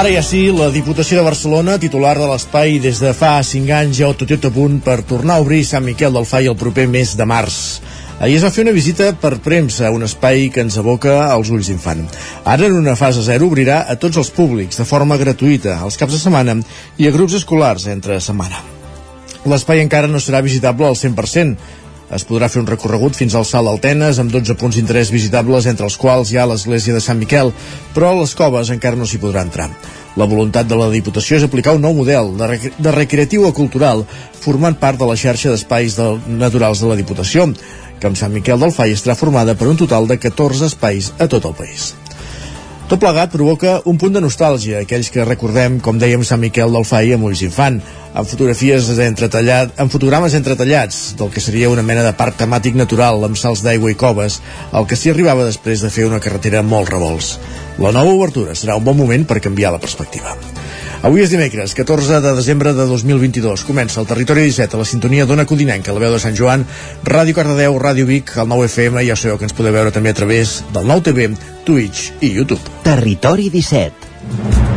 Ara ja sí, la Diputació de Barcelona, titular de l'espai des de fa 5 anys, ja ho tot a punt per tornar a obrir Sant Miquel del Fai el proper mes de març. Ahir es va fer una visita per premsa, un espai que ens aboca als ulls d'infant. Ara, en una fase zero, obrirà a tots els públics, de forma gratuïta, als caps de setmana i a grups escolars entre setmana. L'espai encara no serà visitable al 100%, es podrà fer un recorregut fins al Salt d'Altenes amb 12 punts d'interès visitables entre els quals hi ha l'església de Sant Miquel, però a les coves encara no s'hi podrà entrar. La voluntat de la Diputació és aplicar un nou model de, rec de recreatiu o cultural formant part de la xarxa d'espais de naturals de la Diputació, que amb Sant Miquel del Fai estarà formada per un total de 14 espais a tot el país. Tot plegat provoca un punt de nostàlgia, aquells que recordem, com dèiem, Sant Miquel del Fai amb ulls d'infant, amb fotografies entretallat, amb fotogrames entretallats del que seria una mena de parc temàtic natural amb salts d'aigua i coves, el que s'hi arribava després de fer una carretera molt revolts. La nova obertura serà un bon moment per canviar la perspectiva. Avui és dimecres, 14 de desembre de 2022. Comença el Territori 17 a la sintonia d'Ona Codinenca, la veu de Sant Joan, Ràdio Cardedeu, Ràdio Vic, el 9 FM, ja sabeu que ens podeu veure també a través del 9 TV, Twitch i YouTube. Territori 17.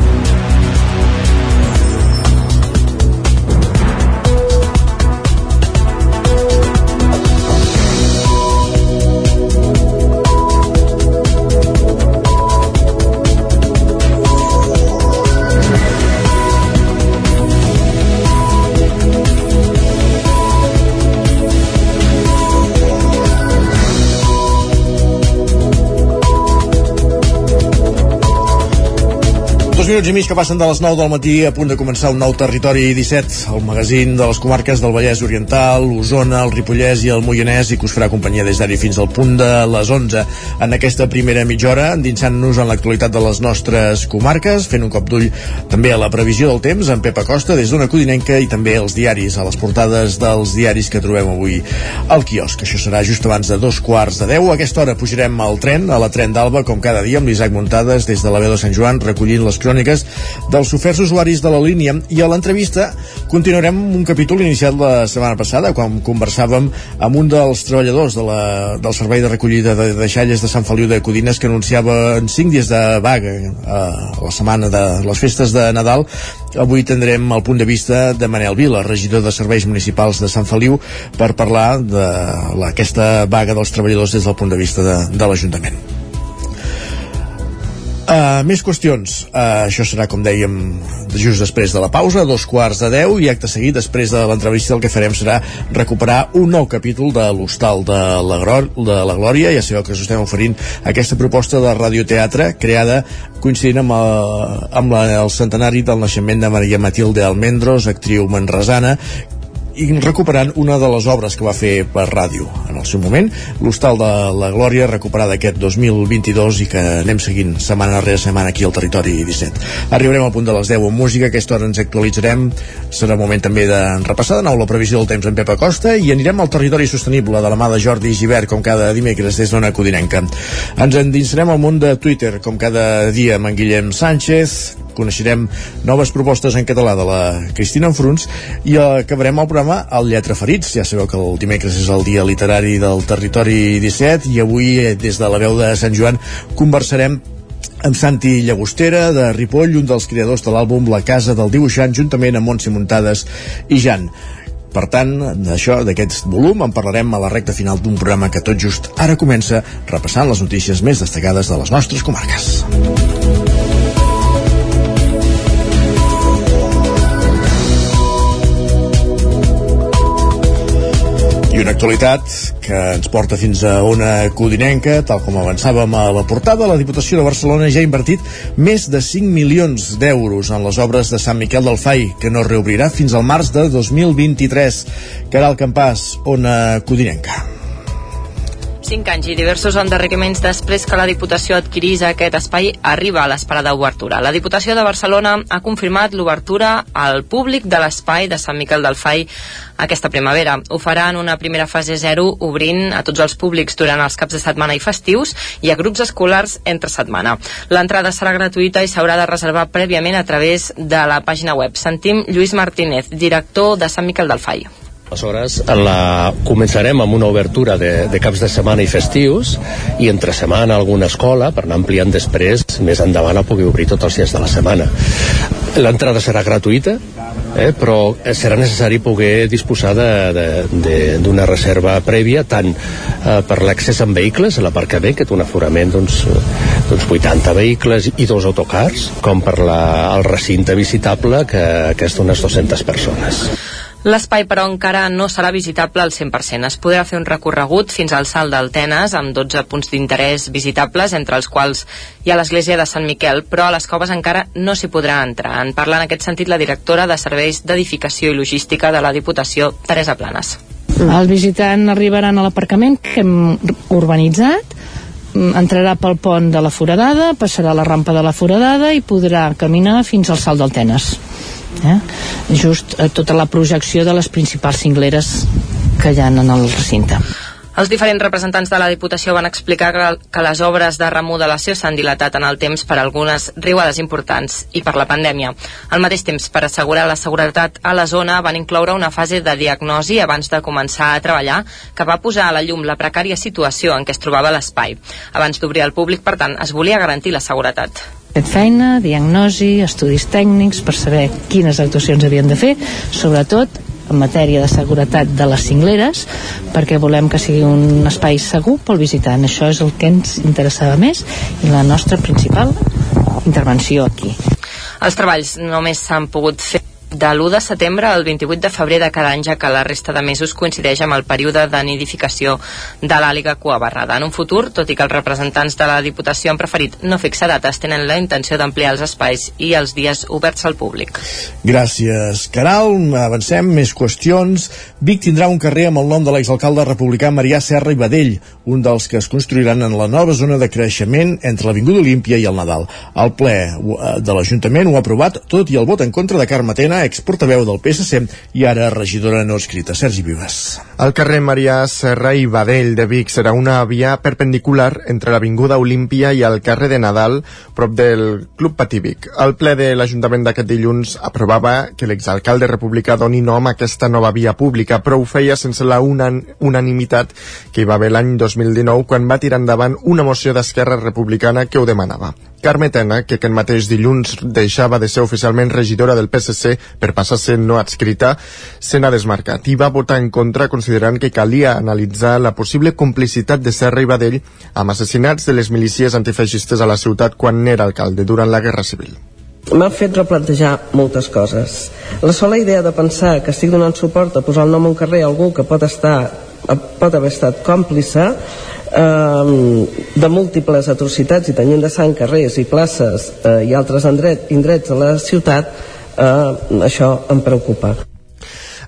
Minuts i mig que passen de les 9 del matí a punt de començar un nou territori 17, el magazín de les comarques del Vallès Oriental, l'Osona, el Ripollès i el Moianès i que us farà companyia des d'ara fins al punt de les 11 en aquesta primera mitja hora, endinsant-nos en l'actualitat de les nostres comarques, fent un cop d'ull també a la previsió del temps amb Pepa Costa des d'una Codinenca i també els diaris, a les portades dels diaris que trobem avui al quiosc. Això serà just abans de dos quarts de 10. A aquesta hora pujarem al tren, a la tren d'Alba, com cada dia, amb l'Isaac Muntades des de la veu de Sant Joan, recollint les cròniques cròniques dels oferts usuaris de la línia i a l'entrevista continuarem un capítol iniciat la setmana passada quan conversàvem amb un dels treballadors de la, del servei de recollida de deixalles de Sant Feliu de Codines que anunciava en 5 dies de vaga eh, a la setmana de les festes de Nadal avui tindrem el punt de vista de Manel Vila, regidor de Serveis Municipals de Sant Feliu, per parlar d'aquesta vaga dels treballadors des del punt de vista de, de l'Ajuntament. Uh, més qüestions. Uh, això serà, com dèiem, just després de la pausa, dos quarts de deu, i acte seguit, després de l'entrevista, el que farem serà recuperar un nou capítol de l'Hostal de, la de la Glòria. Ja sabeu que us estem oferint aquesta proposta de radioteatre creada coincidint amb, el, amb la, el centenari del naixement de Maria Matilde Almendros, actriu manresana, i recuperant una de les obres que va fer per ràdio en el seu moment, l'Hostal de la Glòria recuperada aquest 2022 i que anem seguint setmana rere setmana aquí al territori 17. Arribarem al punt de les 10 amb música, aquesta hora ens actualitzarem serà moment també de repassar de nou la previsió del temps en Pepa Costa i anirem al territori sostenible de la mà de Jordi Givert com cada dimecres des d'Ona Codinenca. Ens endinsarem al món de Twitter com cada dia amb en Guillem Sánchez coneixerem noves propostes en català de la Cristina Enfruns i acabarem el programa al Lletra Ferits. Ja sabeu que el dimecres és el dia literari del territori 17 i avui eh, des de la veu de Sant Joan conversarem amb Santi Llagostera de Ripoll, un dels creadors de l'àlbum La Casa del Dibuixant, juntament amb Montse Muntades i Jan. Per tant, d'això, d'aquest volum, en parlarem a la recta final d'un programa que tot just ara comença repassant les notícies més destacades de les nostres comarques. Una actualitat que ens porta fins a una codinenca, tal com avançàvem a la portada, la Diputació de Barcelona ja ha invertit més de 5 milions d'euros en les obres de Sant Miquel del Fai, que no reobrirà fins al març de 2023. Caral Campàs, ona codinenca. 5 anys i diversos endarreriments després que la Diputació adquirís aquest espai arriba a l'espera d'obertura. La Diputació de Barcelona ha confirmat l'obertura al públic de l'espai de Sant Miquel del Fai aquesta primavera. Ho farà en una primera fase 0 obrint a tots els públics durant els caps de setmana i festius i a grups escolars entre setmana. L'entrada serà gratuïta i s'haurà de reservar prèviament a través de la pàgina web. Sentim Lluís Martínez, director de Sant Miquel del Fai. Aleshores, la, començarem amb una obertura de, de caps de setmana i festius i entre setmana alguna escola per anar ampliant després, més endavant a poder obrir tots els dies de la setmana. L'entrada serà gratuïta, eh, però serà necessari poder disposar d'una reserva prèvia tant eh, per l'accés amb vehicles a l'aparcament, que té un aforament d'uns 80 vehicles i dos autocars, com per la, el recinte visitable, que, que és d'unes 200 persones. L'espai, però, encara no serà visitable al 100%. Es podrà fer un recorregut fins al salt d'Altenes amb 12 punts d'interès visitables, entre els quals hi ha l'església de Sant Miquel, però a les coves encara no s'hi podrà entrar. En parla en aquest sentit la directora de Serveis d'Edificació i Logística de la Diputació, Teresa Planes. Els visitants arribaran a l'aparcament que hem urbanitzat, entrarà pel pont de la Foradada, passarà la rampa de la Foradada i podrà caminar fins al salt d'Altenes eh? just eh, tota la projecció de les principals cingleres que hi ha en el recinte. Els diferents representants de la Diputació van explicar que les obres de remodelació s'han dilatat en el temps per algunes riuades importants i per la pandèmia. Al mateix temps, per assegurar la seguretat a la zona, van incloure una fase de diagnosi abans de començar a treballar que va posar a la llum la precària situació en què es trobava l'espai. Abans d'obrir al públic, per tant, es volia garantir la seguretat fet feina, diagnosi, estudis tècnics per saber quines actuacions havien de fer, sobretot en matèria de seguretat de les cingleres perquè volem que sigui un espai segur pel visitant. Això és el que ens interessava més i la nostra principal intervenció aquí. Els treballs només s'han pogut fer de l'1 de setembre al 28 de febrer de cada any, ja que la resta de mesos coincideix amb el període de nidificació de l'àliga cuabarrada. En un futur, tot i que els representants de la Diputació han preferit no fixar dates, tenen la intenció d'ampliar els espais i els dies oberts al públic. Gràcies, Caral. Avancem, més qüestions. Vic tindrà un carrer amb el nom de l'exalcalde republicà Marià Serra i Badell, un dels que es construiran en la nova zona de creixement entre l'Avinguda Olímpia i el Nadal. El ple eh, de l'Ajuntament ho ha aprovat, tot i el vot en contra de Carme Tena, exportaveu del PSC i ara regidora no escrita. Sergi Vives. El carrer Marià Serra i Badell de Vic serà una via perpendicular entre l'Avinguda Olímpia i el carrer de Nadal, prop del Club Patívic. El ple de l'Ajuntament d'aquest dilluns aprovava que l'exalcalde republicà doni nom a aquesta nova via pública, però ho feia sense la unan unanimitat que hi va haver l'any 2019 quan va tirar endavant una moció d'Esquerra Republicana que ho demanava. Carme Tena, que aquest mateix dilluns deixava de ser oficialment regidora del PSC per passar a ser no adscrita, se n'ha desmarcat i va votar en contra considerant que calia analitzar la possible complicitat de Serra i Badell amb assassinats de les milícies antifeixistes a la ciutat quan n'era alcalde durant la Guerra Civil m'ha fet replantejar moltes coses. La sola idea de pensar que estic donant suport a posar el nom a un carrer a algú que pot estar pot haver estat còmplice eh, de múltiples atrocitats i tenint de sang carrers i places eh, i altres indret, indrets a la ciutat eh, això em preocupa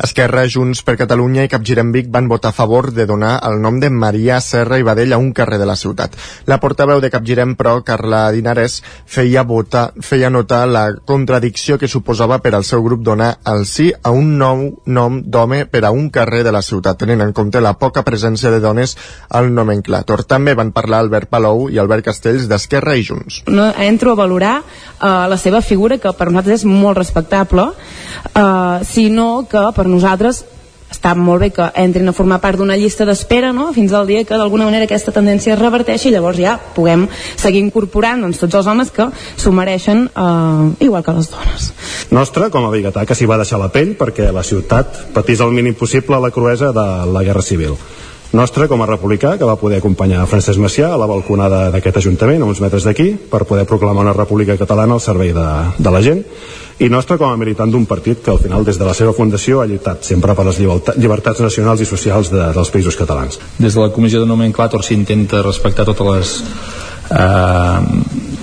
Esquerra, Junts per Catalunya i Capgirem Vic van votar a favor de donar el nom de Maria Serra i Badell a un carrer de la ciutat. La portaveu de Capgirem, però, Carla Dinares, feia, votar, feia notar la contradicció que suposava per al seu grup donar el sí a un nou nom d'home per a un carrer de la ciutat, tenint en compte la poca presència de dones al nomenclator. També van parlar Albert Palou i Albert Castells d'Esquerra i Junts. No entro a valorar uh, la seva figura, que per nosaltres és molt respectable, uh, sinó que per nosaltres està molt bé que entrin a formar part d'una llista d'espera no? fins al dia que d'alguna manera aquesta tendència es reverteixi i llavors ja puguem seguir incorporant doncs, tots els homes que s'ho mereixen eh, igual que les dones. Nostra, com a biguetà, que s'hi va deixar la pell perquè la ciutat patís el mínim possible la cruesa de la Guerra Civil nostre com a republicà que va poder acompanyar Francesc Macià a la balconada d'aquest Ajuntament, a uns metres d'aquí, per poder proclamar una república catalana al servei de, de la gent i nostre com a militant d'un partit que al final des de la seva fundació ha lluitat sempre per les llibertats nacionals i socials de, dels països catalans. Des de la comissió de nomenclàtor s'intenta respectar totes les eh,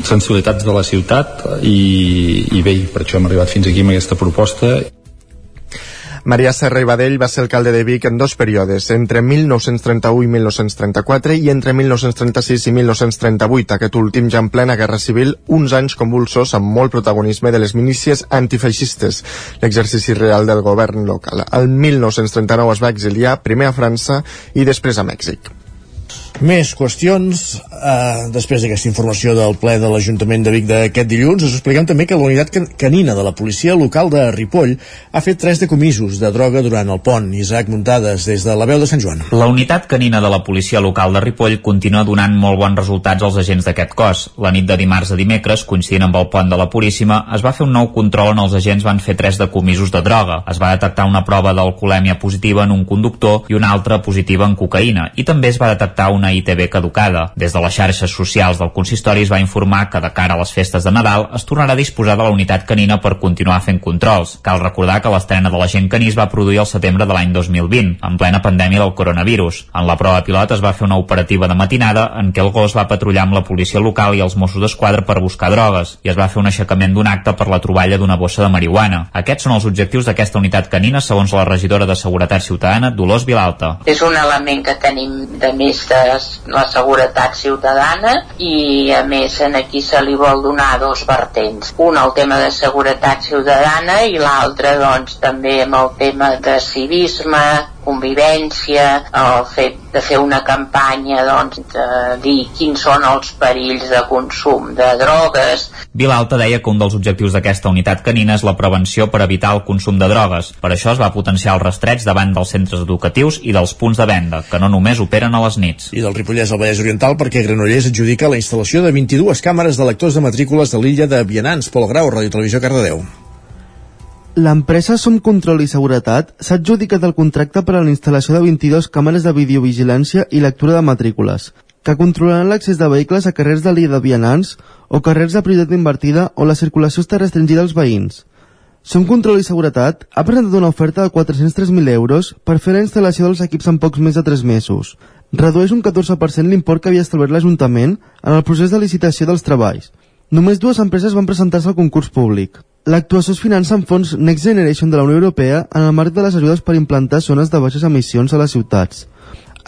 sensibilitats de la ciutat i, i bé, per això hem arribat fins aquí amb aquesta proposta Maria Serra i Badell va ser alcalde de Vic en dos períodes, entre 1931 i 1934 i entre 1936 i 1938, aquest últim ja en plena Guerra Civil, uns anys convulsos amb molt protagonisme de les milícies antifeixistes, l'exercici real del govern local. El 1939 es va exiliar primer a França i després a Mèxic. Més qüestions eh, després d'aquesta informació del ple de l'Ajuntament de Vic d'aquest dilluns us expliquem també que la unitat canina de la policia local de Ripoll ha fet tres decomisos de droga durant el pont. Isaac Muntades des de la veu de Sant Joan. La unitat canina de la policia local de Ripoll continua donant molt bons resultats als agents d'aquest cos. La nit de dimarts a dimecres, coincidint amb el pont de la Puríssima, es va fer un nou control on els agents van fer tres decomisos de droga. Es va detectar una prova d'alcoholèmia positiva en un conductor i una altra positiva en cocaïna i també es va detectar una ITB caducada. Des de les xarxes socials del consistori es va informar que de cara a les festes de Nadal es tornarà a disposar de la unitat canina per continuar fent controls. Cal recordar que l'estrena de l'agent caní es va produir al setembre de l'any 2020, en plena pandèmia del coronavirus. En la prova pilot es va fer una operativa de matinada en què el gos va patrullar amb la policia local i els Mossos d'Esquadra per buscar drogues i es va fer un aixecament d'un acte per la troballa d'una bossa de marihuana. Aquests són els objectius d'aquesta unitat canina segons la regidora de Seguretat Ciutadana, Dolors Vilalta. És un element que tenim de més de la seguretat ciutadana i a més en aquí se li vol donar dos vertents. Un el tema de seguretat ciutadana i l'altre doncs també amb el tema de civisme, convivència, el fet de fer una campanya doncs, de dir quins són els perills de consum de drogues. Vilalta deia que un dels objectius d'aquesta unitat canina és la prevenció per evitar el consum de drogues. Per això es va potenciar el rastreig davant dels centres educatius i dels punts de venda, que no només operen a les nits. I del Ripollès al Vallès Oriental perquè Granollers adjudica la instal·lació de 22 càmeres de lectors de matrícules de l'illa de Vianants, Pol Grau, Ràdio Televisió Cardedeu. L'empresa Som Control i Seguretat s'ha adjudicat el contracte per a la instal·lació de 22 càmeres de videovigilància i lectura de matrícules, que controlaran l'accés de vehicles a carrers de l'illa de vianants o carrers de prioritat invertida o la circulació està restringida als veïns. Som Control i Seguretat ha presentat una oferta de 403.000 euros per fer la instal·lació dels equips en pocs més de 3 mesos. Redueix un 14% l'import que havia establert l'Ajuntament en el procés de licitació dels treballs. Només dues empreses van presentar-se al concurs públic. L'actuació es finança amb fons Next Generation de la Unió Europea en el marc de les ajudes per implantar zones de baixes emissions a les ciutats.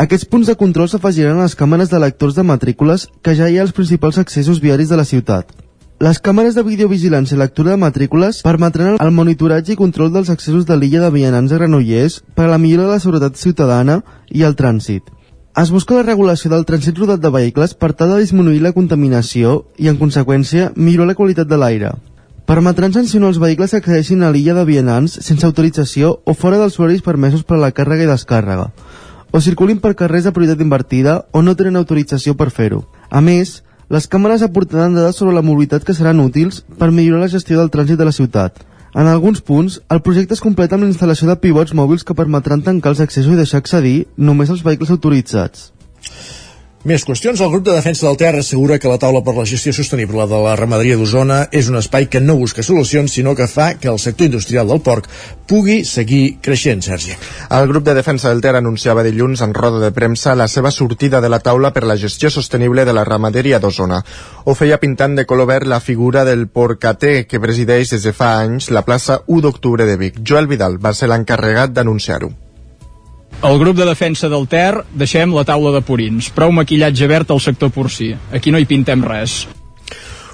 Aquests punts de control s'afegiran a les càmeres de lectors de matrícules que ja hi ha als principals accessos viaris de la ciutat. Les càmeres de videovigilància i lectura de matrícules permetran el monitoratge i control dels accessos de l'illa de Vianants a Granollers per a la millora de la seguretat ciutadana i el trànsit. Es busca la regulació del trànsit rodat de vehicles per tal de disminuir la contaminació i, en conseqüència, millorar la qualitat de l'aire. Permetran sancionar els vehicles que accedeixin a l'illa de vianants sense autorització o fora dels horaris permesos per a la càrrega i descàrrega, o circulin per carrers de prioritat invertida o no tenen autorització per fer-ho. A més, les càmeres aportaran dades sobre la mobilitat que seran útils per millorar la gestió del trànsit de la ciutat. En alguns punts, el projecte es completa amb la instal·lació de pivots mòbils que permetran tancar els accessos i deixar accedir només als vehicles autoritzats. Més qüestions. El grup de defensa del terra assegura que la taula per la gestió sostenible de la ramaderia d'Osona és un espai que no busca solucions, sinó que fa que el sector industrial del porc pugui seguir creixent, Sergi. El grup de defensa del Ter anunciava dilluns en roda de premsa la seva sortida de la taula per la gestió sostenible de la ramaderia d'Osona. Ho feia pintant de color verd la figura del porcater que presideix des de fa anys la plaça 1 d'octubre de Vic. Joel Vidal va ser l'encarregat d'anunciar-ho. El grup de defensa del Ter deixem la taula de purins. Prou maquillatge verd al sector porcí. Aquí no hi pintem res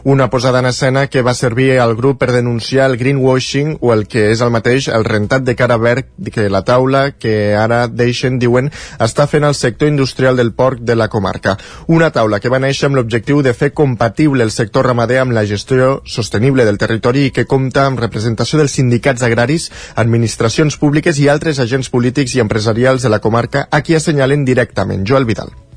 una posada en escena que va servir al grup per denunciar el greenwashing o el que és el mateix, el rentat de cara verd que la taula que ara deixen, diuen, està fent el sector industrial del porc de la comarca. Una taula que va néixer amb l'objectiu de fer compatible el sector ramader amb la gestió sostenible del territori i que compta amb representació dels sindicats agraris, administracions públiques i altres agents polítics i empresarials de la comarca a qui assenyalen directament. Joel Vidal.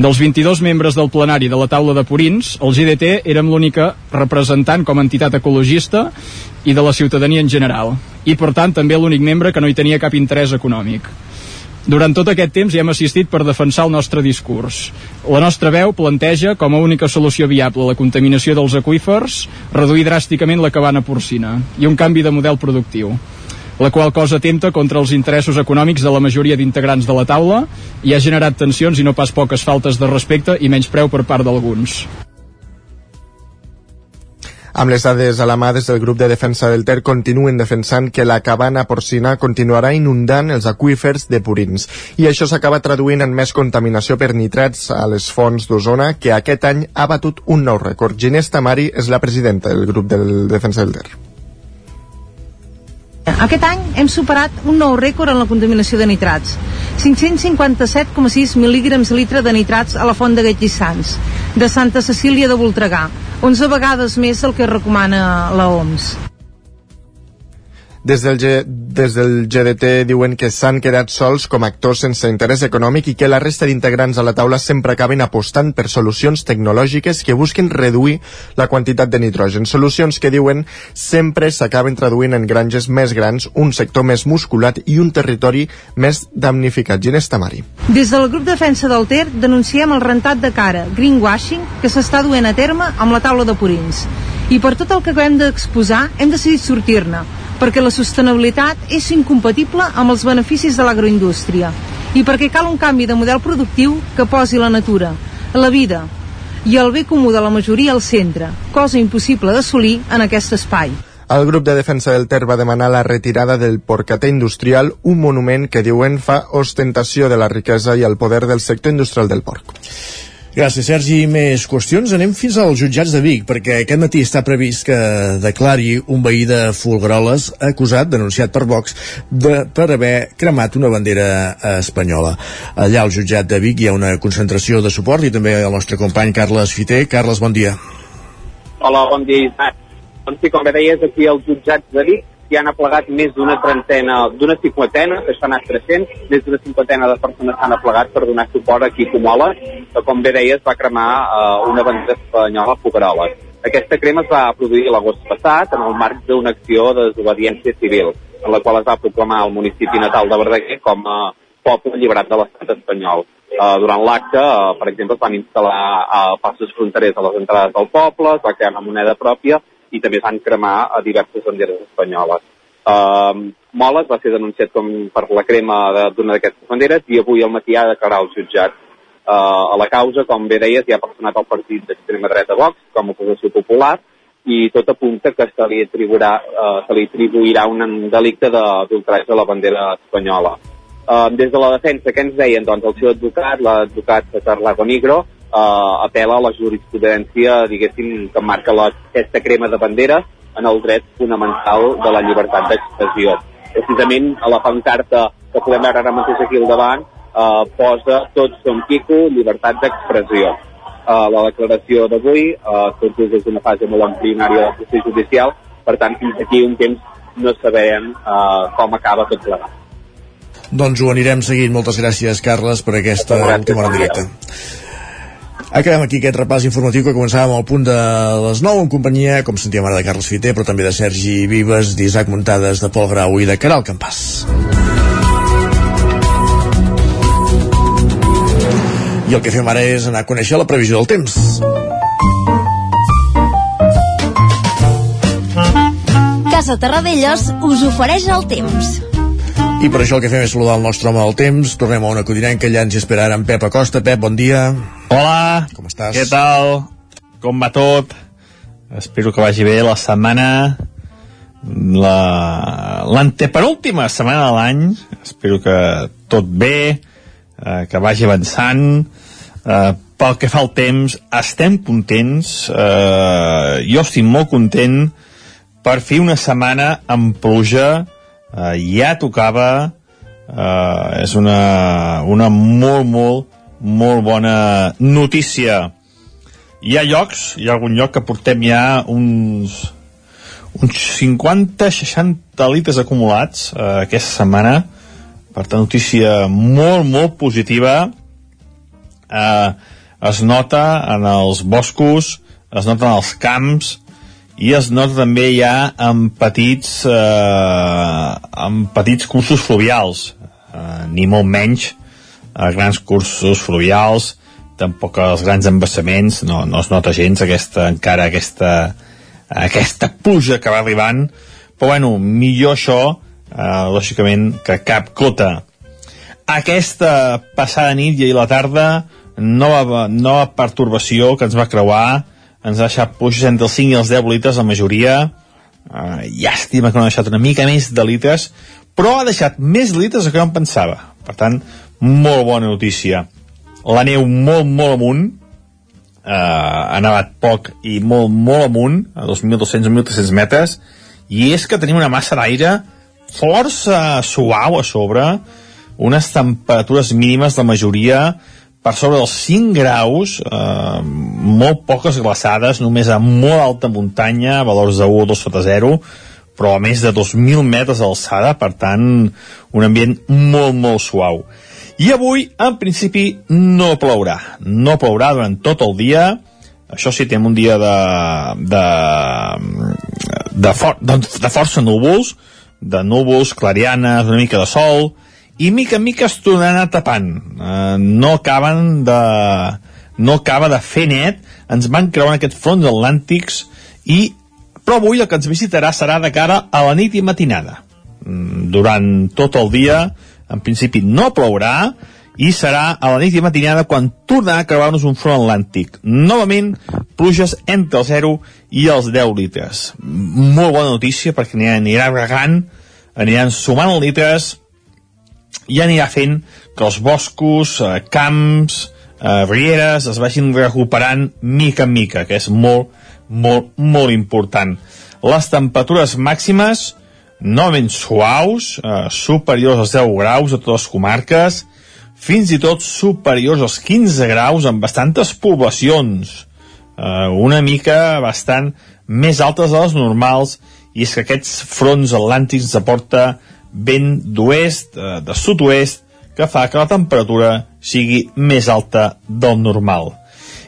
Dels 22 membres del plenari de la taula de Purins, el GDT érem l'única representant com a entitat ecologista i de la ciutadania en general, i per tant també l'únic membre que no hi tenia cap interès econòmic. Durant tot aquest temps hi hem assistit per defensar el nostre discurs. La nostra veu planteja com a única solució viable la contaminació dels aqüífers, reduir dràsticament la cabana porcina i un canvi de model productiu la qual cosa atempta contra els interessos econòmics de la majoria d'integrants de la taula i ha generat tensions i no pas poques faltes de respecte i menys preu per part d'alguns. Amb les dades a la mà des del grup de defensa del Ter continuen defensant que la cabana porcina continuarà inundant els aquífers de Purins i això s'acaba traduint en més contaminació per nitrats a les fonts d'Osona que aquest any ha batut un nou rècord. Ginés Tamari és la presidenta del grup del defensa del Ter. Aquest any hem superat un nou rècord en la contaminació de nitrats. 557,6 mil·lígrams litre de nitrats a la font de Gatllissans, de Santa Cecília de Voltregà, 11 vegades més el que recomana la OMS. Des del, G, des del GDT diuen que s'han quedat sols com a actors sense interès econòmic i que la resta d'integrants a la taula sempre acaben apostant per solucions tecnològiques que busquen reduir la quantitat de nitrogen. Solucions que diuen sempre s'acaben traduint en granges més grans, un sector més musculat i un territori més damnificat. Ginés Tamari. Des del grup Defensa del Ter denunciem el rentat de cara, greenwashing, que s'està duent a terme amb la taula de purins. I per tot el que acabem d'exposar hem decidit sortir-ne, perquè la sostenibilitat és incompatible amb els beneficis de l'agroindústria i perquè cal un canvi de model productiu que posi la natura, la vida i el bé comú de la majoria al centre, cosa impossible d'assolir en aquest espai. El grup de defensa del Ter va demanar la retirada del porcater industrial, un monument que diuen fa ostentació de la riquesa i el poder del sector industrial del porc. Gràcies, Sergi. Més qüestions? Anem fins als jutjats de Vic, perquè aquest matí està previst que declari un veí de Fulgaroles acusat, denunciat per Vox, de, per haver cremat una bandera espanyola. Allà al jutjat de Vic hi ha una concentració de suport i també el nostre company Carles Fiter. Carles, bon dia. Hola, bon dia, Isaac. Doncs sí, com bé deies, aquí als jutjats de Vic hi han aplegat més d'una trentena, d'una cinquantena, que s'han anat 300, més d'una cinquantena de persones s'han aplegat per donar suport a Quico Mola, que com bé deies va cremar uh, una bandera espanyola a Fogaroles. Aquesta crema es va produir l'agost passat en el marc d'una acció de desobediència civil, en la qual es va proclamar el municipi natal de Verdaguer com a poble alliberat de l'estat espanyol. Uh, durant l'acte, uh, per exemple, es van instal·lar uh, passos fronterers a les entrades del poble, es va crear una moneda pròpia i també es van cremar a diverses banderes espanyoles. Uh, Moles va ser denunciat com per la crema d'una d'aquestes banderes i avui al matí ha declarat el jutjat uh, a la causa, com bé deies, hi ha personat el partit d'extrema dreta Vox com a oposició popular i tot apunta que se li atribuirà, uh, se li atribuirà un delicte d'ultratge a la bandera espanyola. Uh, des de la defensa, què ens deien? Doncs el seu advocat, l'advocat Carlago Nigro, uh, apela a la jurisprudència, diguéssim, que marca la, aquesta crema de bandera en el dret fonamental de la llibertat d'expressió. Precisament a la pancarta que podem veure ara mateix aquí al davant uh, posa tots som Quico, llibertat d'expressió. Uh, la declaració d'avui, uh, tot és d'una fase molt embrionària del procés judicial, per tant, fins aquí un temps no sabem uh, com acaba tot plegat. Doncs ho anirem seguint. Moltes gràcies, Carles, per aquesta última hora en directe. Acabem aquí aquest repàs informatiu que començàvem al punt de les 9 en companyia, com sentíem ara, de Carles Fiter, però també de Sergi Vives, d'Isaac Muntades, de Pol Grau i de Caral Campàs. I el que fem ara és anar a conèixer la previsió del temps. Casa Terradellos us ofereix el temps. I per això el que fem és saludar el nostre home del temps. Tornem a una codinenca, allà ens espera ara en Pep Acosta. Pep, bon dia. Hola. Com estàs? Què tal? Com va tot? Espero que vagi bé la setmana la l'antepenúltima setmana de l'any espero que tot bé eh, que vagi avançant eh, pel que fa al temps estem contents eh, jo estic molt content per fer una setmana amb pluja eh, ja tocava eh, és una, una molt, molt, molt bona notícia. Hi ha llocs, hi ha algun lloc que portem ja uns, uns 50-60 litres acumulats eh, aquesta setmana, per tant, notícia molt, molt positiva. Eh, es nota en els boscos, es nota en els camps, i es nota també ja en petits eh, en petits cursos fluvials eh, ni molt menys a grans cursos fluvials, tampoc als grans embassaments, no, no es nota gens aquesta, encara aquesta, aquesta puja que va arribant, però bueno, millor això, eh, lògicament, que cap cota. Aquesta passada nit i la tarda, nova, nova pertorbació que ens va creuar, ens ha deixat puixes entre els 5 i els 10 litres la majoria, eh, llàstima que no ha deixat una mica més de litres, però ha deixat més litres que no em pensava. Per tant, molt bona notícia. La neu molt, molt amunt, eh, ha nevat poc i molt, molt amunt, a 2.200-1.300 metres, i és que tenim una massa d'aire força suau a sobre, unes temperatures mínimes de majoria per sobre dels 5 graus, eh, molt poques glaçades, només a molt alta muntanya, valors de 1 o 2 sota 0, però a més de 2.000 metres d'alçada, per tant, un ambient molt, molt suau. I avui, en principi, no plourà. No plourà durant tot el dia. Això sí, tenim un dia de, de, de, for, de, de força núvols, de núvols, clarianes, una mica de sol, i mica en mica es tornaran tapant. Eh, no acaben de... no acaba de fer net, ens van creuant aquests fronts atlàntics i però avui el que ens visitarà serà de cara a la nit i matinada. Mm, Durant tot el dia, en principi no plourà, i serà a la nit i matinada quan tornarà a creuar-nos un front atlàntic. Novament, pluges entre el 0 i els 10 litres. Molt bona notícia perquè anirà, regant, aniran sumant litres i anirà fent que els boscos, eh, camps, eh, rieres es vagin recuperant mica en mica, que és molt, molt, molt important. Les temperatures màximes novament suaus, eh, superiors als 10 graus a totes les comarques, fins i tot superiors als 15 graus en bastantes poblacions, eh, una mica bastant més altes de les normals, i és que aquests fronts atlàntics ens aporta vent d'oest, eh, de sud-oest, que fa que la temperatura sigui més alta del normal.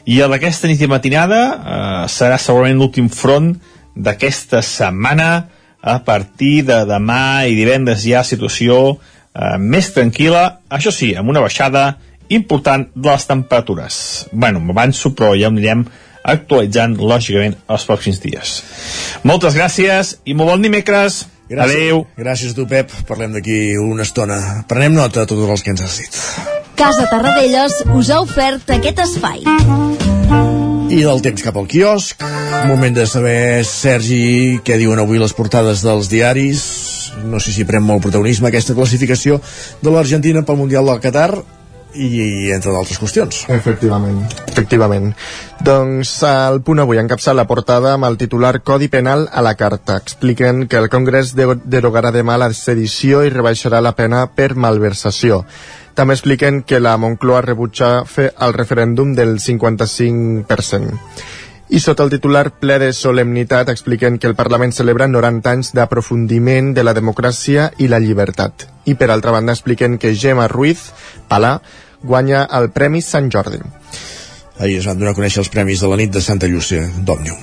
I el d'aquesta nit i matinada eh, serà segurament l'últim front d'aquesta setmana a partir de demà i divendres hi ha situació eh, més tranquil·la, això sí, amb una baixada important de les temperatures. bueno, m'avanço, però ja ho anirem actualitzant, lògicament, els pròxims dies. Moltes gràcies i molt bon dimecres. Gràcies, Adéu. Gràcies a tu, Pep. Parlem d'aquí una estona. Prenem nota de tots els que ens has dit. Casa Tarradellas us ha ofert aquest espai. I del temps cap al quiosc. Moment de saber, Sergi, què diuen avui les portades dels diaris. No sé si pren molt protagonisme aquesta classificació de l'Argentina pel Mundial del Qatar i, entre d'altres qüestions. Efectivament. Efectivament. Doncs el punt avui encapça la portada amb el titular Codi Penal a la carta. Expliquen que el Congrés de derogarà demà la sedició i rebaixarà la pena per malversació. També expliquen que la Moncloa rebutja fer el referèndum del 55%. I sota el titular ple de solemnitat expliquen que el Parlament celebra 90 anys d'aprofundiment de la democràcia i la llibertat. I per altra banda expliquen que Gemma Ruiz, Palà, guanya el Premi Sant Jordi. Ahir es van donar a conèixer els premis de la nit de Santa Llúcia d'Òmnium.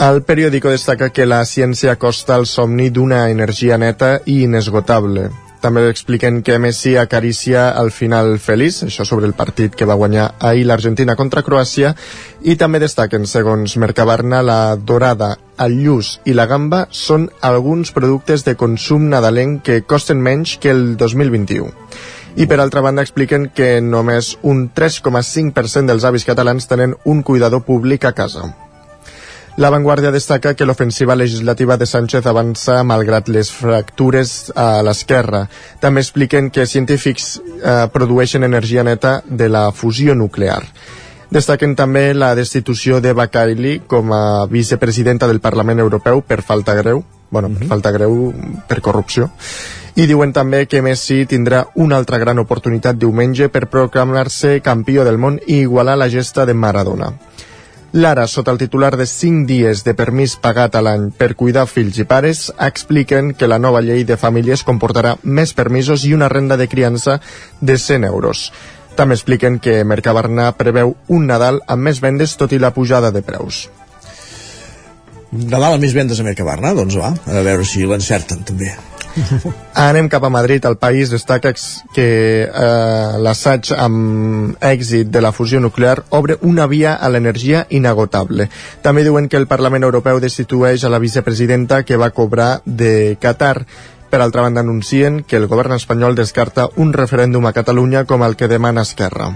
El periòdico destaca que la ciència costa el somni d'una energia neta i inesgotable. També expliquen que Messi acaricia el final feliç, això sobre el partit que va guanyar ahir l'Argentina contra Croàcia, i també destaquen, segons Mercabarna, la dorada, el lluç i la gamba són alguns productes de consum nadalenc que costen menys que el 2021. I per altra banda expliquen que només un 3,5% dels avis catalans tenen un cuidador públic a casa. La Vanguardia destaca que l'ofensiva legislativa de Sánchez avança malgrat les fractures a l'esquerra. També expliquen que científics eh, produeixen energia neta de la fusió nuclear. Destaquen també la destitució d'Eva Kaili com a vicepresidenta del Parlament Europeu per falta greu, bueno, per falta greu per corrupció. I diuen també que Messi tindrà una altra gran oportunitat diumenge per proclamar-se campió del món i igualar la gesta de Maradona. L'ara, sota el titular de 5 dies de permís pagat a l'any per cuidar fills i pares, expliquen que la nova llei de famílies comportarà més permisos i una renda de criança de 100 euros. També expliquen que Mercabarna preveu un Nadal amb més vendes tot i la pujada de preus. Nadal amb més vendes a Mercabarna? Doncs va, a veure si l'encerten també. Anem cap a Madrid. El país destaca que eh, l'assaig amb èxit de la fusió nuclear obre una via a l'energia inagotable. També diuen que el Parlament Europeu destitueix a la vicepresidenta que va cobrar de Qatar. Per altra banda, anuncien que el govern espanyol descarta un referèndum a Catalunya com el que demana Esquerra.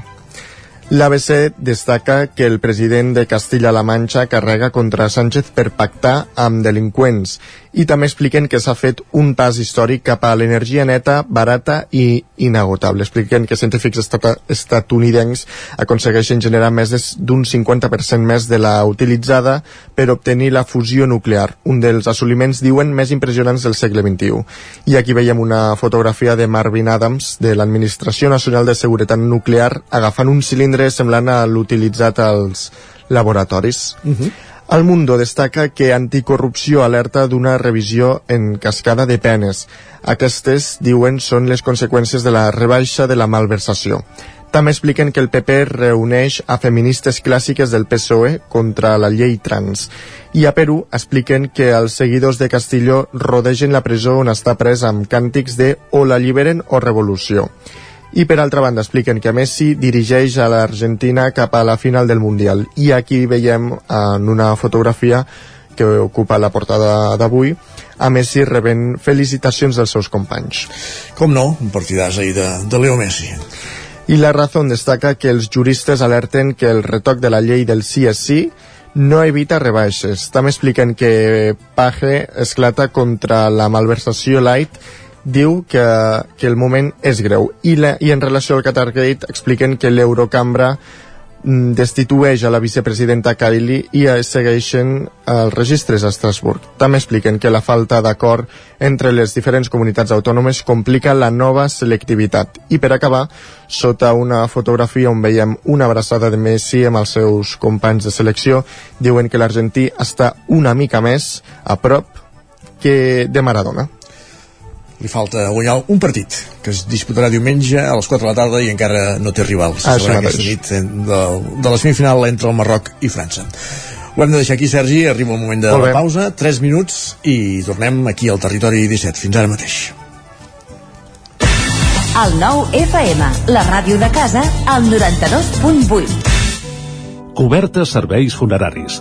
L'ABC destaca que el president de Castilla-La Manxa carrega contra Sánchez per pactar amb delinqüents i també expliquen que s'ha fet un pas històric cap a l'energia neta, barata i inagotable. Expliquen que científics estata- estatunidencs aconsegueixen generar més d'un 50% més de la utilitzada per obtenir la fusió nuclear, un dels assoliments, diuen, més impressionants del segle XXI. I aquí veiem una fotografia de Marvin Adams de l'Administració Nacional de Seguretat Nuclear agafant un cilindre semblant a l'utilitzat als laboratoris. Uh -huh. El Mundo destaca que Anticorrupció alerta d'una revisió en cascada de penes. Aquestes, diuen, són les conseqüències de la rebaixa de la malversació. També expliquen que el PP reuneix a feministes clàssiques del PSOE contra la llei trans. I a Perú expliquen que els seguidors de Castillo rodegen la presó on està pres amb càntics de o l'alliberen o revolució. I per altra banda expliquen que Messi dirigeix a l'Argentina cap a la final del Mundial. I aquí veiem en una fotografia que ocupa la portada d'avui a Messi rebent felicitacions dels seus companys. Com no, un partidàs ahir de, de Leo Messi. I la Razón destaca que els juristes alerten que el retoc de la llei del sí és sí no evita rebaixes. També expliquen que Page esclata contra la malversació light diu que, que el moment és greu. I, la, I en relació al Qatargate expliquen que l'Eurocambra mm, destitueix a la vicepresidenta Kylie i eh, segueixen els registres a Estrasburg. També expliquen que la falta d'acord entre les diferents comunitats autònomes complica la nova selectivitat. I per acabar, sota una fotografia on veiem una abraçada de Messi amb els seus companys de selecció, diuen que l'argentí està una mica més a prop que de Maradona. Li falta guanyar un partit que es disputarà diumenge a les 4 de la tarda i encara no té rival. Se Ah, això aquesta nit de, de la semifinal entre el Marroc i França. Ho hem de deixar aquí, Sergi. Arriba el moment de la pausa. 3 minuts i tornem aquí al Territori 17. Fins ara mateix. El nou FM, la ràdio de casa, al 92.8. Cobertes serveis funeraris.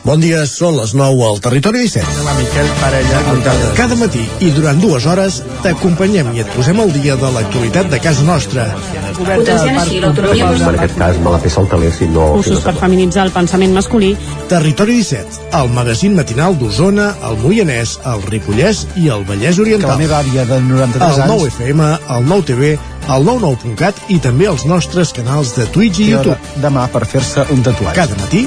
Bon dia, són les 9 al Territori 17. La Miquel Parella, Cada matí i durant dues hores t'acompanyem i et posem al dia de l'actualitat de casa nostra. Potenciant així l'autonomia En aquest cas me la peça el taler si no... Cursos per feminitzar el pensament masculí. Territori 17, el magazín matinal d'Osona, el Moianès, el Ripollès i el Vallès Oriental. Que la meva àvia de 93 el anys- 9 FM, el 9 TV, el 99.cat i també els nostres canals de Twitch i YouTube. demà per fer-se un tatuatge. Cada matí,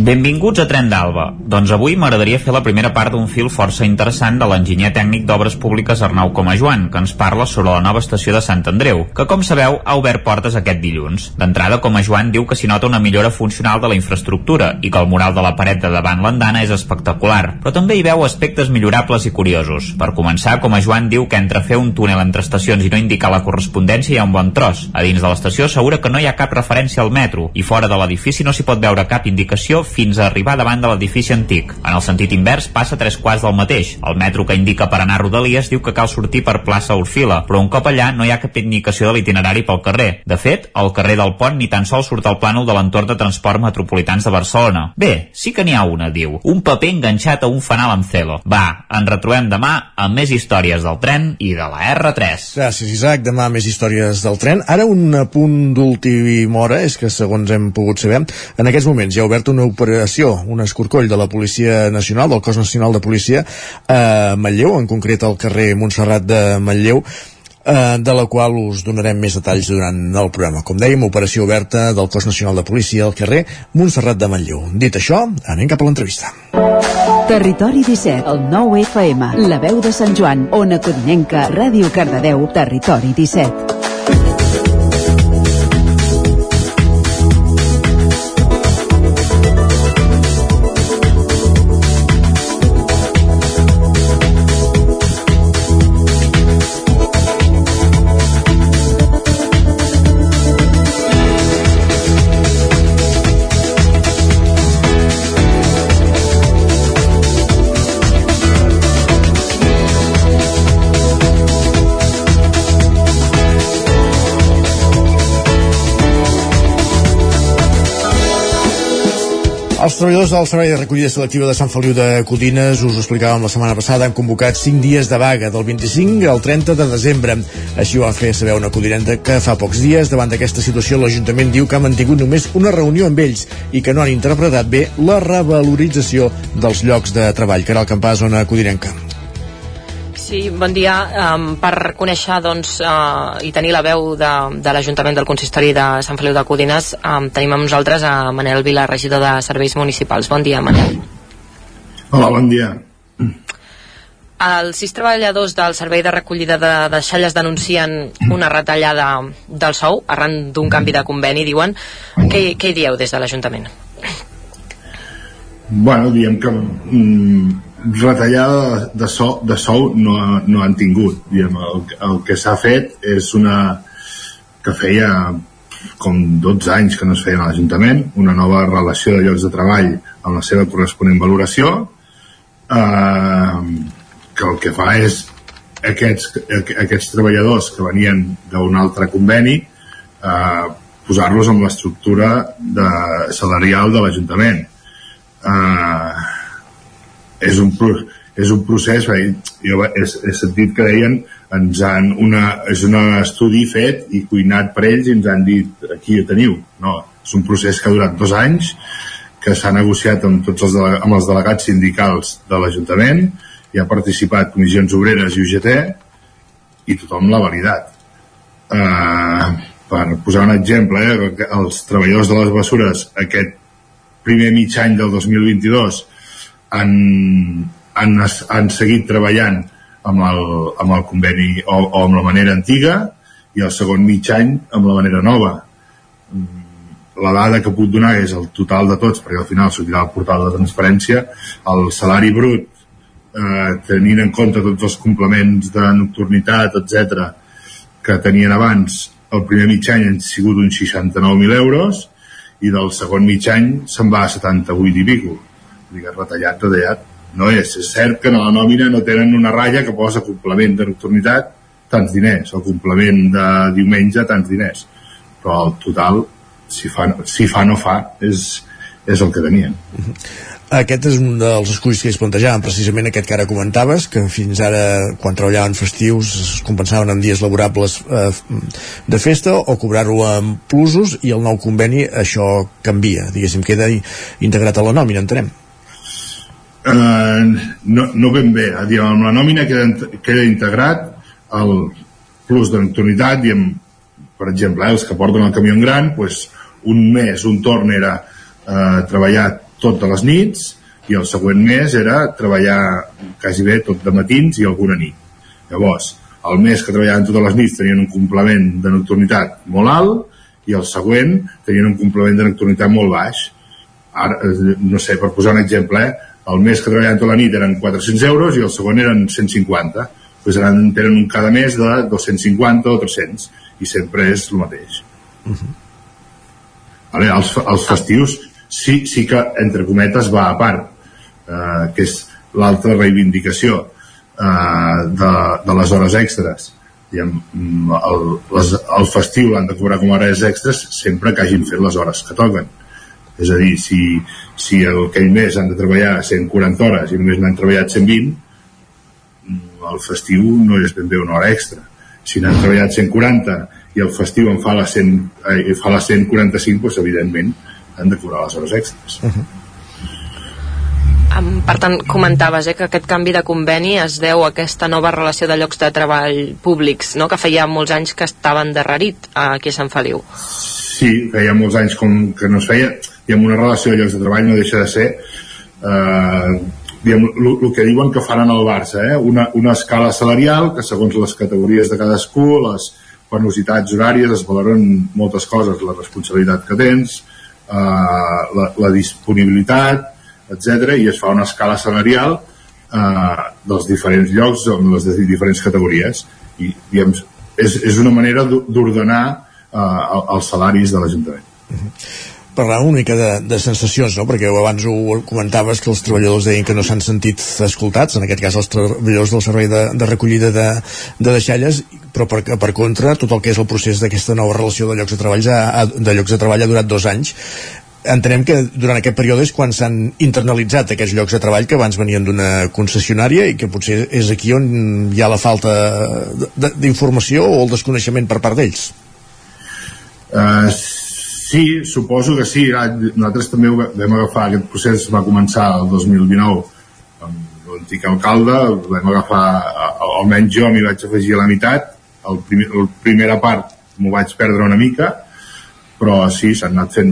Benvinguts a Tren d'Alba. Doncs avui m'agradaria fer la primera part d'un fil força interessant de l'enginyer tècnic d'obres públiques Arnau Comajoan, que ens parla sobre la nova estació de Sant Andreu, que com sabeu ha obert portes aquest dilluns. D'entrada, Comajoan diu que s'hi nota una millora funcional de la infraestructura i que el mural de la paret de davant l'andana és espectacular, però també hi veu aspectes millorables i curiosos. Per començar, Comajoan diu que entre fer un túnel entre estacions i no indicar la correspondència hi ha un bon tros. A dins de l'estació assegura que no hi ha cap referència al metro i fora de l'edifici no s'hi pot veure cap indicació fins a arribar davant de l'edifici antic. En el sentit invers passa tres quarts del mateix. El metro que indica per anar a Rodalies diu que cal sortir per plaça Orfila, però un cop allà no hi ha cap indicació de l'itinerari pel carrer. De fet, al carrer del Pont ni tan sols surt el plànol de l'entorn de transport metropolitans de Barcelona. Bé, sí que n'hi ha una, diu. Un paper enganxat a un fanal amb celo. Va, ens retrobem demà amb més històries del tren i de la R3. Gràcies, Isaac. Demà més històries del tren. Ara un punt d'última hora és que, segons hem pogut saber, en aquests moments hi ha obert una operació, un escorcoll de la Policia Nacional, del Cos Nacional de Policia, a Manlleu, en concret al carrer Montserrat de Manlleu, eh, de la qual us donarem més detalls durant el programa. Com dèiem, operació oberta del Cos Nacional de Policia al carrer Montserrat de Manlleu. Dit això, anem cap a l'entrevista. Territori 17, el 9 FM, la veu de Sant Joan, Ona Codinenca, Ràdio Cardedeu, Territori 17. Els treballadors del Servei de Recollida Selectiva de Sant Feliu de Codines, us ho explicàvem la setmana passada, han convocat 5 dies de vaga, del 25 al 30 de desembre. Així ho va fer saber una codinenta que fa pocs dies, davant d'aquesta situació, l'Ajuntament diu que ha mantingut només una reunió amb ells i que no han interpretat bé la revalorització dels llocs de treball. Caral Campàs, zona codinenca. Sí, bon dia. Um, per conèixer doncs, uh, i tenir la veu de, de l'Ajuntament del Consistori de Sant Feliu de Codines, um, tenim amb nosaltres a Manel Vila, regidor de Serveis Municipals. Bon dia, Manel. Hola, bon dia. Els sis treballadors del Servei de Recollida de Deixalles denuncien una retallada del sou arran d'un canvi de conveni, diuen. Què, què hi dieu des de l'Ajuntament? Bueno, diem que mm, retallada de, so, de sou no, no han tingut. Diem, el, el que s'ha fet és una que feia com 12 anys que no es feia a l'Ajuntament, una nova relació de llocs de treball amb la seva corresponent valoració, eh, que el que fa és aquests, aquests treballadors que venien d'un altre conveni eh, posar-los en l'estructura salarial de l'Ajuntament. Eh, és un, és un procés jo he, he sentit que deien ens han una, és un estudi fet i cuinat per ells i ens han dit aquí ho teniu. No, és un procés que ha durat dos anys que s'ha negociat amb tots els, amb els delegats sindicals de l'Ajuntament hi ha participat comissions obreres i UGT i tothom l'ha validat. Uh, per posar un exemple eh, els treballadors de les bessures aquest primer mig any del 2022 han, han, han seguit treballant amb el, amb el conveni o, o amb la manera antiga i el segon mig any amb la manera nova. La dada que puc donar és el total de tots perquè al final sortirà al portal de transferència el salari brut eh, tenint en compte tots els complements de nocturnitat, etc que tenien abans el primer mig any han sigut uns 69.000 euros i del segon mig any se'n va a 78 i pico digues, retallat, retallat no és, és cert que a la nòmina no tenen una ratlla que posa complement de nocturnitat tants diners, el complement de diumenge tants diners. Però el total si fa, si fa no fa és, és el que tenien. Aquest és un dels esculls que es plantejaven, precisament aquest que ara comentaves, que fins ara, quan treballaven festius, es compensaven en dies laborables eh, de festa o cobrar-ho amb plusos i el nou conveni això canvia, diguéssim, queda integrat a la nòmina, entenem. Uh, no, no ben bé, eh? diguem, amb la nòmina queda, queda integrat el plus de nocturnitat, diguem, per exemple, eh, els que porten el camió gran, pues, un mes, un torn era eh, treballat tot de les nits i el següent mes era treballar quasi bé tot de matins i alguna nit. Llavors, el mes que treballaven totes les nits tenien un complement de nocturnitat molt alt i el següent tenien un complement de nocturnitat molt baix. Ara, eh, no sé, per posar un exemple, eh? El mes que treballaven tota la nit eren 400 euros i el següent eren 150. Pues doncs tenen un cada mes de 250 o 300 i sempre és el mateix. Uh -huh. vale, els, els festius sí, sí que, entre cometes, va a part, eh, que és l'altra reivindicació eh, de, de les hores extres. Diguem, el, les, el festiu l'han de cobrar com a hores extres sempre que hagin fet les hores que toquen. És a dir, si, si aquell mes han de treballar 140 hores i només n'han treballat 120, el festiu no és ben bé una hora extra. Si n'han treballat 140 i el festiu en fa les, 100, eh, fa les 145, doncs, evidentment, han de cobrar les hores extres. Uh -huh. Per tant, comentaves eh, que aquest canvi de conveni es deu a aquesta nova relació de llocs de treball públics, no? que feia molts anys que estava endarrerit aquí a Sant Feliu. Sí, feia molts anys com que no es feia, i amb una relació de llocs de treball no deixa de ser eh, el que diuen que faran al Barça, eh? una, una escala salarial que segons les categories de cadascú, les penositats horàries, es valoren moltes coses, la responsabilitat que tens, eh, la, la disponibilitat, etc i es fa una escala salarial eh, dels diferents llocs amb les diferents categories i diguem, és, és una manera d'ordenar eh, els salaris de l'Ajuntament. Parlar una mica de, de sensacions, no? perquè abans ho comentaves que els treballadors deien que no s'han sentit escoltats, en aquest cas els treballadors del servei de, de recollida de, de deixalles, però per, per contra tot el que és el procés d'aquesta nova relació de llocs de treball ha, de llocs de treball ha durat dos anys entenem que durant aquest període és quan s'han internalitzat aquests llocs de treball que abans venien d'una concessionària i que potser és aquí on hi ha la falta d'informació o el desconeixement per part d'ells. Uh, Sí, suposo que sí. Nosaltres també vam agafar aquest procés, va començar el 2019 amb l'antic alcalde, vam agafar, almenys jo m'hi vaig afegir a la meitat, el primer, la primera part m'ho vaig perdre una mica, però sí, s'han anat fent...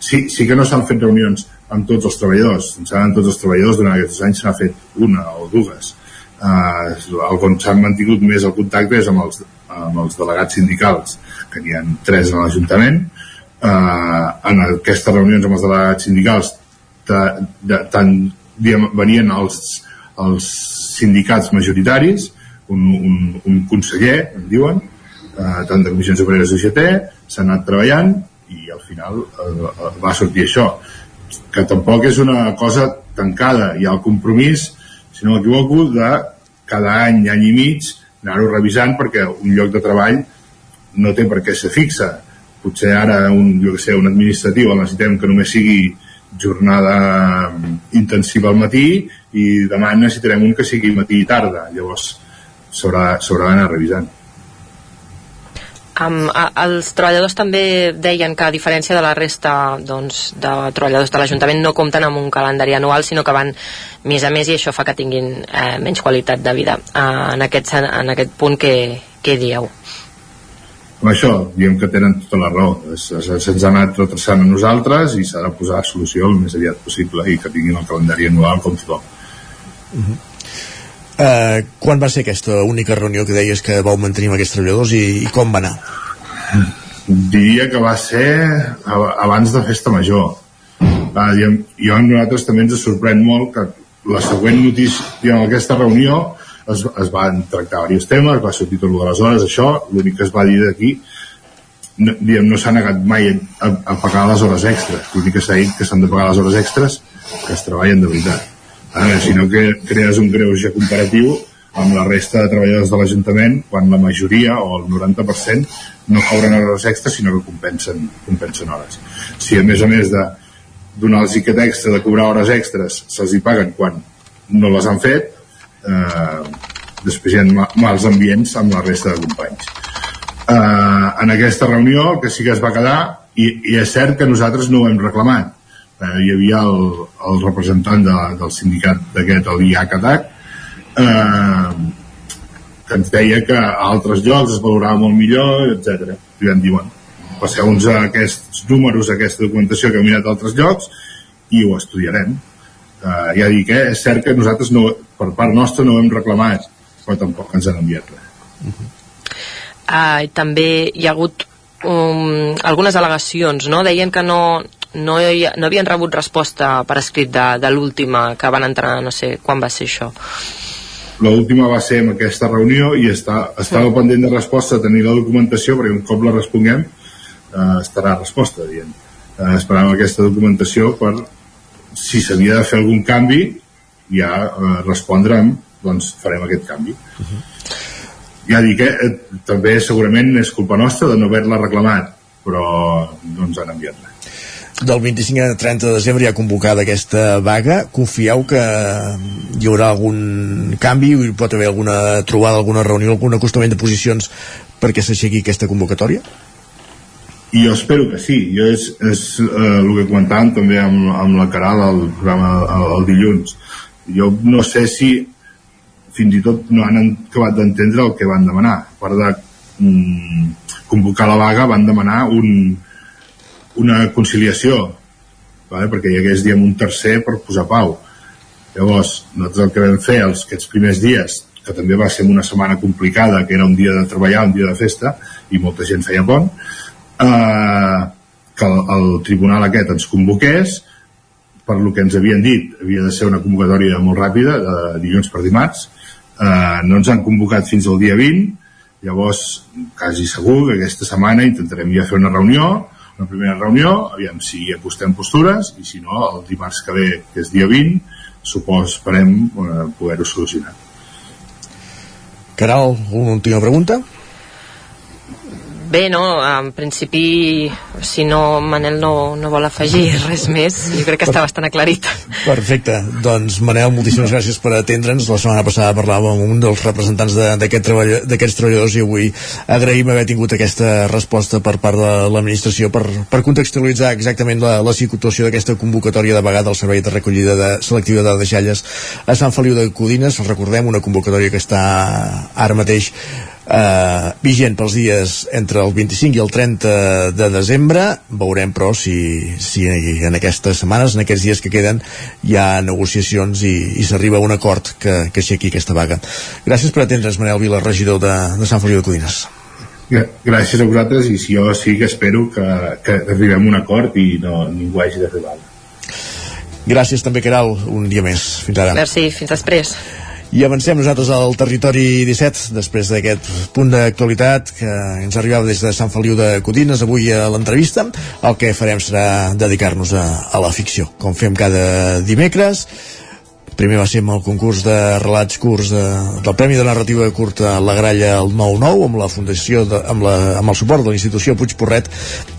Sí, sí que no s'han fet reunions amb tots els treballadors, em amb tots els treballadors durant aquests anys s'ha fet una o dues. Uh, el on s'han mantingut més el contacte és amb els, amb els delegats sindicals, que n'hi ha tres a l'Ajuntament, eh, en aquestes reunions amb els delegats sindicals de, de, tant venien els, els sindicats majoritaris un, un, un conseller en diuen eh, tant de comissions obreres UGT s'ha anat treballant i al final eh, va sortir això que tampoc és una cosa tancada. Hi ha el compromís si no m'equivoco de cada any, any i mig anar-ho revisant perquè un lloc de treball no té per què ser fixa potser ara un, jo que sé, un administratiu el necessitem que només sigui jornada mm, intensiva al matí i demà necessitarem un que sigui matí i tarda. Llavors s'haurà d'anar revisant. Um, els treballadors també deien que a diferència de la resta doncs, de treballadors de l'Ajuntament no compten amb un calendari anual sinó que van més a més i això fa que tinguin eh, menys qualitat de vida uh, en, aquest, en aquest punt que, que dieu amb això diem que tenen tota la raó se'ns ha anat retrasant a nosaltres i s'ha de posar solució el més aviat possible i que tinguin el calendari anual com tothom uh -huh. uh, quan va ser aquesta única reunió que deies que vau mantenir amb aquests treballadors i, i com va anar? diria que va ser abans de festa major uh, diem, jo a nosaltres també ens sorprèn molt que la següent notícia, diguem, aquesta reunió es, es van tractar diversos temes, va sortir tot el de les hores, això, l'únic que es va dir d'aquí, no, diguem, no s'ha negat mai a, a pagar les hores extres, l'únic que s'ha dit que s'han de pagar les hores extres que es treballen de veritat. Ara, si no que crees un greuge comparatiu amb la resta de treballadors de l'Ajuntament quan la majoria o el 90% no cobren hores extres sinó que compensen, compensen hores. Si a més a més de donar-los aquest extra de cobrar hores extres se'ls hi paguen quan no les han fet eh, després hi ha ma mals ambients amb la resta de companys eh, en aquesta reunió el que sí que es va quedar i, i és cert que nosaltres no ho hem reclamat eh, hi havia el, el representant de, del sindicat d'aquest, el IACATAC eh, que ens deia que a altres llocs es valorava molt millor, etc. I vam dir, bueno, passeu-nos aquests números, aquesta documentació que hem mirat a altres llocs i ho estudiarem. Uh, ja dic, eh, és cert que nosaltres no, per part nostra no ho hem reclamat, però tampoc ens han enviat res. Uh, també hi ha hagut um, algunes al·legacions, no? Deien que no, no, hi, no havien rebut resposta per escrit de, de l'última que van entrar, no sé quan va ser això. L'última va ser en aquesta reunió i està, estava sí. pendent de resposta tenir la documentació perquè un cop la responguem eh, estarà resposta, dient. Eh, esperàvem aquesta documentació per si s'havia de fer algun canvi ja eh, respondrem doncs farem aquest canvi uh -huh. ja dic, eh, també segurament és culpa nostra de no haver-la reclamat però no ens han enviat res del 25 al 30 de desembre ja convocada aquesta vaga, confieu que hi haurà algun canvi hi pot haver alguna trobada, alguna reunió algun acostament de posicions perquè s'aixequi aquesta convocatòria? I jo espero que sí. Jo és, és eh, el que comentàvem també amb, amb la Caral al programa el, el dilluns. Jo no sé si fins i tot no han acabat d'entendre el que van demanar. A part de mm, convocar la vaga van demanar un, una conciliació vale? perquè hi hagués diguem, un tercer per posar pau. Llavors nosaltres el que vam fer els, aquests primers dies que també va ser una setmana complicada que era un dia de treballar, un dia de festa i molta gent feia pont eh, que el, el tribunal aquest ens convoqués per lo que ens havien dit havia de ser una convocatòria molt ràpida de dilluns per dimarts eh, no ens han convocat fins al dia 20 llavors quasi segur que aquesta setmana intentarem ja fer una reunió una primera reunió, aviam si apostem postures i si no, el dimarts que ve que és dia 20, supos esperem eh, poder-ho solucionar Caral, una última pregunta? Bé, no, en principi, si no, Manel no, no vol afegir res més, jo crec que està bastant aclarit. Perfecte, doncs Manel, moltíssimes gràcies per atendre'ns. La setmana passada parlàvem amb un dels representants d'aquests treball, treballadors i avui agraïm haver tingut aquesta resposta per part de l'administració per, per contextualitzar exactament la, la situació d'aquesta convocatòria de vegada al servei de recollida de, selectiva de deixalles a Sant Feliu de Codines. Recordem una convocatòria que està ara mateix eh, vigent pels dies entre el 25 i el 30 de desembre veurem però si, si en aquestes setmanes, en aquests dies que queden hi ha negociacions i, i s'arriba a un acord que, que aixequi aquesta vaga gràcies per atendre'ns Manel Vila, regidor de, de Sant Feliu de Codines gràcies a vosaltres i si jo sí que espero que, que arribem a un acord i no, ningú hagi vaga Gràcies també, Caral, un dia més. Fins ara. Merci, fins després. I avancem nosaltres al territori 17, després d'aquest punt d'actualitat que ens arribava des de Sant Feliu de Codines avui a l'entrevista. El que farem serà dedicar-nos a, a la ficció, com fem cada dimecres. Primer va ser amb el concurs de relats curts de, del Premi de Narrativa Curta La Gralla el 9-9 amb la fundació de, amb, la, amb el suport de la institució Puig Porret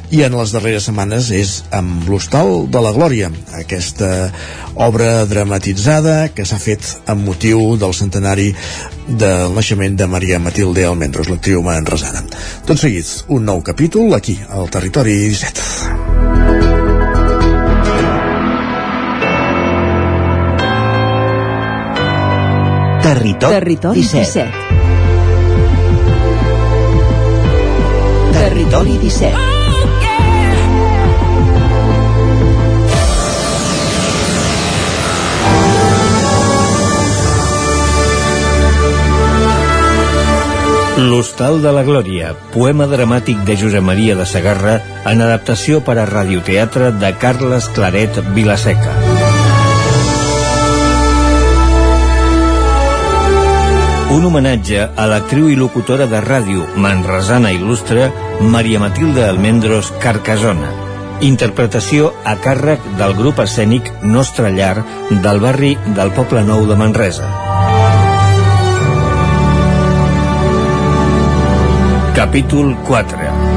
i en les darreres setmanes és amb l'Hostal de la Glòria, aquesta obra dramatitzada que s'ha fet amb motiu del centenari del naixement de Maria Matilde Almendros, l'actriu manresana. Tot seguit, un nou capítol aquí, al Territori 17. Territori, Territori 17. 17. Territori 17. L'Hostal de la Glòria, poema dramàtic de Josep Maria de Sagarra en adaptació per a radioteatre de Carles Claret Vilaseca. Un homenatge a l'actriu i locutora de ràdio manresana il·lustre Maria Matilde Almendros Carcasona. Interpretació a càrrec del grup escènic Nostra Llar del barri del Poble Nou de Manresa. Capítol 4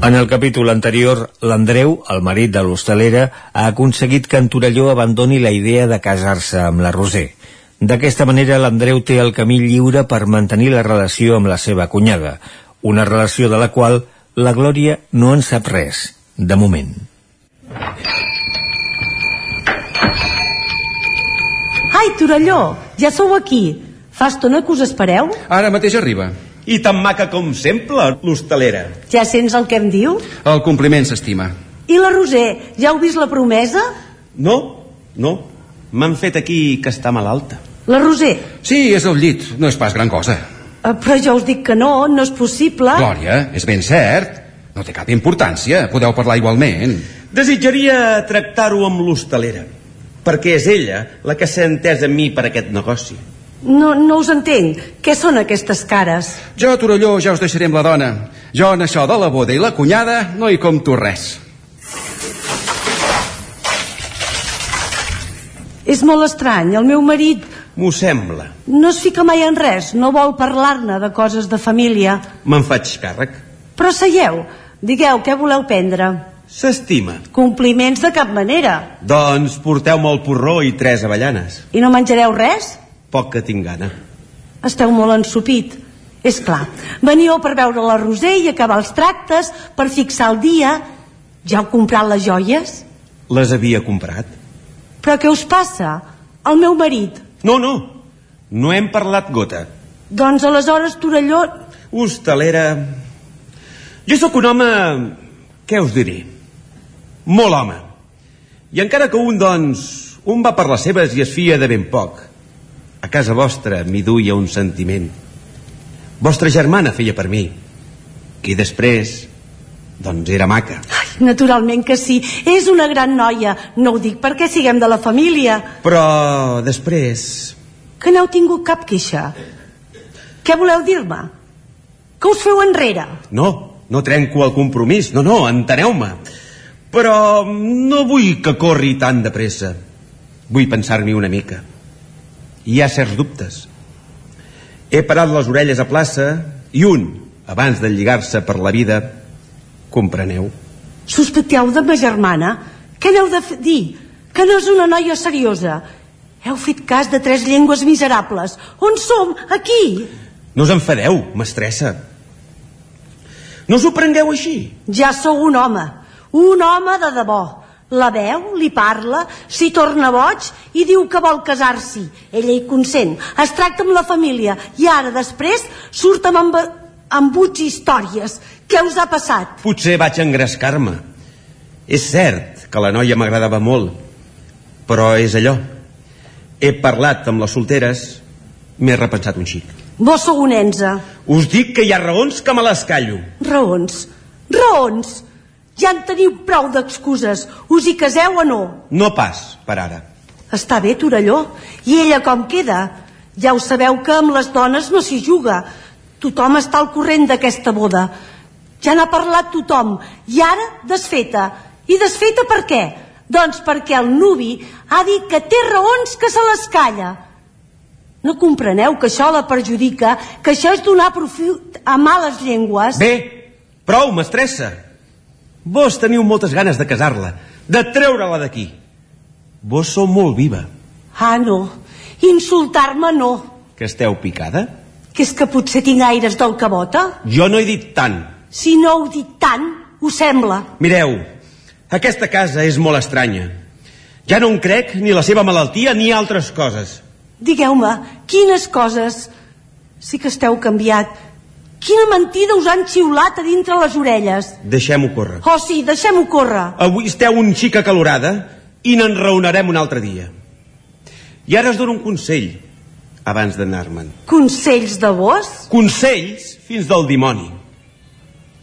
En el capítol anterior, l'Andreu, el marit de l'hostalera, ha aconseguit que en Torelló abandoni la idea de casar-se amb la Roser. D'aquesta manera, l'Andreu té el camí lliure per mantenir la relació amb la seva cunyada, una relació de la qual la Glòria no en sap res, de moment. Ai, Torelló, ja sou aquí. Fa estona que us espereu? Ara mateix arriba. I tan maca com sempre, l'hostalera. Ja sents el que em diu? El compliment s'estima. I la Roser, ja heu vist la promesa? No, no. M'han fet aquí que està malalta. La Roser? Sí, és al llit. No és pas gran cosa. Eh, però jo us dic que no, no és possible. Glòria, és ben cert. No té cap importància. Podeu parlar igualment. Desitjaria tractar-ho amb l'hostalera. Perquè és ella la que s'ha entès amb mi per aquest negoci. No, no us entenc. Què són aquestes cares? Jo, Torelló, ja us deixaré amb la dona. Jo en això de la boda i la cunyada no hi compto res. És molt estrany. El meu marit M'ho sembla. no es fica mai en res. No vol parlar-ne de coses de família. Me'n faig càrrec. Però seieu. Digueu, què voleu prendre? S'estima. Compliments de cap manera. Doncs porteu-me el porró i tres avellanes. I no menjareu res? Poc que tinc gana. Esteu molt ensupit. És clar. Veníeu per veure la Roser i acabar els tractes, per fixar el dia. Ja heu comprat les joies? Les havia comprat. Però què us passa? El meu marit. No, no. No hem parlat gota. Doncs aleshores, Torelló... Hostalera... Jo sóc un home... Què us diré? Molt home. I encara que un, doncs, un va per les seves i es fia de ben poc. A casa vostra m'hi duia un sentiment. Vostra germana feia per mi. I després, doncs era maca. Naturalment que sí. És una gran noia. No ho dic perquè siguem de la família. Però després... Que n'heu tingut cap queixa. Què voleu dir-me? Que us feu enrere? No, no trenco el compromís. No, no, enteneu-me. Però no vull que corri tan de pressa. Vull pensar-m'hi una mica. Hi ha certs dubtes. He parat les orelles a plaça i un, abans de lligar-se per la vida, compreneu? Sospiteu de ma germana? Què n'heu de dir? Que no és una noia seriosa. Heu fet cas de tres llengües miserables. On som? Aquí. No us enfadeu, mestressa. No us ho prengueu així. Ja sou un home. Un home de debò. La veu, li parla, s'hi torna boig i diu que vol casar-s'hi. Ella hi consent. Es tracta amb la família i ara, després, surt amb, amb, amb buts històries. Què us ha passat? Potser vaig engrescar-me. És cert que la noia m'agradava molt, però és allò. He parlat amb les solteres, m'he repensat un xic. Vos sou un enze. Us dic que hi ha raons que me les callo. Raons. Raons. Ja en teniu prou d'excuses. Us hi caseu o no? No pas, per ara. Està bé, Torelló. I ella com queda? Ja ho sabeu que amb les dones no s'hi juga. Tothom està al corrent d'aquesta boda. Ja n'ha parlat tothom. I ara, desfeta. I desfeta per què? Doncs perquè el nuvi ha dit que té raons que se les calla. No compreneu que això la perjudica, que això és donar profit a males llengües? Bé, prou, mestressa. Vos teniu moltes ganes de casar-la, de treure-la d'aquí. Vos sou molt viva. Ah, no. Insultar-me no. Que esteu picada? Que és que potser tinc aires del cabota? Jo no he dit tant. Si no heu dit tant, ho sembla. Mireu, aquesta casa és molt estranya. Ja no en crec ni la seva malaltia ni altres coses. Digueu-me, quines coses... Sí que esteu canviat. Quina mentida us han xiulat a dintre les orelles. Deixem-ho córrer. Oh, sí, deixem-ho córrer. Avui esteu un xic acalorada i n'enraonarem un altre dia. I ara us dono un consell abans d'anar-me'n. Consells de vos? Consells fins del dimoni.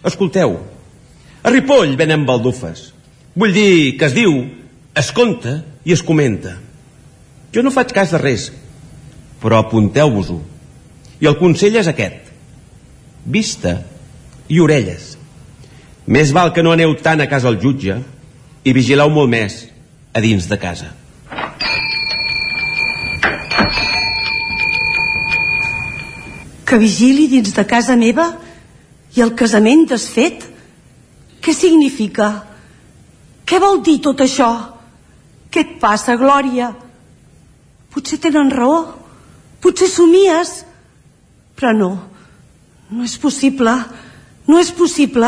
Escolteu, a Ripoll venen baldufes. Vull dir que es diu, es conta i es comenta. Jo no faig cas de res, però apunteu-vos-ho. I el consell és aquest. Vista i orelles. Més val que no aneu tant a casa el jutge i vigileu molt més a dins de casa. Que vigili dins de casa meva i el casament desfet? Què significa? Què vol dir tot això? Què et passa, Glòria? Potser tenen raó. Potser somies. Però no. No és possible. No és possible.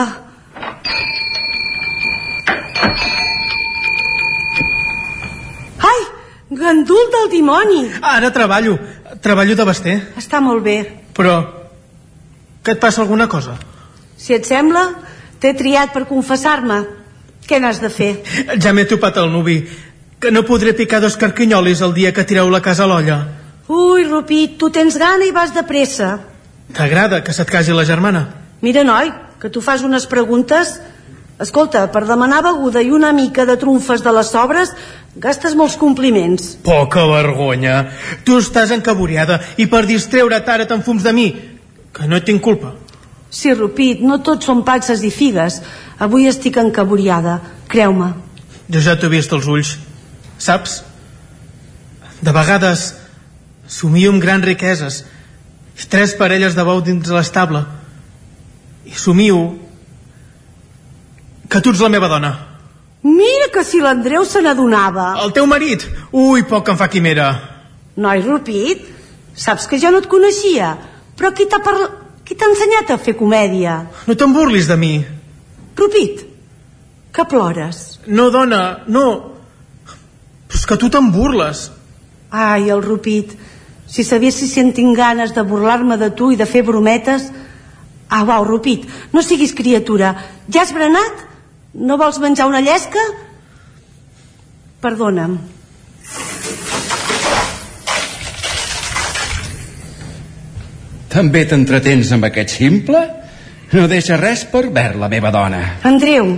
Ai, gandul del dimoni. Ara treballo. Treballo de baster. Està molt bé. Però... Que et passa alguna cosa? Si et sembla, t'he triat per confessar-me. Què n'has de fer? Ja m'he topat el nuvi. Que no podré picar dos carquinyolis el dia que tireu la casa a l'olla. Ui, Rupit, tu tens gana i vas de pressa. T'agrada que se't casi la germana? Mira, noi, que tu fas unes preguntes... Escolta, per demanar beguda i una mica de trumfes de les sobres gastes molts compliments. Poca vergonya. Tu estàs encaboriada i per distreure't ara t'enfums de mi, que no tinc culpa. Sí, Rupit, no tots són patses i figues. Avui estic encaboriada, creu-me. Jo ja t'he vist els ulls, saps? De vegades somio amb grans riqueses tres parelles de bou dins l'estable. I somio que tu ets la meva dona. Mira que si l'Andreu se n'adonava. El teu marit? Ui, poc que em fa quimera. Noi, Rupit, saps que jo no et coneixia, però qui t'ha parla... qui t'ha ensenyat a fer comèdia? No te'n burlis de mi. Rupit, que plores? No, dona, no. Però és que tu te'n burles. Ai, el Rupit, si sabessis si en tinc ganes de burlar-me de tu i de fer brometes... Ah, uau, Rupit, no siguis criatura. Ja has berenat? No vols menjar una llesca? Perdona'm. També t'entretens amb aquest simple? No deixa res per ver la meva dona. Andreu,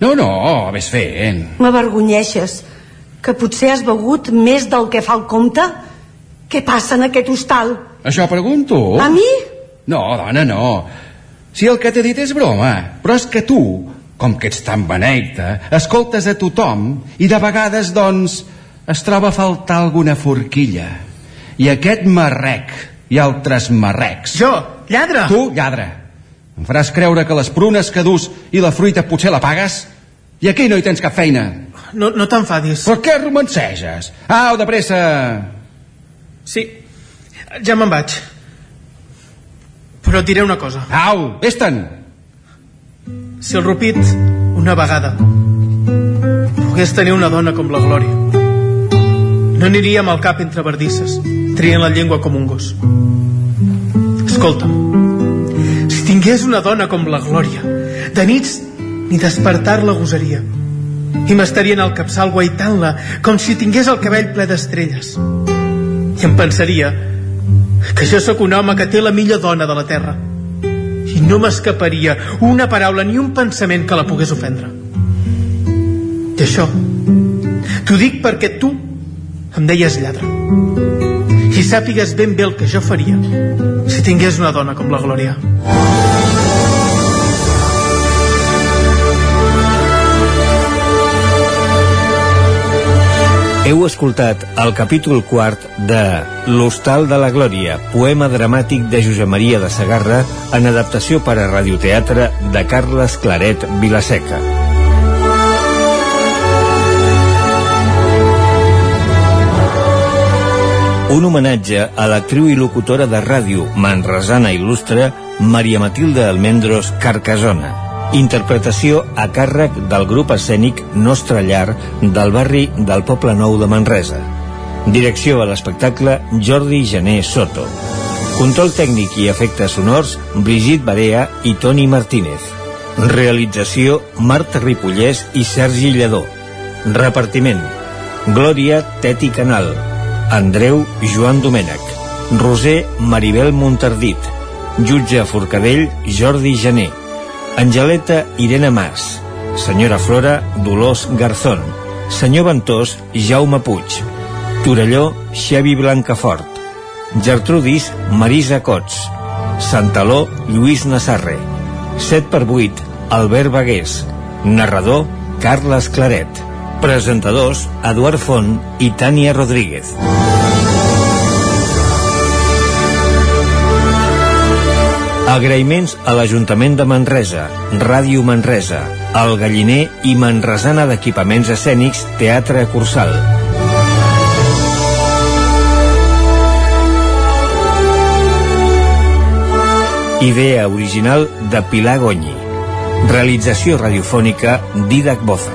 No, no, ves fent. m'avergonyeixes. Que potser has begut més del que fa el compte? Què passa en aquest hostal? Això pregunto. A mi? No, dona, no. Si el que t'he dit és broma, però és que tu, com que ets tan beneita, escoltes a tothom i de vegades, doncs, es troba a faltar alguna forquilla. I aquest marrec i altres marrecs. Jo, lladre! Tu, lladre. Em faràs creure que les prunes que dus i la fruita potser la pagues? I aquí no hi tens cap feina. No, no t'enfadis. Per què romanceges? Au, de pressa! Sí, ja me'n vaig. Però et diré una cosa. Au, vés-te'n! Si el Rupit, una vegada, pogués tenir una dona com la Glòria, no aniríem al cap entre bardisses, trient la llengua com un gos. Escolta, si tingués una dona com la Glòria, de nits ni despertar-la gosaria, i m'estarien al capçal guaitant-la com si tingués el cabell ple d'estrelles. I em pensaria que jo sóc un home que té la millor dona de la terra i no m'escaparia una paraula ni un pensament que la pogués ofendre. I això t'ho dic perquè tu em deies lladre. I sàpigues ben bé el que jo faria si tingués una dona com la Glòria. Heu escoltat el capítol quart de L'Hostal de la Glòria, poema dramàtic de Josep Maria de Sagarra en adaptació per a radioteatre de Carles Claret Vilaseca. Un homenatge a l'actriu i locutora de ràdio manresana il·lustre Maria Matilde Almendros Carcasona. Interpretació a càrrec del grup escènic Nostra Llar del barri del Poble Nou de Manresa. Direcció a l'espectacle Jordi Gené Soto. Control tècnic i efectes sonors Brigitte Barea i Toni Martínez. Realització Marta Ripollès i Sergi Lledó. Repartiment Glòria Teti Canal Andreu Joan Domènech Roser Maribel Montardit Jutge Forcadell Jordi Gené Angeleta Irene Mas Senyora Flora Dolors Garzón Senyor Ventós Jaume Puig Torelló, Xevi Blancafort. Gertrudis, Marisa Cots. Santaló, Lluís Nassarre. 7 per 8, Albert Bagués. Narrador, Carles Claret. Presentadors, Eduard Font i Tània Rodríguez. Agraïments a l'Ajuntament de Manresa, Ràdio Manresa, El Galliner i Manresana d'Equipaments Escènics Teatre Cursal. Idea original de Pilar Gonyi. Realització radiofònica Didac Boza.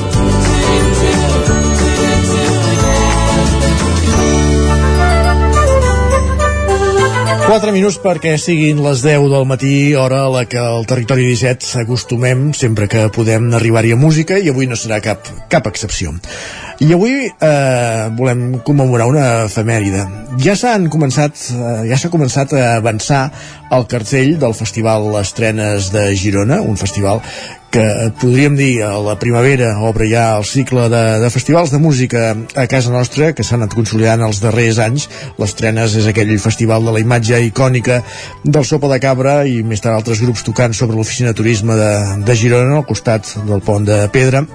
4 minuts perquè siguin les 10 del matí, hora a la que al Territori 17 acostumem, sempre que podem arribar-hi a música, i avui no serà cap, cap excepció. I avui eh, volem commemorar una efemèride. Ja s'han començat, eh, ja s'ha començat a avançar el cartell del Festival Estrenes de Girona, un festival que podríem dir a la primavera obre ja el cicle de, de festivals de música a casa nostra que s'han anat consolidant els darrers anys. l'Estrenes és aquell festival de la imatge icònica del Sopa de Cabra i més tard altres grups tocant sobre l'oficina de turisme de, de Girona al costat del pont de Pedra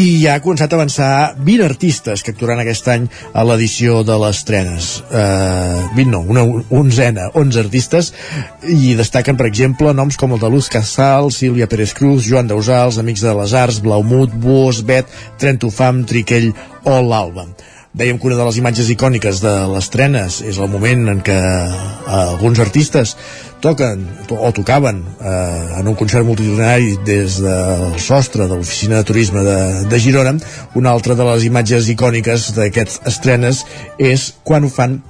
i ja ha començat a avançar 20 artistes que actuaran aquest any a l'edició de les trenes. Eh, 20 no, una onzena 11 artistes. I destaquen per exemple noms com el de Luz Casal Sílvia Pérez Cruz, Joan Dausals Amics de les Arts, Blaumut, Buos, Bet Trentofam, Triquell o l'Alba dèiem que una de les imatges icòniques de les trenes és el moment en què eh, alguns artistes toquen o tocaven eh, en un concert multitudinari des del sostre de l'oficina de turisme de, de Girona. Una altra de les imatges icòniques d'aquests estrenes és quan ho fan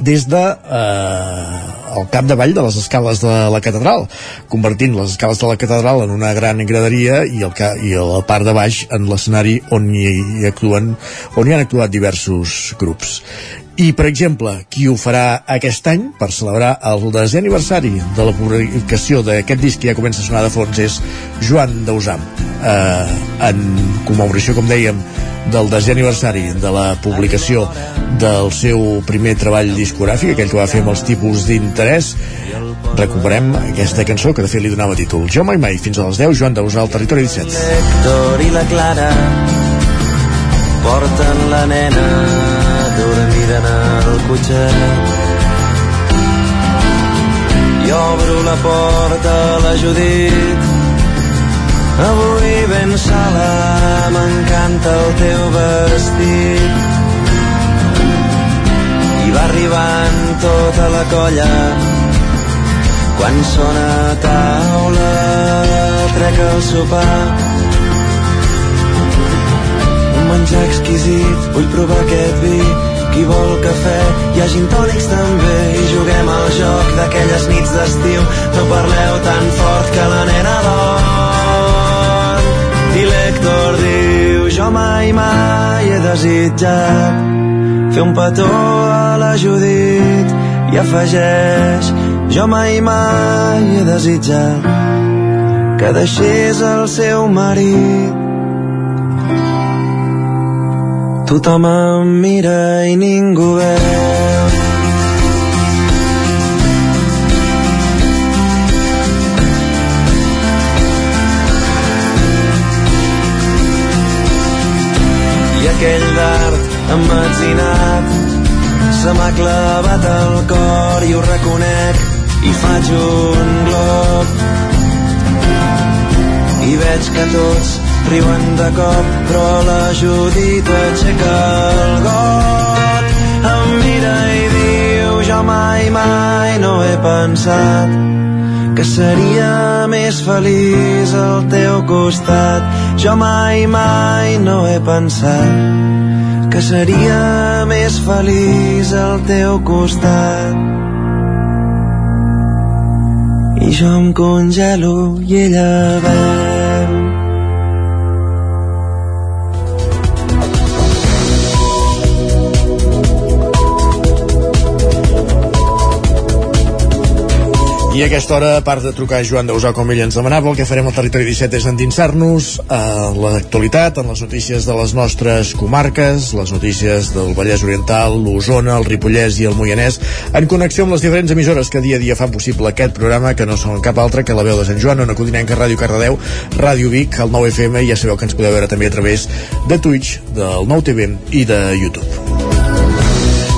des de eh, el capdavall de les escales de la catedral convertint les escales de la catedral en una gran graderia i, el, i la part de baix en l'escenari on hi, hi actuen on hi han actuat diversos grups. I, per exemple, qui ho farà aquest any per celebrar el desè aniversari de la publicació d'aquest disc que ja comença a sonar de fons és Joan Dausam eh, en commemoració, com dèiem del desè aniversari de la publicació del seu primer treball discogràfic, aquell que va fer amb els tipus d'interès. Recuperem aquesta cançó que de fet li donava títol. Jo mai mai, fins a les 10, Joan Dausà al Territori 17 Héctor i la Clara porten la nena dormida en el cotxet. I obro la porta a la Judit. Avui ben sola m'encanta el teu vestit. I va arribant tota la colla quan sona taula trec el sopar. Un menjar exquisit vull provar aquest vi. Qui vol cafè hi ha gin tònics també. I juguem al joc d'aquelles nits d'estiu. No parleu tan fort que la nena dorm i l'Hèctor diu jo mai mai he desitjat fer un petó a la Judit. I afegeix jo mai mai he desitjat que deixés el seu marit. Tothom em mira i ningú veu aquell dard emmetzinat se m'ha clavat al cor i ho reconec i faig un glob. I veig que tots riuen de cop però la Judit aixeca el got. Em mira i diu, jo mai, mai no he pensat que seria més feliç al teu costat. Jo mai, mai no he pensat que seria més feliç al teu costat. I jo em congelo i ella veu. I a aquesta hora, a part de trucar a Joan Dausà com ell ens demanava, el que farem al Territori 17 és endinsar-nos a l'actualitat, en les notícies de les nostres comarques, les notícies del Vallès Oriental, l'Osona, el Ripollès i el Moianès, en connexió amb les diferents emissores que dia a dia fan possible aquest programa, que no són cap altre que la veu de Sant Joan, Ona Codinenca, Ràdio Cardedeu, Ràdio Vic, el 9FM, i ja sabeu que ens podeu veure també a través de Twitch, del 9TV i de YouTube.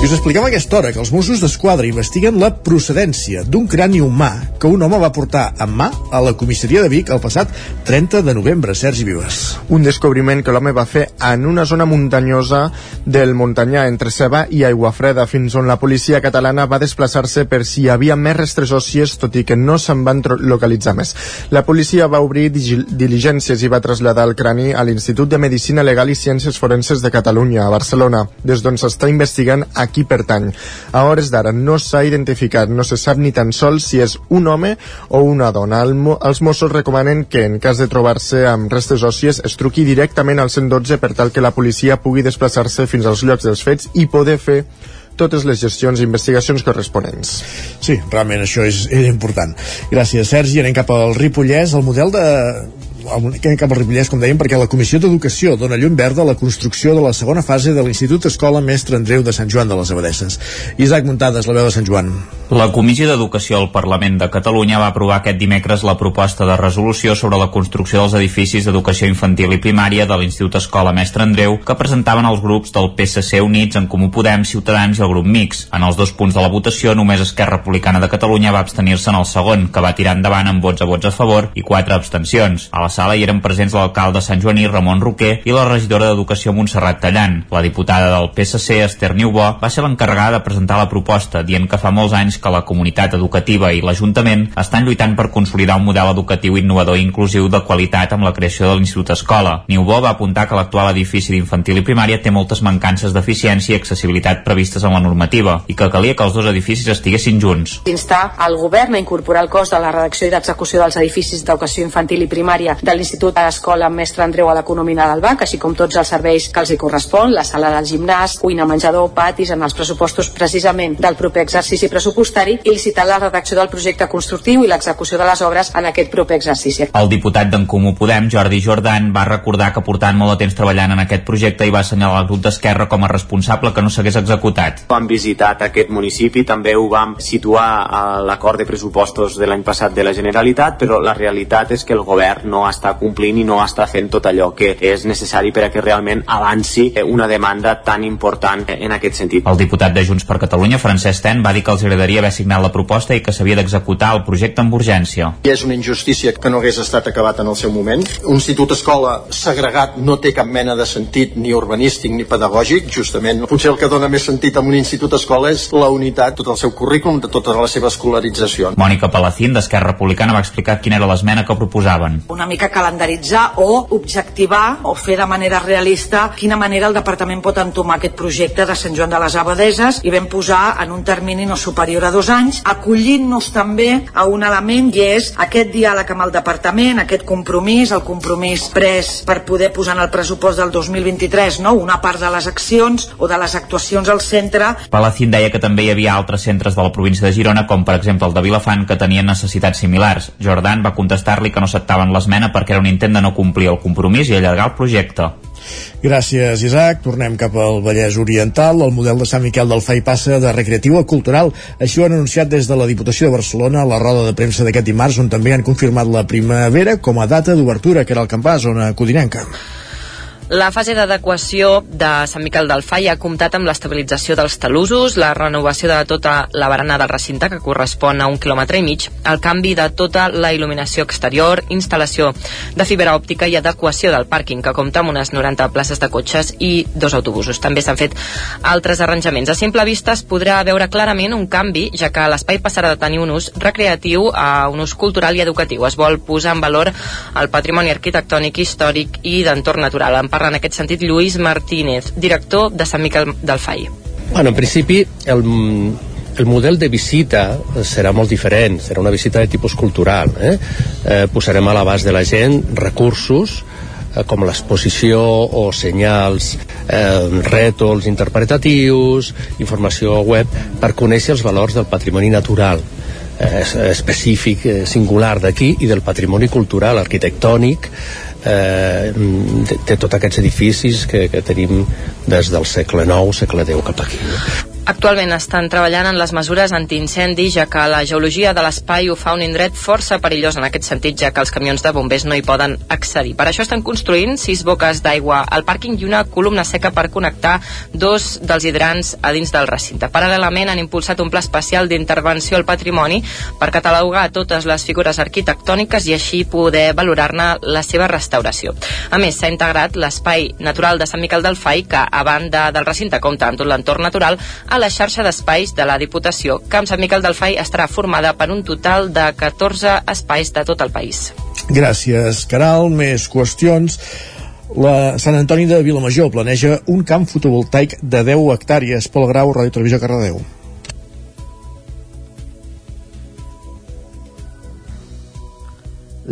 I us expliquem aquesta hora que els Mossos d'Esquadra investiguen la procedència d'un crani humà que un home va portar en mà a la comissaria de Vic el passat 30 de novembre. Sergi Vives. Un descobriment que l'home va fer en una zona muntanyosa del Montanyà, entre Ceba i Aiguafreda, fins on la policia catalana va desplaçar-se per si hi havia més restres òssies, tot i que no se'n van localitzar més. La policia va obrir diligències i va traslladar el crani a l'Institut de Medicina Legal i Ciències Forenses de Catalunya, a Barcelona, des d'on s'està investigant a qui pertany. A hores d'ara no s'ha identificat, no se sap ni tan sols si és un home o una dona. El, els Mossos recomanen que, en cas de trobar-se amb restes òssies, es truqui directament al 112 per tal que la policia pugui desplaçar-se fins als llocs dels fets i poder fer totes les gestions i investigacions corresponents. Sí, realment això és, és important. Gràcies, Sergi. Anem cap al Ripollès. El model de cap al Ripollès, com dèiem, perquè la Comissió d'Educació dona llum verda a la construcció de la segona fase de l'Institut Escola Mestre Andreu de Sant Joan de les Abadesses. Isaac Muntades, la veu de Sant Joan. La Comissió d'Educació al Parlament de Catalunya va aprovar aquest dimecres la proposta de resolució sobre la construcció dels edificis d'educació infantil i primària de l'Institut Escola Mestre Andreu que presentaven els grups del PSC Units en Comú Podem, Ciutadans i el grup Mix. En els dos punts de la votació, només Esquerra Republicana de Catalunya va abstenir-se en el segon, que va tirar endavant amb vots a vots a favor i quatre abstencions. A la sala hi eren presents l'alcalde Sant Joaní, Ramon Roquer, i la regidora d'Educació Montserrat Tallant. La diputada del PSC, Esther Niubó, va ser l'encarregada de presentar la proposta, dient que fa molts anys que la comunitat educativa i l'Ajuntament estan lluitant per consolidar un model educatiu innovador i inclusiu de qualitat amb la creació de l'Institut Escola. Niubó va apuntar que l'actual edifici d'infantil i primària té moltes mancances d'eficiència i accessibilitat previstes en la normativa i que calia que els dos edificis estiguessin junts. instar el govern a incorporar el cost de la redacció i d'execució dels edificis d'educació infantil i primària de l'Institut d'Escola Mestre Andreu a l'economia del BAC, així com tots els serveis que els hi correspon, la sala del gimnàs, cuina, menjador, patis, en els pressupostos precisament del proper exercici pressupostari i licitar la redacció del projecte constructiu i l'execució de les obres en aquest proper exercici. El diputat d'en Comú Podem, Jordi Jordan, va recordar que portant molt de temps treballant en aquest projecte i va assenyalar el grup d'Esquerra com a responsable que no s'hagués executat. Vam visitat aquest municipi, també ho vam situar a l'acord de pressupostos de l'any passat de la Generalitat, però la realitat és que el govern no està complint i no està fent tot allò que és necessari per a que realment avanci una demanda tan important en aquest sentit. El diputat de Junts per Catalunya, Francesc Ten, va dir que els agradaria haver signat la proposta i que s'havia d'executar el projecte amb urgència. I és una injustícia que no hagués estat acabat en el seu moment. Un institut escola segregat no té cap mena de sentit ni urbanístic ni pedagògic, justament. Potser el que dona més sentit a un institut escola és la unitat, tot el seu currículum, de tota la seva escolarització. Mònica Palacín, d'Esquerra Republicana, va explicar quina era l'esmena que proposaven. una mica calendaritzar o objectivar o fer de manera realista quina manera el departament pot entomar aquest projecte de Sant Joan de les Abadeses i vam posar en un termini no superior a dos anys, acollint-nos també a un element i és aquest diàleg amb el departament, aquest compromís, el compromís pres per poder posar en el pressupost del 2023 no? una part de les accions o de les actuacions al centre Palacín deia que també hi havia altres centres de la província de Girona, com per exemple el de Vilafant, que tenien necessitats similars. Jordan va contestar-li que no acceptaven l'esmena perquè era un intent de no complir el compromís i allargar el projecte. Gràcies, Isaac. Tornem cap al Vallès Oriental. El model de Sant Miquel del Fai passa de recreatiu a cultural. Així ho han anunciat des de la Diputació de Barcelona a la roda de premsa d'aquest dimarts, on també han confirmat la primavera com a data d'obertura, que era el campàs, zona codinenca. La fase d'adequació de Sant Miquel del Fai ha comptat amb l'estabilització dels talusos, la renovació de tota la barana del recinte, que correspon a un quilòmetre i mig, el canvi de tota la il·luminació exterior, instal·lació de fibra òptica i adequació del pàrquing, que compta amb unes 90 places de cotxes i dos autobusos. També s'han fet altres arranjaments. A simple vista es podrà veure clarament un canvi, ja que l'espai passarà de tenir un ús recreatiu a un ús cultural i educatiu. Es vol posar en valor el patrimoni arquitectònic, històric i d'entorn natural. En parla en aquest sentit Lluís Martínez, director de Sant Miquel del Fai. Bueno, en principi, el, el model de visita serà molt diferent, serà una visita de tipus cultural. Eh? Eh, posarem a l'abast de la gent recursos eh, com l'exposició o senyals, eh, rètols interpretatius, informació web, per conèixer els valors del patrimoni natural eh, específic, eh, singular d'aquí i del patrimoni cultural, arquitectònic eh, té, tots aquests edificis que, que tenim des del segle IX, segle X cap aquí. Actualment estan treballant en les mesures antiincendi, ja que la geologia de l'espai ho fa un indret força perillós en aquest sentit, ja que els camions de bombers no hi poden accedir. Per això estan construint sis boques d'aigua al pàrquing i una columna seca per connectar dos dels hidrants a dins del recinte. Paral·lelament han impulsat un pla especial d'intervenció al patrimoni per catalogar totes les figures arquitectòniques i així poder valorar-ne la seva restauració. A més, s'ha integrat l'espai natural de Sant Miquel del Fai, que a banda del recinte compta amb tot l'entorn natural, a la xarxa d'espais de la Diputació. Camp Sant Miquel del Fai estarà formada per un total de 14 espais de tot el país. Gràcies, Caral. Més qüestions. La Sant Antoni de Vilamajor planeja un camp fotovoltaic de 10 hectàrees. Pol Grau, Ràdio Televisió Cardedeu.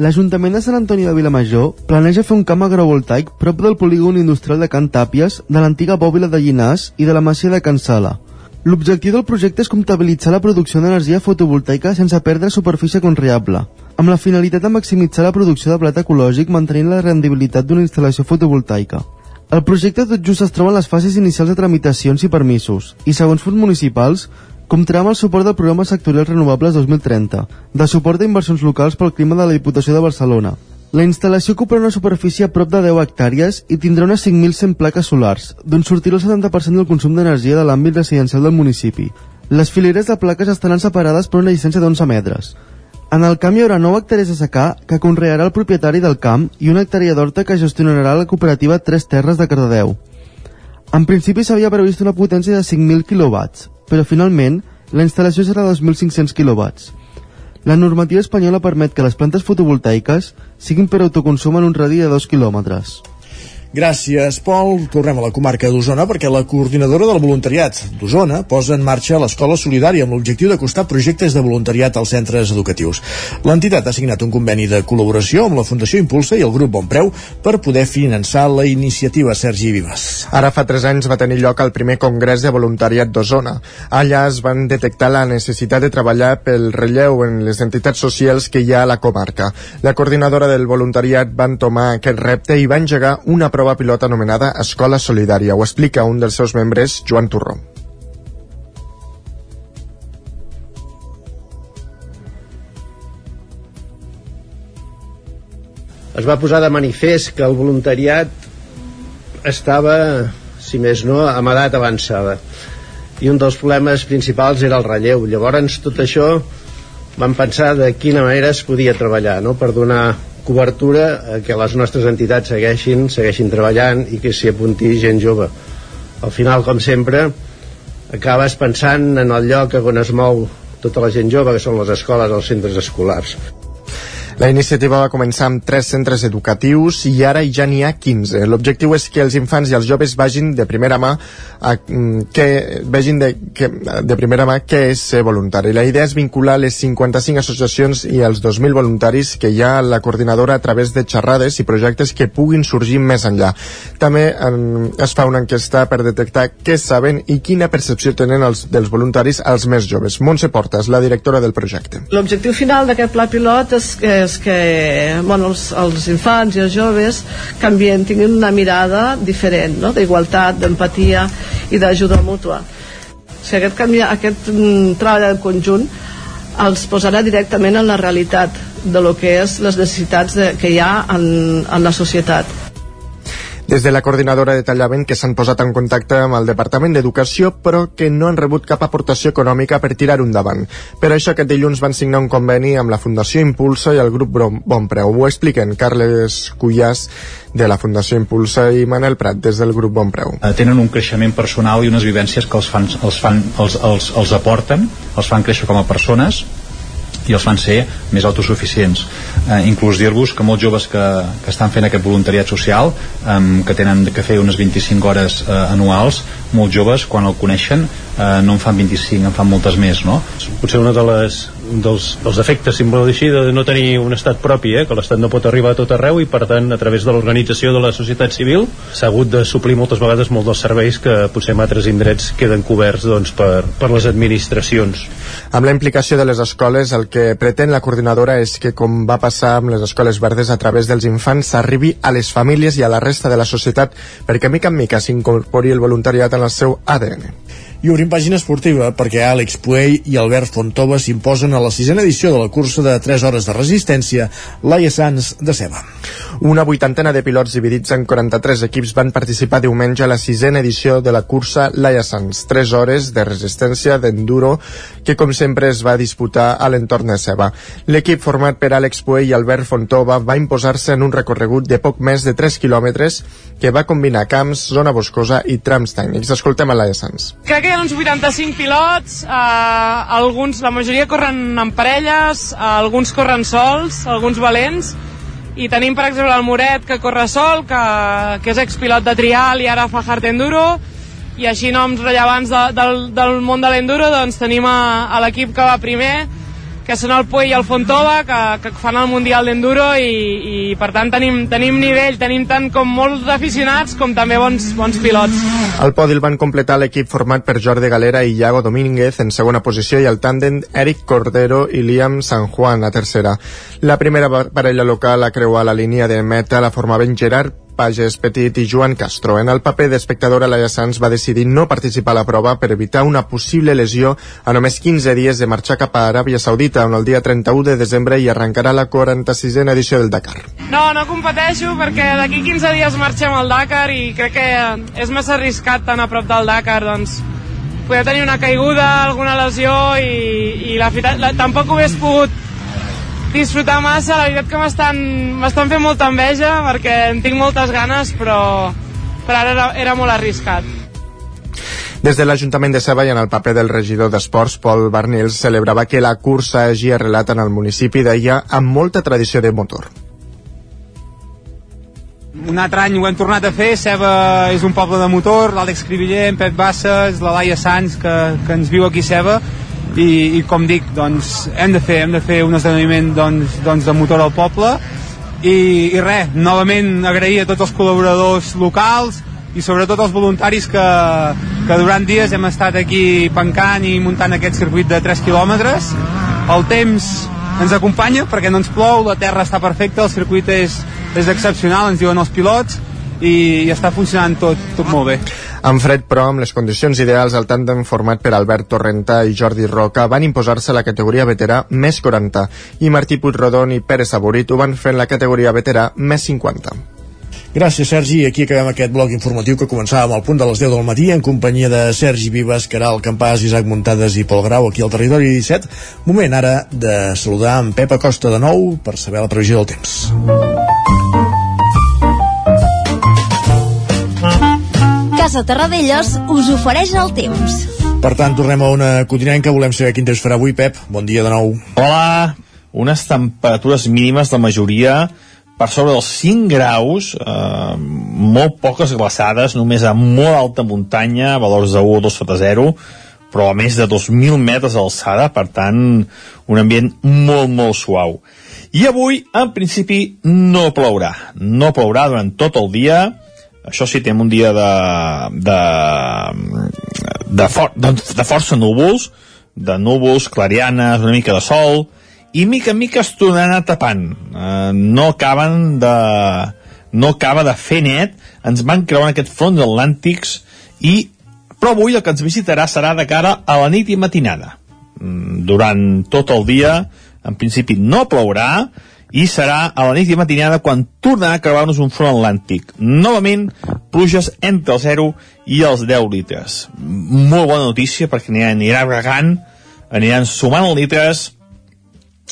L'Ajuntament de Sant Antoni de Vilamajor planeja fer un camp agrovoltaic prop del polígon industrial de Can Tàpies, de l'antiga bòbila de Llinàs i de la masia de Can Sala. L'objectiu del projecte és comptabilitzar la producció d'energia fotovoltaica sense perdre superfície conreable, amb la finalitat de maximitzar la producció de plat ecològic mantenint la rendibilitat d'una instal·lació fotovoltaica. El projecte tot just es troba en les fases inicials de tramitacions i permisos, i segons fons municipals, comptarà amb el suport del Programa Sectorial Renovables 2030, de suport a inversions locals pel clima de la Diputació de Barcelona. La instal·lació ocuparà una superfície a prop de 10 hectàrees i tindrà unes 5.100 plaques solars, d'on sortirà el 70% del consum d'energia de l'àmbit residencial del municipi. Les fileres de plaques estaran separades per una llicència d'11 metres. En el camp hi haurà 9 hectàrees de secà que conrearà el propietari del camp i una hectàrea d'horta que gestionarà la cooperativa Tres Terres de Cardedeu. En principi s'havia previst una potència de 5.000 kW, però finalment la instal·lació serà de 2.500 kW. La normativa espanyola permet que les plantes fotovoltaiques siguin per autoconsum en un radi de 2 quilòmetres. Gràcies, Pol. Tornem a la comarca d'Osona perquè la coordinadora del voluntariat d'Osona posa en marxa l'Escola Solidària amb l'objectiu d'acostar projectes de voluntariat als centres educatius. L'entitat ha signat un conveni de col·laboració amb la Fundació Impulsa i el grup Bon Preu per poder finançar la iniciativa Sergi Vives. Ara fa tres anys va tenir lloc el primer congrés de voluntariat d'Osona. Allà es van detectar la necessitat de treballar pel relleu en les entitats socials que hi ha a la comarca. La coordinadora del voluntariat va entomar aquest repte i va engegar una prova pilot anomenada Escola Solidària. Ho explica un dels seus membres, Joan Turró. es va posar de manifest que el voluntariat estava, si més no, amb edat avançada. I un dels problemes principals era el relleu. Llavors, tot això vam pensar de quina manera es podia treballar, no?, per donar cobertura a que les nostres entitats segueixin, segueixin treballant i que s'hi apunti gent jove. Al final, com sempre, acabes pensant en el lloc on es mou tota la gent jove, que són les escoles, els centres escolars. La iniciativa va començar amb tres centres educatius i ara ja n'hi ha 15. L'objectiu és que els infants i els joves vagin de primera mà a, que vegin de, que, de primera mà què és ser voluntari. La idea és vincular les 55 associacions i els 2.000 voluntaris que hi ha a la coordinadora a través de xerrades i projectes que puguin sorgir més enllà. També en, es fa una enquesta per detectar què saben i quina percepció tenen els, dels voluntaris als més joves. Montse Portas, la directora del projecte. L'objectiu final d'aquest pla pilot és, és que bueno, els, els infants i els joves canvien, tinguin una mirada diferent, no? d'igualtat, d'empatia i d'ajuda mútua. O sigui, aquest, canvi, aquest mm, treball en conjunt els posarà directament en la realitat de lo que és les necessitats de, que hi ha en, en la societat. Des de la coordinadora detallaven que s'han posat en contacte amb el Departament d'Educació però que no han rebut cap aportació econòmica per tirar-ho endavant. Per això aquest dilluns van signar un conveni amb la Fundació Impulsa i el grup Bon Preu. Ho expliquen Carles Cuyàs de la Fundació Impulsa i Manel Prat des del grup Bon Preu. Eh, tenen un creixement personal i unes vivències que els, fan, els, fan, els, els, els aporten, els fan créixer com a persones i els fan ser més autosuficients eh, inclús dir-vos que molts joves que, que estan fent aquest voluntariat social eh, que tenen que fer unes 25 hores eh, anuals molts joves quan el coneixen eh, no en fan 25, en fan moltes més no? potser una de les dels, dels efectes, si em vol dir així, de no tenir un estat propi, eh? que l'estat no pot arribar a tot arreu i per tant a través de l'organització de la societat civil s'ha hagut de suplir moltes vegades molts dels serveis que potser en altres indrets queden coberts doncs, per, per les administracions. Amb la implicació de les escoles, el que pretén la coordinadora és que, com va passar amb les escoles verdes a través dels infants, s'arribi a les famílies i a la resta de la societat perquè mica en mica s'incorpori el voluntariat en el seu ADN. I obrim pàgina esportiva perquè Àlex Puell i Albert Fontova s'imposen a la sisena edició de la cursa de 3 hores de resistència Laia Sanz de Ceba. Una vuitantena de pilots dividits en 43 equips van participar diumenge a la sisena edició de la cursa Laia Sanz, 3 hores de resistència d'enduro que com sempre es va disputar a l'entorn de Ceba. L'equip format per Àlex Puell i Albert Fontova va imposar-se en un recorregut de poc més de 3 quilòmetres que va combinar camps, zona boscosa i trams tècnics. Escoltem a Laia Sanz. Crec que hi ha uns 85 pilots, eh, alguns, la majoria corren en parelles, eh, alguns corren sols, alguns valents, i tenim per exemple el Moret que corre sol, que, que és expilot de trial i ara fa hard enduro, i així noms rellevants de, del, del món de l'enduro, doncs tenim a, a l'equip que va primer, que són el Puey i el Fontova, que, que fan el Mundial d'Enduro i, i per tant tenim, tenim nivell, tenim tant com molts aficionats com també bons, bons pilots. Al podi el van completar l'equip format per Jordi Galera i Iago Domínguez en segona posició i el tàndem Eric Cordero i Liam San Juan a tercera. La primera parella local a creuar la línia de meta la formaven Gerard Pages Petit i Joan Castro. En el paper d'espectadora, Laia Sanz va decidir no participar a la prova per evitar una possible lesió a només 15 dies de marxar cap a Aràbia Saudita, on el dia 31 de desembre hi arrencarà la 46a edició del Dakar. No, no competeixo perquè d'aquí 15 dies marxem al Dakar i crec que és massa arriscat tan a prop del Dakar, doncs poder tenir una caiguda, alguna lesió i, i la, la, tampoc ho hagués pogut disfrutar massa, la veritat que m'estan fent molta enveja perquè en tinc moltes ganes, però, però ara era, era molt arriscat. Des de l'Ajuntament de Ceba i en el paper del regidor d'Esports, Pol Barnils, celebrava que la cursa hagi arrelat en el municipi d'Aia amb molta tradició de motor. Un altre any ho hem tornat a fer, Ceba és un poble de motor, l'Àlex Cribiller, en Pep Bassas, la Laia Sanz, que, que ens viu aquí a Ceba, i, i com dic, doncs, hem de fer, hem de fer un esdeveniment doncs, doncs de motor al poble. I, i res, novament agrair a tots els col·laboradors locals i sobretot els voluntaris que, que durant dies hem estat aquí pencant i muntant aquest circuit de 3 quilòmetres. El temps ens acompanya perquè no ens plou, la terra està perfecta el circuit és, és excepcional, ens diuen els pilots i, i està funcionant tot, tot molt bé en fred, però, amb les condicions ideals, el tàndem format per Albert Torrenta i Jordi Roca van imposar-se a la categoria veterà més 40 i Martí Puigrodon i Pere Saborit ho van fer en la categoria veterà més 50. Gràcies, Sergi. Aquí acabem aquest bloc informatiu que començàvem al punt de les 10 del matí en companyia de Sergi Vives, Caral Campàs, Isaac Muntades i Pol Grau aquí al Territori 17. Moment ara de saludar en Pep Acosta de nou per saber la previsió del temps. Casa Terradellos us ofereix el temps. Per tant, tornem a una que Volem saber quin temps farà avui, Pep. Bon dia de nou. Hola. Unes temperatures mínimes de majoria per sobre dels 5 graus, eh, molt poques glaçades, només a molt alta muntanya, valors de 1 o 2 sota 0, però a més de 2.000 metres d'alçada, per tant, un ambient molt, molt suau. I avui, en principi, no plourà. No plourà durant tot el dia, això sí, tenim un dia de, de, de, for, de, de força núvols, de núvols, clarianes, una mica de sol, i mica en mica es tornaran tapant. Eh, no acaben de... no acaba de fer net, ens van creuant aquests fronts atlàntics i però avui el que ens visitarà serà de cara a la nit i matinada. Mm, durant tot el dia en principi no plourà, i serà a la nit i matinada quan tornarà a creuar-nos un front atlàntic. Novament, pluges entre el 0 i els 10 litres. Molt bona notícia perquè anirà, anirà regant, aniran sumant litres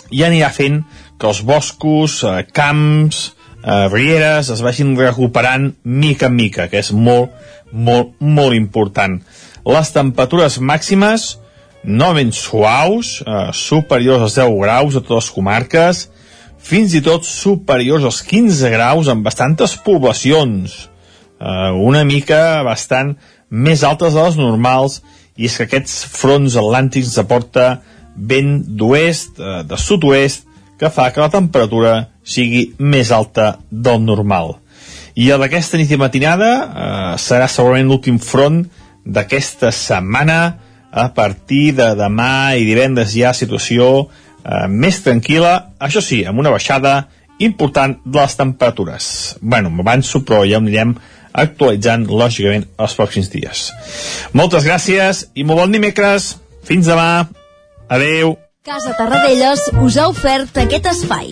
i anirà fent que els boscos, eh, camps, eh, rieres es vagin recuperant mica en mica, que és molt, molt, molt important. Les temperatures màximes novament suaus, eh, superiors als 10 graus a totes les comarques, fins i tot superiors als 15 graus en bastantes poblacions, eh, una mica bastant més altes de les normals, i és que aquests fronts atlàntics aporta vent d'oest, eh, de sud-oest, que fa que la temperatura sigui més alta del normal. I el d'aquesta nit i matinada eh, serà segurament l'últim front d'aquesta setmana a partir de demà i divendres hi ha situació eh, més tranquil·la, això sí, amb una baixada important de les temperatures. bueno, m'avanço, però ja ho anirem actualitzant, lògicament, els pròxims dies. Moltes gràcies i molt bon dimecres. Fins demà. Adeu. Casa Tarradellas us ha ofert aquest espai.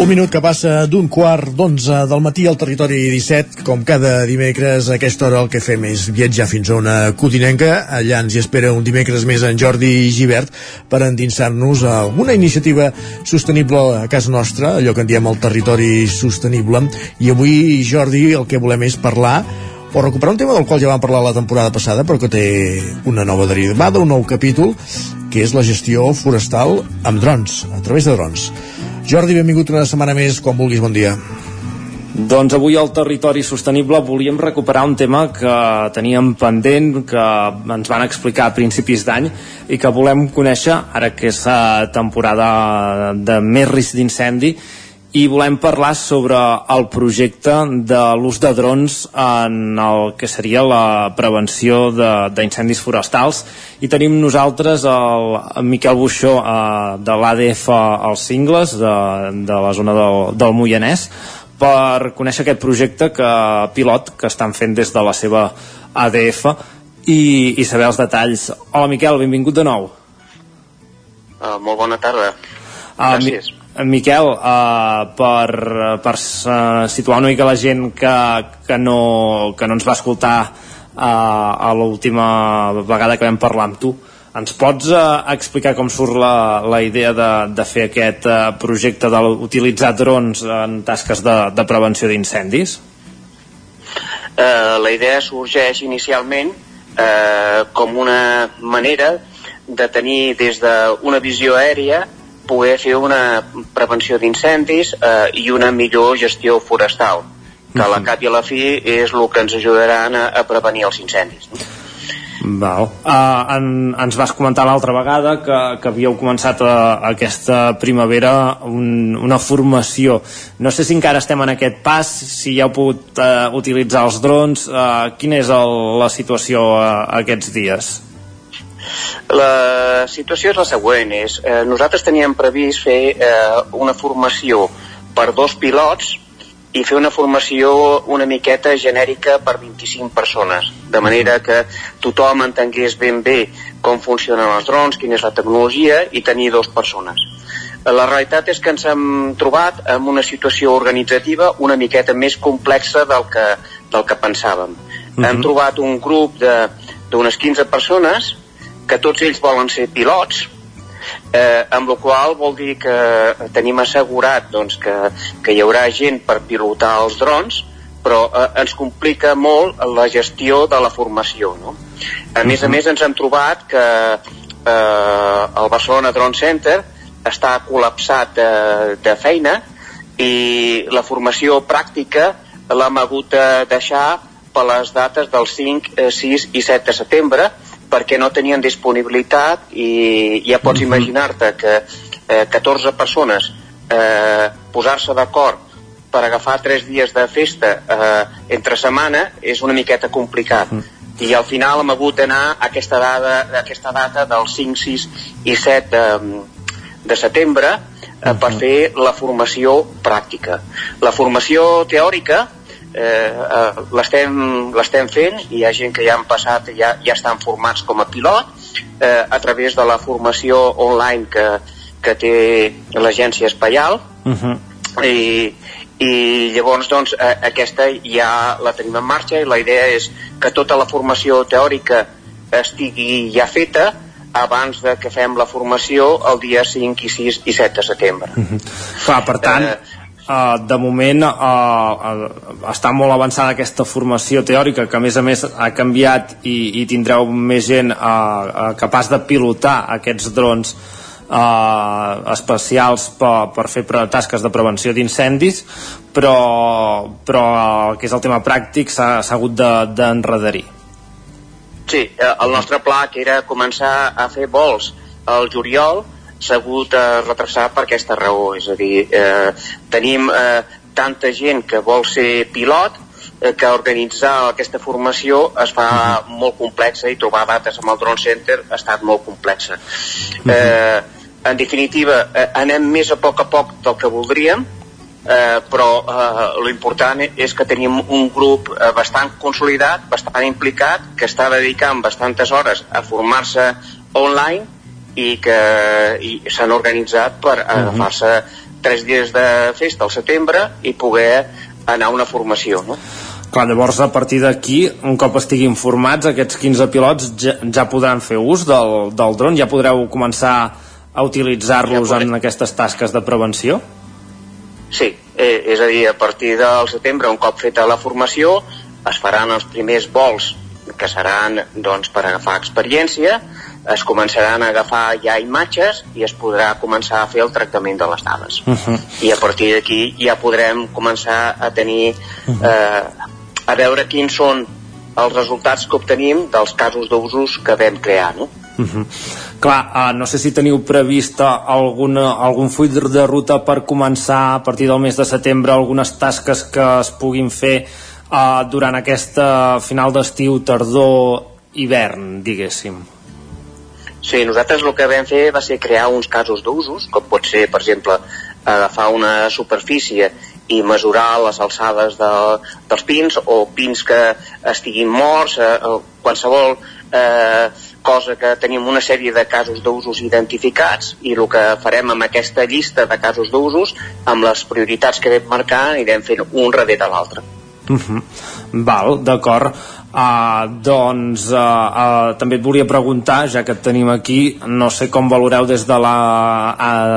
Un minut que passa d'un quart d'onze del matí al territori 17. Com cada dimecres a aquesta hora el que fem és viatjar fins a una codinenca. Allà ens hi espera un dimecres més en Jordi Givert per endinsar-nos a alguna iniciativa sostenible a casa nostra, allò que en diem el territori sostenible. I avui, Jordi, el que volem és parlar o recuperar un tema del qual ja vam parlar la temporada passada però que té una nova derivada, un nou capítol que és la gestió forestal amb drons, a través de drons Jordi, benvingut una setmana més, quan vulguis, bon dia. Doncs avui al Territori Sostenible volíem recuperar un tema que teníem pendent, que ens van explicar a principis d'any i que volem conèixer, ara que és a temporada de més risc d'incendi, i volem parlar sobre el projecte de l'ús de drons en el que seria la prevenció d'incendis forestals i tenim nosaltres el, el Miquel Buixó eh, de l'ADF als Cingles de, de la zona del, del Moianès per conèixer aquest projecte que pilot que estan fent des de la seva ADF i, i saber els detalls. Hola Miquel, benvingut de nou. Uh, molt bona tarda. Uh, Gràcies. Mi Miquel, uh, per, per uh, situar una mica la gent que, que, no, que no ens va escoltar uh, a l'última vegada que vam parlar amb tu, ens pots uh, explicar com surt la, la idea de, de fer aquest uh, projecte d'utilitzar drons en tasques de, de prevenció d'incendis? Uh, la idea sorgeix inicialment uh, com una manera de tenir des d'una visió aèria poder fer una prevenció d'incendis eh, i una millor gestió forestal que a la cap i a la fi és el que ens ajudaran a, a prevenir els incendis no? Val. Uh, en, ens vas comentar l'altra vegada que, que havíeu començat a, aquesta primavera un, una formació. No sé si encara estem en aquest pas, si ja heu pogut uh, utilitzar els drons. Uh, quina és el, la situació uh, aquests dies? La situació és la següent. És, eh, nosaltres teníem previst fer eh, una formació per dos pilots i fer una formació una miqueta genèrica per 25 persones, de manera que tothom entengués ben bé com funcionen els drons, quina és la tecnologia i tenir dos persones. La realitat és que ens hem trobat en una situació organitzativa una miqueta més complexa del que, del que pensàvem. Uh -huh. Hem trobat un grup d'unes 15 persones que tots ells volen ser pilots, eh, amb la qual vol dir que tenim assegurat doncs, que, que hi haurà gent per pilotar els drons, però eh, ens complica molt la gestió de la formació. No? A més a més ens hem trobat que eh, el Barcelona Drone Center està col·lapsat de, de feina i la formació pràctica l'hem hagut de deixar per les dates del 5, eh, 6 i 7 de setembre perquè no tenien disponibilitat i ja pots Mhm. imaginar-te que eh, 14 persones eh, posar-se d'acord per agafar 3 dies de festa eh, entre setmana és una miqueta complicat i al final hem hagut d'anar a aquesta data, a aquesta data del 5, 6 i 7 de, de setembre eh, per fer la formació pràctica. La formació teòrica eh, eh, l'estem fent i hi ha gent que ja han passat ja, ja estan formats com a pilot eh, a través de la formació online que, que té l'agència Espaial. Uh -huh. i, i llavors doncs eh, aquesta ja la tenim en marxa i la idea és que tota la formació teòrica estigui ja feta abans de que fem la formació el dia 5 i 6 i 7 de setembre. Clar, per tant, uh, de moment uh, uh, està molt avançada aquesta formació teòrica que a més a més ha canviat i, i tindreu més gent uh, uh, capaç de pilotar aquests drons uh, especials per, per fer tasques de prevenció d'incendis però, però el que és el tema pràctic s'ha hagut de- d'enredarir de, Sí, el nostre pla que era començar a fer vols al juliol s'ha hagut de retrasar per aquesta raó, és a dir, eh, tenim eh, tanta gent que vol ser pilot eh, que organitzar aquesta formació es fa molt complexa i trobar dates amb el Drone Center ha estat molt complexa. Eh, en definitiva, eh, anem més a poc a poc del que voldríem, eh, però eh, l'important és que tenim un grup eh, bastant consolidat, bastant implicat, que està dedicant bastantes hores a formar-se online i que s'han organitzat per agafar-se tres dies de festa al setembre i poder anar a una formació, no? Clar, llavors a partir d'aquí, un cop estiguin formats, aquests 15 pilots ja, ja podran fer ús del, del dron, ja podreu començar a utilitzar-los ja en aquestes tasques de prevenció? Sí, eh, és a dir, a partir del setembre, un cop feta la formació, es faran els primers vols que seran doncs, per agafar experiència, es començaran a agafar ja imatges i es podrà començar a fer el tractament de les dades. Uh -huh. I a partir d'aquí ja podrem començar a tenir, eh, a veure quins són els resultats que obtenim dels casos d'usos que vam crear, no? Uh -huh. Clar, uh, no sé si teniu previst alguna, algun full de ruta per començar a partir del mes de setembre algunes tasques que es puguin fer uh, durant aquesta final d'estiu, tardor, hivern, diguéssim. Sí, nosaltres el que vam fer va ser crear uns casos d'usos, com pot ser, per exemple, agafar una superfície i mesurar les alçades de, dels pins o pins que estiguin morts, eh, qualsevol eh, cosa que tenim una sèrie de casos d'usos identificats i el que farem amb aquesta llista de casos d'usos, amb les prioritats que vam marcar, anirem fent un darrere l'altre. Uh -huh. Val, d'acord. Uh, doncs uh, uh, també et volia preguntar, ja que et tenim aquí, no sé com valoreu des de la,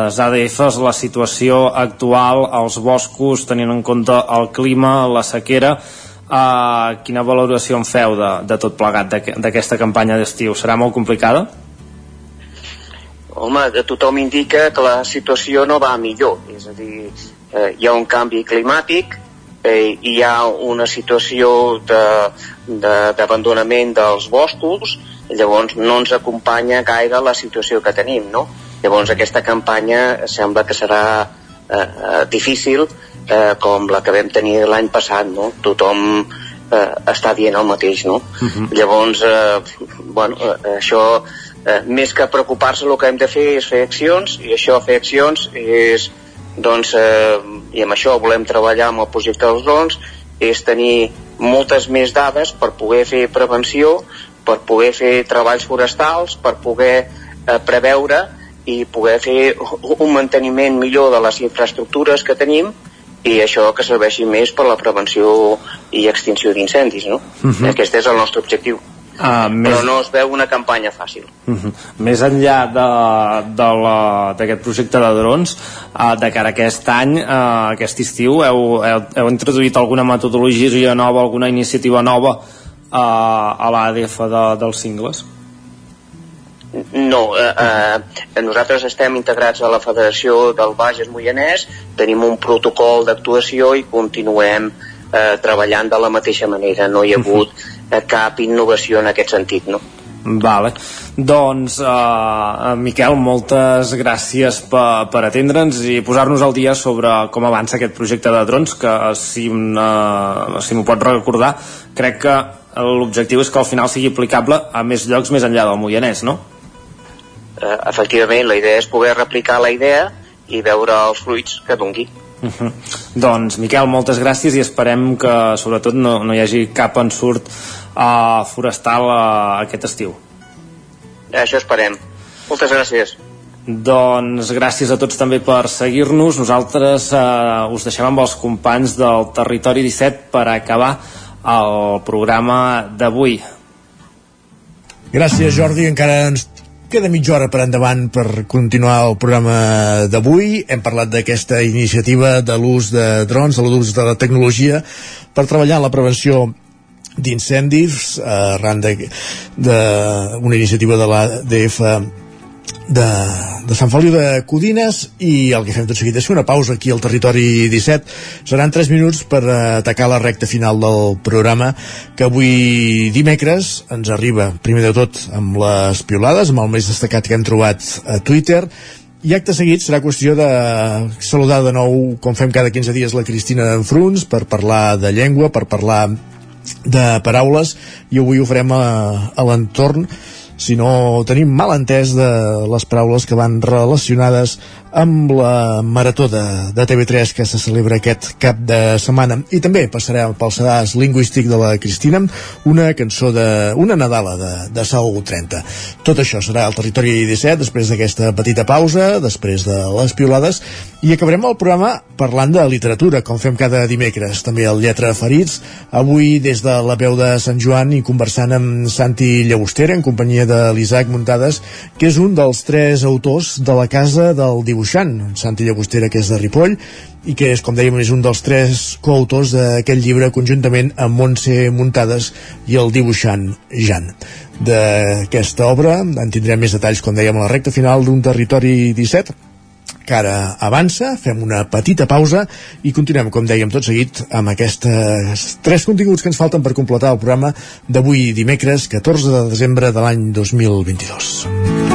les ADFs la situació actual als boscos, tenint en compte el clima, la sequera, uh, quina valoració en feu de, de tot plegat d'aqu- d'aquesta campanya d'estiu? Serà molt complicada? Home, tothom indica que la situació no va millor, és a dir, eh, hi ha un canvi climàtic, eh, hi ha una situació de- de- d'abandonament de, dels boscos, llavors no ens acompanya gaire la situació que tenim, no? Llavors aquesta campanya sembla que serà eh, eh, difícil eh, com la que vam tenir l'any passat, no? Tothom eh, està dient el mateix, no? Llavors, eh, bueno, eh, això, eh, més que preocupar-se, el que hem de fer és fer accions, i això, fer accions, és, doncs, eh, i amb això volem treballar amb el projecte dels drons, és tenir moltes més dades per poder fer prevenció, per poder fer treballs forestals, per poder eh, preveure i poder fer un manteniment millor de les infraestructures que tenim i això que serveixi més per la prevenció i extinció d'incendis, no? Mhm. Aquest és el nostre objectiu. Uh, més... Però no es veu una campanya fàcil. Uh -huh. Més enllà d'aquest projecte de drons, uh, de cara a aquest any, uh, aquest estiu, heu, heu, heu introduït alguna metodologia nova, alguna iniciativa nova uh, a l'ADF de, dels cingles? No, eh, eh, nosaltres estem integrats a la Federació del Bages Moianès, tenim un protocol d'actuació i continuem eh, treballant de la mateixa manera. No hi ha hagut eh, cap innovació en aquest sentit, no? Vale. Doncs, uh, Miquel, moltes gràcies per, per atendre'ns i posar-nos al dia sobre com avança aquest projecte de drons, que si, uh, si m'ho pot recordar, crec que l'objectiu és que al final sigui aplicable a més llocs més enllà del Moianès, no? Eh, efectivament, la idea és poder replicar la idea i veure els fruits que dongui. Uh -huh. Doncs, Miquel, moltes gràcies i esperem que sobretot no, no hi hagi cap ensurt uh, forestal uh, aquest estiu. Això esperem. Moltes gràcies. Doncs gràcies a tots també per seguir-nos. Nosaltres uh, us deixem amb els companys del Territori 17 per acabar el programa d'avui. Gràcies, Jordi. Encara ens queda mitja hora per endavant per continuar el programa d'avui. Hem parlat d'aquesta iniciativa de l'ús de drons, de l'ús de la tecnologia per treballar en la prevenció d'incendis arran d'una iniciativa de l'ADF de, de Sant Feliu de Codines i el que fem tot seguit és una pausa aquí al territori 17 seran 3 minuts per atacar la recta final del programa que avui dimecres ens arriba primer de tot amb les piolades amb el més destacat que hem trobat a Twitter i acte seguit serà qüestió de saludar de nou, com fem cada 15 dies, la Cristina d'Enfruns per parlar de llengua, per parlar de paraules i avui ho farem a, a l'entorn si no tenim mal entès de les paraules que van relacionades amb la marató de, de TV3 que se celebra aquest cap de setmana. I també passarem pel sedàs lingüístic de la Cristina una cançó de... una Nadala de, de Sau 30. Tot això serà al Territori 17 després d'aquesta petita pausa, després de les piolades, i acabarem el programa parlant de literatura, com fem cada dimecres. També el Lletra Ferits, avui des de la veu de Sant Joan i conversant amb Santi Llagostera en companyia de l'Isaac Muntades, que és un dels tres autors de la Casa del Dibuixant, Santi Llagostera, que és de Ripoll, i que és, com dèiem, és un dels tres coautors d'aquest llibre conjuntament amb Montse Muntades i el dibuixant Jan. D'aquesta obra en tindrem més detalls, com dèiem, a la recta final d'un territori 17, que ara avança, fem una petita pausa i continuem, com dèiem, tot seguit amb aquests tres continguts que ens falten per completar el programa d'avui dimecres 14 de desembre de l'any 2022.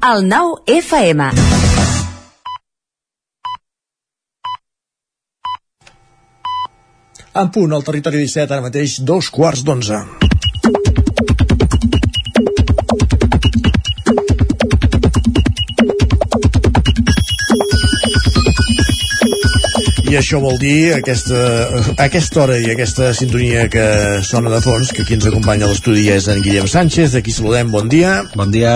El 9 FM. En punt, al territori 17, ara mateix, dos quarts d'onze. I això vol dir aquesta, aquesta hora i aquesta sintonia que sona de fons, que aquí ens acompanya a l'estudi és en Guillem Sánchez, d'aquí saludem, bon dia. Bon dia.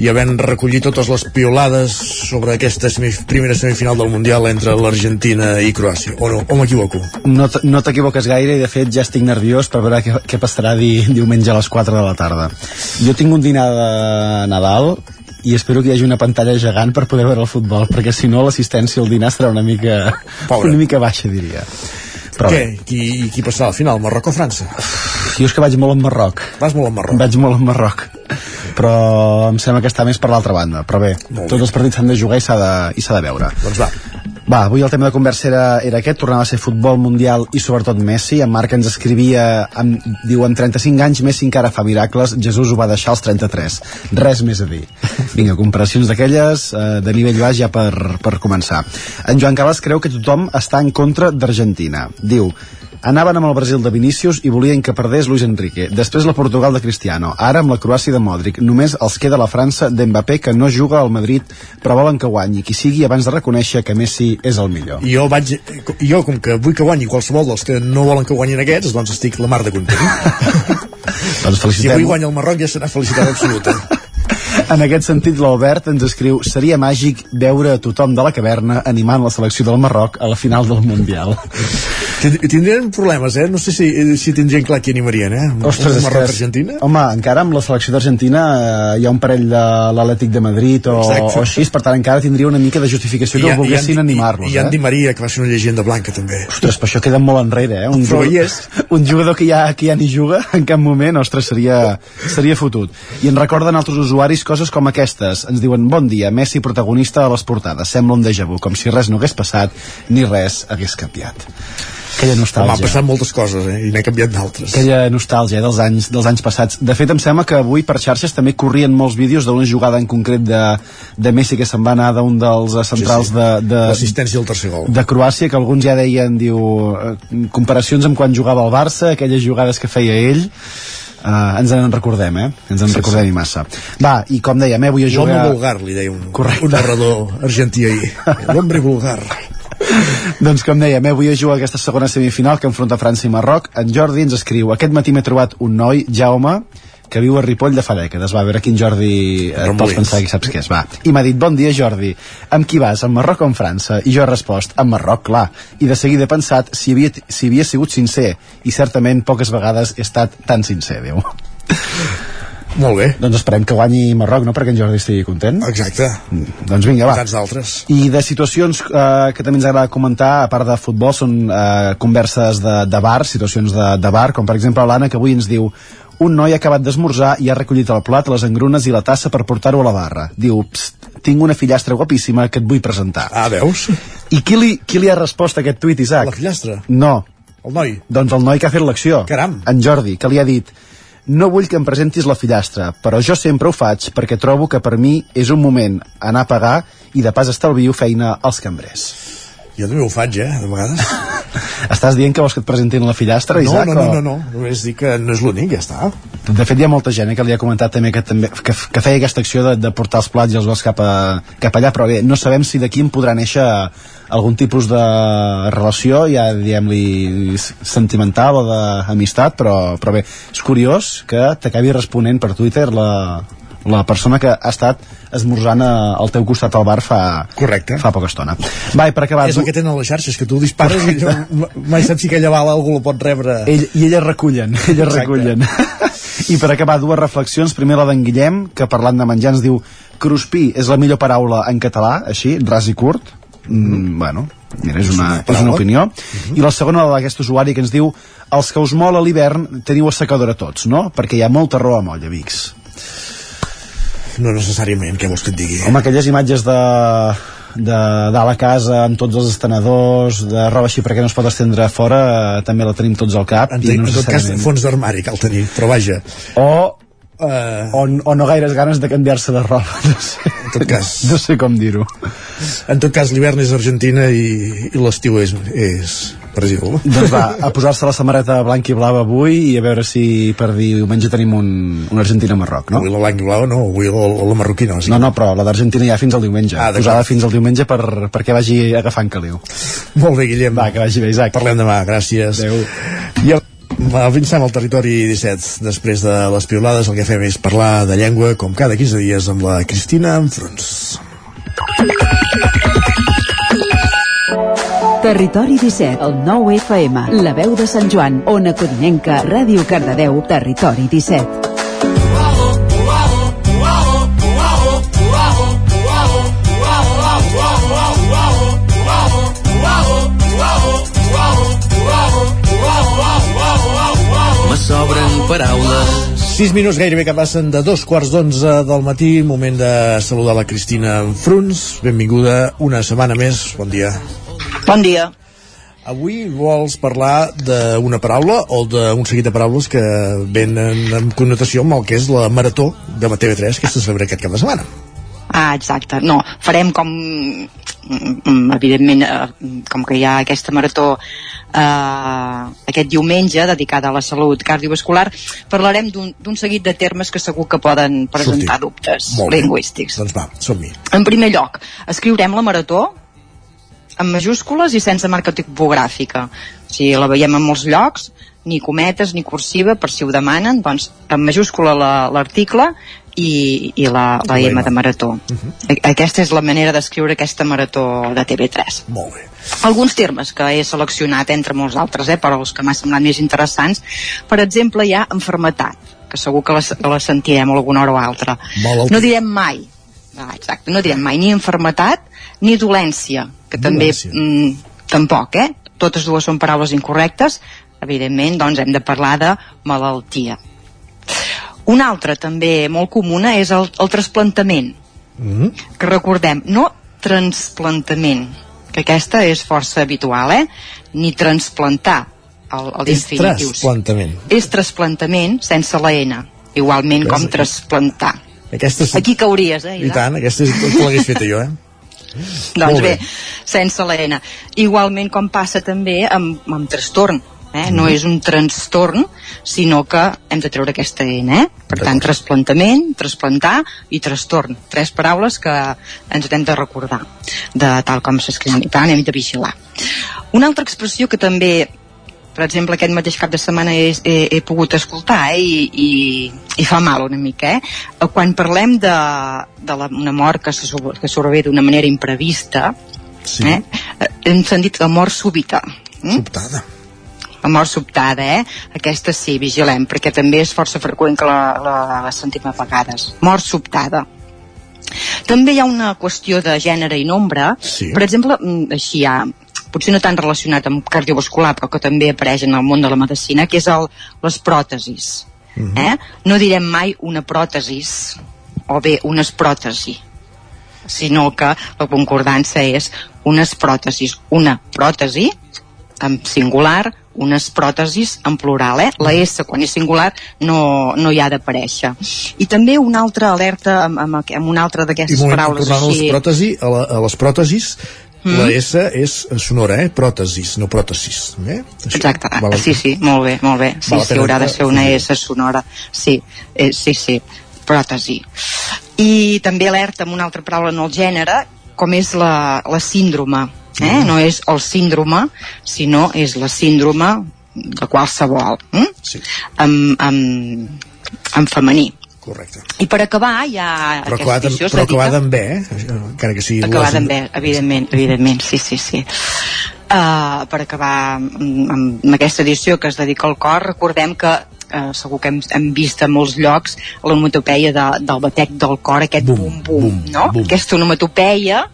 I havent recollit totes les piolades sobre aquesta semif primera semifinal del Mundial entre l'Argentina i Croàcia, o no, o m'equivoco? No, no t'equivoques gaire i de fet ja estic nerviós per veure què, què passarà di, diumenge a les 4 de la tarda. Jo tinc un dinar de Nadal i espero que hi hagi una pantalla gegant per poder veure el futbol, perquè si no l'assistència al dinar serà una mica, Pobre. una mica baixa, diria. Però Què? bé, Qui, qui passarà al final, Marroc o França? jo és que vaig molt en Marroc. Vas molt en Marroc? Vaig molt en Marroc. Però em sembla que està més per l'altra banda. Però bé, tots els partits s'han de jugar i s'ha de, i de veure. Doncs va. Va, avui el tema de conversa era, era aquest, tornava a ser futbol mundial i sobretot Messi. En Marc ens escrivia, amb, diu, amb 35 anys Messi encara fa miracles, Jesús ho va deixar als 33. Res més a dir. Vinga, comparacions d'aquelles eh, de nivell baix ja per, per començar. En Joan Carles creu que tothom està en contra d'Argentina. Diu, Anaven amb el Brasil de Vinícius i volien que perdés Luis Enrique. Després la Portugal de Cristiano. Ara amb la Croàcia de Modric. Només els queda la França d'Mbappé que no juga al Madrid però volen que guanyi qui sigui abans de reconèixer que Messi és el millor. Jo vaig, jo com que vull que guanyi qualsevol dels que no volen que guanyin aquests, doncs estic la mar de content. doncs si felicitem avui guanya el Marroc ja serà felicitat absoluta. En aquest sentit, l'Albert ens escriu seria màgic veure a tothom de la caverna animant la selecció del Marroc a la final del Mundial. Tind- Tindrien problemes, eh? No sé si, si tindrien clar qui animarien, eh? Ostres, és que Marroc és- Argentina? Home, encara amb la selecció d'Argentina eh, hi ha un parell de l'Atlètic de Madrid o, Exacte. o així, per tant encara tindria una mica de justificació que el volguessin animar-los. I, i eh? Di Maria, que va ser una llegenda blanca, també. Ostres, però això queda molt enrere, eh? Un Però jugador, és. un jugador que ja, que ja ni juga en cap moment, ostres, seria, seria fotut. I en recorden altres usuaris coses com aquestes. Ens diuen, bon dia, Messi protagonista a les portades. Sembla un déjà vu, com si res no hagués passat ni res hagués canviat. Aquella nostàlgia. han passat moltes coses, eh? I n'he canviat d'altres. Aquella nostàlgia dels anys, dels anys passats. De fet, em sembla que avui per xarxes també corrien molts vídeos d'una jugada en concret de, de Messi que se'n va anar d'un dels eh, centrals Sí, sí. de, de, L'assistència del tercer gol. de Croàcia, que alguns ja deien, diu, eh, comparacions amb quan jugava al Barça, aquelles jugades que feia ell, Uh, ens en recordem, eh? Ens en Sí, recordem i massa. Va, i com dèiem, eh, avui a L'home jugar... vulgar, li deia un, Correcte. un narrador argentí ahir. L'hombre vulgar. doncs com dèiem, eh, avui a jugar aquesta segona semifinal que enfronta França i Marroc. En Jordi ens escriu, aquest matí m'he trobat un noi, Jaume, que viu a Ripoll de fa dècades. Va, a veure quin Jordi eh, pots pensar que saps què és. Va. I m'ha dit, bon dia Jordi, amb qui vas, amb Marroc o amb França? I jo he respost, amb Marroc, clar. I de seguida he pensat si havia, si havia sigut sincer. I certament poques vegades he estat tan sincer, diu. Molt bé. Doncs esperem que guanyi Marroc, no?, perquè en Jordi estigui content. Exacte. Doncs vinga, va. Tants d'altres. I de situacions eh, que també ens agrada comentar, a part de futbol, són eh, converses de, de bar, situacions de, de bar, com per exemple l'Anna, que avui ens diu un noi ha acabat d'esmorzar i ha recollit el plat, les engrunes i la tassa per portar-ho a la barra. Diu, pst, tinc una fillastra guapíssima que et vull presentar. Ah, veus? I qui li, qui li ha respost a aquest tuit, Isaac? La fillastra? No. El noi? Doncs el noi que ha fet l'acció. Caram. En Jordi, que li ha dit no vull que em presentis la fillastra, però jo sempre ho faig perquè trobo que per mi és un moment anar a pagar i de pas estalvio feina als cambrers. Jo també ho faig, eh, de vegades. Estàs dient que vols que et presentin la fillastra, No, Isaac? no, no, o- no, no, només dic que no és l'únic, ja està. De fet, hi ha molta gent eh, que li ha comentat també que, també, que, que feia aquesta acció de, de portar els plats i els gos cap, a, cap allà, però bé, no sabem si d'aquí en podrà néixer algun tipus de relació, ja diguem-li sentimental o d'amistat, però, però bé, és curiós que t'acabi responent per Twitter la, la persona que ha estat esmorzant a- al teu costat al bar fa, Correcte. fa poca estona. Va, i per acabar... És el que tenen les xarxes, que tu dispares i allò, mai saps si aquella bala algú la pot rebre. Ell, I elles recullen, elles Exacte. recullen. I per acabar, dues reflexions. Primer la d'en Guillem, que parlant de menjar ens diu Cruspí és la millor paraula en català, així, ras i curt. Mm, bueno, mira, és una, és una opinió. I la segona, la d'aquest usuari, que ens diu els que us mola l'hivern teniu assecadora tots, no? Perquè hi ha molta roba molla, Vics. No necessàriament, què vols que et digui? Home, aquelles imatges de de dalt a casa amb tots els estenedors de roba així perquè no es pot estendre fora eh, també la tenim tots al cap En, i en no tot cas, fons d'armari cal tenir, però vaja. o Uh, o, o no gaires ganes de canviar-se de roba no sé, en tot cas, no sé com dir-ho. En tot cas l'hivern és Argentina i, i l'estiu és, és Brasil. doncs va, a posar-se la samarreta blanca i blava avui i a veure si per diumenge tenim un, un Argentina-Marroc no? Avui la blanca i blava no, avui la, la marroquina. Sí. No, no, però la d'Argentina ja fins al diumenge. Ah. Posada fins al diumenge per, perquè vagi agafant caliu. Molt bé, Guillem. Va, que vagi bé, Isaac. Parlem demà, gràcies. Adéu. I el, avancem al territori 17. Després de les piolades el que fem és parlar de llengua com cada 15 dies amb la Cristina Enfrons. Territori 17, el 9 FM, la veu de Sant Joan, Ona Codinenca, Ràdio Cardedeu, Territori 17. Me sobren paraules 6 minuts gairebé que passen de dos quarts d'onze del matí, moment de saludar la Cristina Enfruns. Benvinguda una setmana més, bon dia. Bon dia. Avui vols parlar d'una paraula o d'un seguit de paraules que venen en connotació amb el que és la marató de TV3 que se celebra aquest cap de setmana. Ah, exacte. No, farem com... mm, Evidentment, eh, com que hi ha aquesta marató eh, aquest diumenge dedicada a la salut cardiovascular, parlarem d'un seguit de termes que segur que poden presentar Sortir. dubtes lingüístics. Doncs va, som-hi. En primer lloc, escriurem la marató en majúscules i sense marca tipogràfica. O sigui, la veiem en molts llocs, ni cometes ni cursiva, per si ho demanen, doncs en majúscula la- l'article i, i la, la M de marató. A- Aquesta és la manera d'escriure aquesta marató de TV3. Molt bé. Alguns termes que he seleccionat entre molts altres, eh, però els que m'ha semblat més interessants, per exemple, hi ha enfermetat, que segur que la, la sentirem alguna hora o altra. Malaltia. No direm mai, ah, exacte, no direm mai ni enfermetat ni dolència, que també mm, tampoc, eh? Totes dues són paraules incorrectes, evidentment, doncs hem de parlar de malaltia. Una altra també molt comuna és el, el trasplantament, Mm que recordem, no transplantament, que aquesta és força habitual, eh? Ni transplantar el, el És trasplantament. És trasplantament sense la N, igualment Ves com aquí. trasplantar. Aquesta és... Aquí cauries, eh? I tant, aquesta és tot l'hagués fet jo, eh? Doncs bé. bé, sense la N. Igualment com passa també amb, amb trastorn. Eh? No Mhm. és un trastorn, sinó que hem de treure aquesta N. Eh? Per tant, trasplantament, trasplantar i trastorn. Tres paraules que ens hem de recordar de tal com s'escriuen. I tant, hem de vigilar. Una altra expressió que també per exemple, aquest mateix cap de setmana he, he, he pogut escoltar eh? I, i, i fa mal una mica eh? quan parlem de, de la, una mort que, se, que sobrevé d'una manera imprevista sí. eh? eh, hem sentit la mort súbita mm? sobtada la mort sobtada, eh? Aquesta sí, vigilem, perquè també és força freqüent que la, la, la sentim a vegades. Mort sobtada. També hi ha una qüestió de gènere i nombre. Sí. Per exemple, mm, així ja, potser no tan relacionat amb cardiovascular, però que també apareix en el món de la medicina, que és el, les pròtesis. eh? No direm mai una pròtesis, o bé unes pròtesi, sinó que la concordança és unes pròtesis. Una pròtesi, en singular, unes pròtesis en plural, eh? La S, quan és singular, no, no hi ha d'aparèixer. I també una altra alerta amb, amb, amb una altra I d'aquestes paraules així... pròtesis, a, la, a les pròtesis, Mm. la S és sonora, eh? Pròtesis, no pròtesis. Eh? Això, Exacte, val sí, sí, molt bé, molt bé. Sí, sí, haurà de ser una S sonora. Sí, eh, sí, sí, pròtesi. I també alerta amb una altra paraula en el gènere, com és la, la síndrome. Eh? Mm. No és el síndrome, sinó és la síndrome de qualsevol. Eh? Sí. En, en, en femení. Correcte. I per acabar, hi ha Però aquesta acabada, edició, es però acabada amb B, eh? Encara que sigui... acabada amb B, evidentment, evidentment, sí, sí, sí. Uh, per acabar amb, amb, aquesta edició que es dedica al cor, recordem que uh, segur que hem, hem vist a molts llocs l'onomatopeia de, del batec del cor, aquest bum, bum, bum no? bum. Aquesta onomatopeia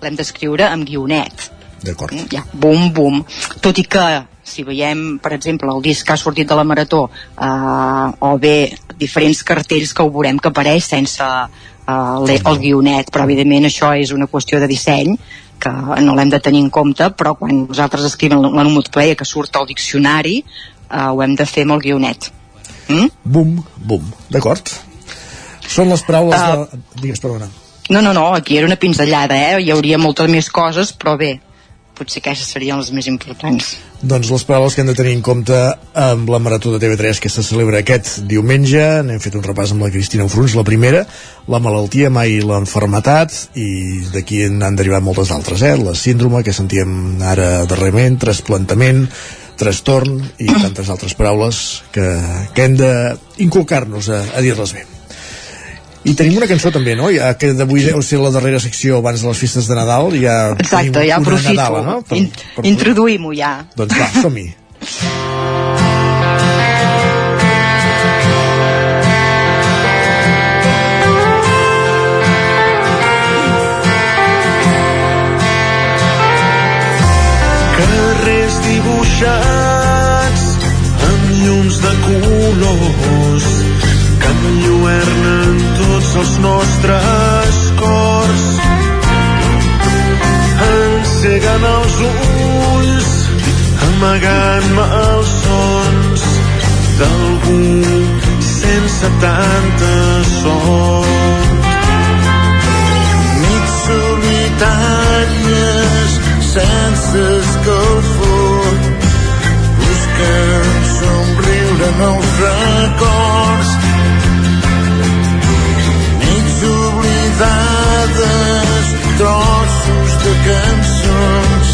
l'hem d'escriure amb guionet. D'acord. Ja, bum, bum. Tot i que, si veiem, per exemple, el disc que ha sortit de la Marató, uh, o bé diferents cartells que ho veurem que apareix sense uh, el, el guionet, però evidentment això és una qüestió de disseny, que no l'hem de tenir en compte, però quan nosaltres escrivim l'onomatopeia que surt al diccionari, uh, ho hem de fer amb el guionet. Mm? Bum, bum. D'acord. Són les paraules Ah. de... Digues, perdona. No, no, no, aquí era una pinzellada, eh? Hi hauria moltes més coses, però bé, potser aquestes serien les més importants. Doncs les paraules que hem de tenir en compte amb la Marató de TV3 que se celebra aquest diumenge. N'hem fet un repàs amb la Cristina Ofruns, la primera, la malaltia, mai l'enfermetat, i d'aquí n'han derivat moltes altres, eh? La síndrome que sentíem ara darrerament, trasplantament, trastorn i tantes altres paraules que, que hem d'inculcar-nos a, a dir-les bé. I tenim una cançó també, no? Ja que d'avui deu ser la darrera secció abans de les festes de Nadal. Ja Exacte, ja aprofito. Nadala, no? Per, In, per, Introduïm-ho ja. doncs va, som-hi. Carrers dibuixats amb llums de colors que enlluernen tots els nostres cors. Enceguen els ulls, amagant-me els sons d'algú sense tanta sort. Nits solitàries sense escalfor busquen somriure nous records oblidades trossos de cançons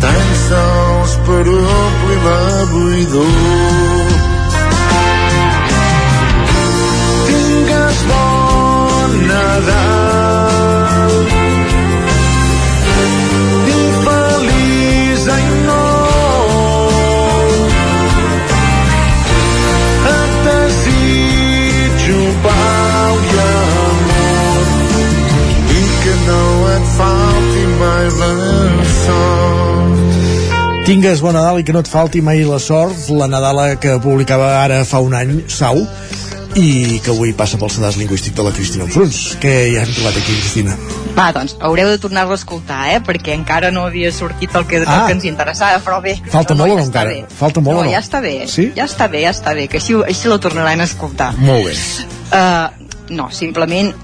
tan sols per omplir la buidor. Tingues bon Nadal i feliç any nou Tingues bon Nadal i que no et falti mai la sort, la Nadala que publicava ara fa un any, Sau, i que avui passa pel sedàs lingüístic de la Cristina Frunz, que ja hem trobat aquí, Cristina. Va, doncs, haureu de tornar-lo a escoltar, eh? Perquè encara no havia sortit el que, Ah. el que ens interessava, però bé. Falta no, molt ja no està encara? bé. Falta molt no, o no? ja està bé. Sí? Ja està bé, ja està bé, que així, així la tornaran a escoltar. Molt bé. Uh, no, simplement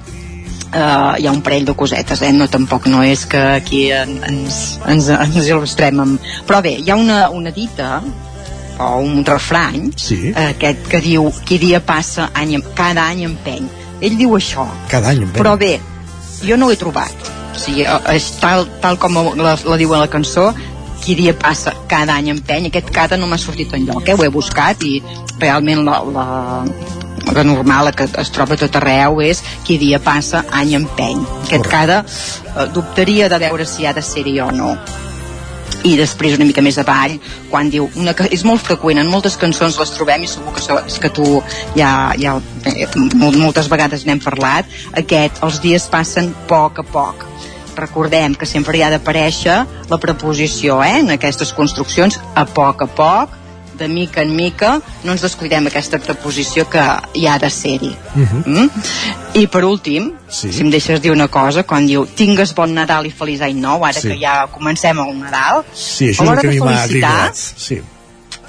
uh, hi ha un parell de cosetes, eh? No, tampoc no és que aquí en, ens, ens, ens il·lustrem amb... Però bé, hi ha una, una dita o un refrany Sí. eh, aquest que diu qui dia passa any, cada any empeny ell diu això Cada any, ben. però bé, jo no ho he trobat o sigui, eh, és tal, tal com la, la diu a la cançó qui dia passa cada any empeny aquest cada no m'ha sortit enlloc, eh? ho he buscat i realment la, la, la normal que es troba tot arreu és qui dia passa any empeny aquest cada eh, dubtaria de veure si ha de ser-hi o no. I després una mica més avall quan diu, una, és molt freqüent en moltes cançons les trobem i segur que, so- que tu ja, ja eh, mol- moltes vegades n'hem parlat aquest, els dies passen poc a poc. Recordem que sempre hi ha d'aparèixer la preposició eh, en aquestes construccions a poc a poc de mica en mica no ens descuidem aquesta preposició que hi ha de ser-hi Mm? I per últim, Sí. si em deixes dir una cosa, quan diu tingues bon Nadal i feliç any nou, ara Sí. que ja comencem el Nadal, Sí, això a l'hora de felicitar. Sí.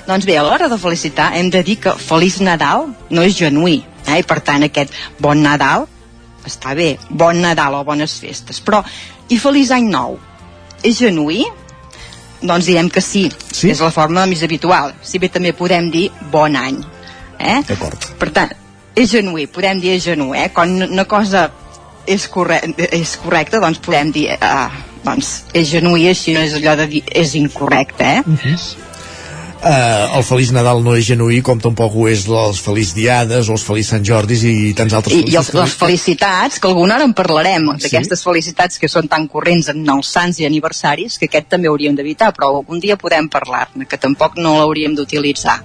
doncs bé, a l'hora de felicitar hem de dir que feliç Nadal no és genuí, eh? i per tant aquest bon Nadal està bé, bon Nadal o bones festes, però i feliç any nou? és genuí? Doncs direm que sí, sí? és la forma més habitual. Si bé també podem dir bon any. Eh? D'acord. Per tant, és genuí, podem dir és genuí, eh? Quan una cosa és, corre és correcta, doncs podem dir eh, doncs és genuí, així no és allò de dir és incorrecte, eh? Uh -huh. Uh, el Feliç Nadal no és genuí com tampoc ho és els Feliç Diades o els Feliç Sant Jordis i tants altres I, i els, les felicitats, que alguna hora en parlarem Sí. d'aquestes felicitats que són tan corrents en els sants i aniversaris que aquest també hauríem d'evitar però algun dia podem parlar-ne que tampoc no l'hauríem d'utilitzar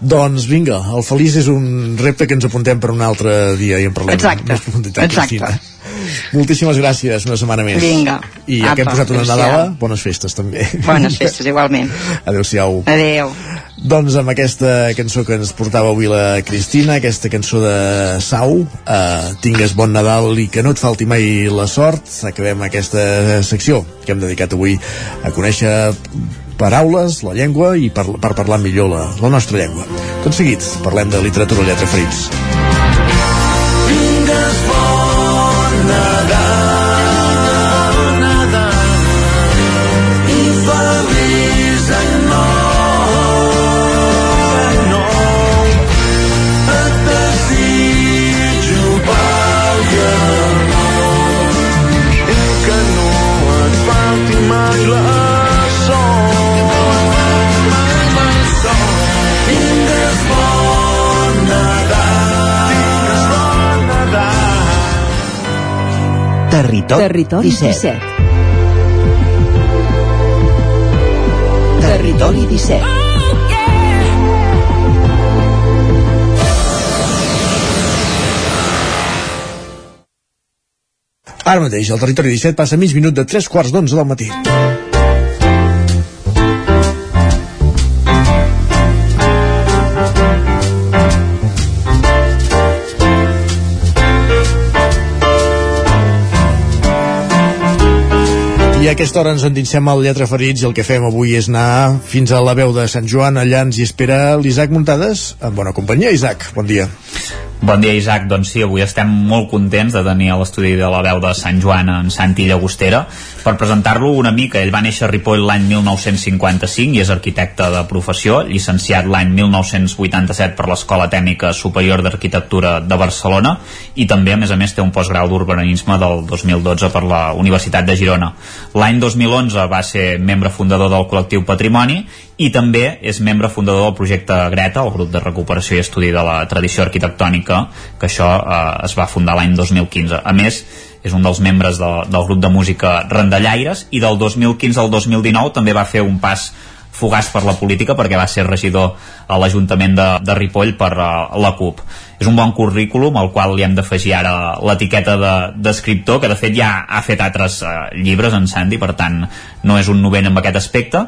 Doncs vinga, el Feliç és un repte que ens apuntem per un altre dia i en parlem. Exacte, exacte. Cristina. Moltíssimes gràcies, una setmana més. Vinga. I ja que hem Apa, posat una. Nadala, bones festes també. bones festes igualment Adéu-siau. adeu Doncs amb aquesta cançó que ens portava avui la Cristina, aquesta cançó de Sau, eh, tingues bon Nadal i que no et falti mai la sort, acabem aquesta secció que hem dedicat avui a conèixer paraules, la llengua i per, per parlar millor la, la nostra llengua. Tot seguit, parlem de literatura lletra ferits. Territori, Territori 17. 17. Territori 17. Ara mateix, al territori 17 passa mig minut de 3 quarts d'11 del matí. I a aquesta hora ens endinsem al Lletra Ferits i el que fem avui és anar fins a la veu de Sant Joan. Allà ens hi espera l'Isaac Muntades, en bona companyia. Isaac, bon dia. Bon dia, Isaac. Doncs sí, avui estem molt contents de tenir a l'estudi de la veu de Sant Joan en Santi Llagostera per presentar-lo una mica. Ell va néixer a Ripoll l'any 1955 i és arquitecte de professió, llicenciat l'any 1987 per l'Escola Tècnica Superior d'Arquitectura de Barcelona i també, a més a més, té un postgrau d'urbanisme del 2012 per la Universitat de Girona. L'any 2011 va ser membre fundador del col·lectiu Patrimoni i també és membre fundador del projecte Greta, el grup de recuperació i estudi de la tradició arquitectònica, que això eh, es va fundar l'any 2015. A més, és un dels membres de, del grup de música Randallaires i del 2015 al 2019 també va fer un pas fugaç per la política perquè va ser regidor a l'Ajuntament de, de Ripoll per uh, la CUP. És un bon currículum al qual li hem d'afegir ara l'etiqueta de- d'escriptor, que de fet ja ha fet altres uh, llibres en Sandy, per tant no és un novent en aquest aspecte,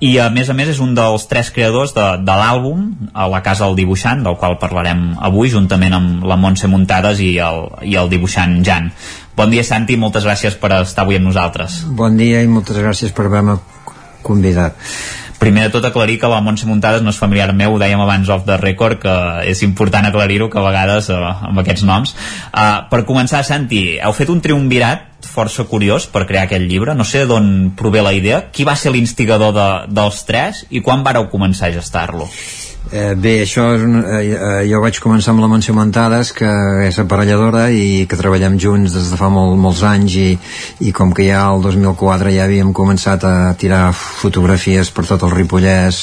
i a més a més és un dels tres creadors de, de l'àlbum a la Casa del Dibuixant, del qual parlarem avui, juntament amb la Montse Muntades i el, i el dibuixant Jan. Bon dia, Santi, moltes gràcies per estar avui amb nosaltres. Bon dia i moltes gràcies per haver-me convidat. Primer de tot aclarir que la Montse Muntades no és familiar meu, ho dèiem abans off the record, que és important aclarir-ho, que a vegades eh, amb aquests noms. Uh, per començar, Santi, heu fet un triumvirat força curiós per crear aquest llibre, no sé d'on prové la idea, qui va ser l'instigador de, dels tres i quan vareu començar a gestar-lo? Eh, bé, això és un, eh, eh, jo vaig començar amb la Mansió Montades, que és aparelladora i que treballem junts des de fa molt, molts anys i, i com que ja el 2004 ja havíem començat a tirar fotografies per tot el Ripollès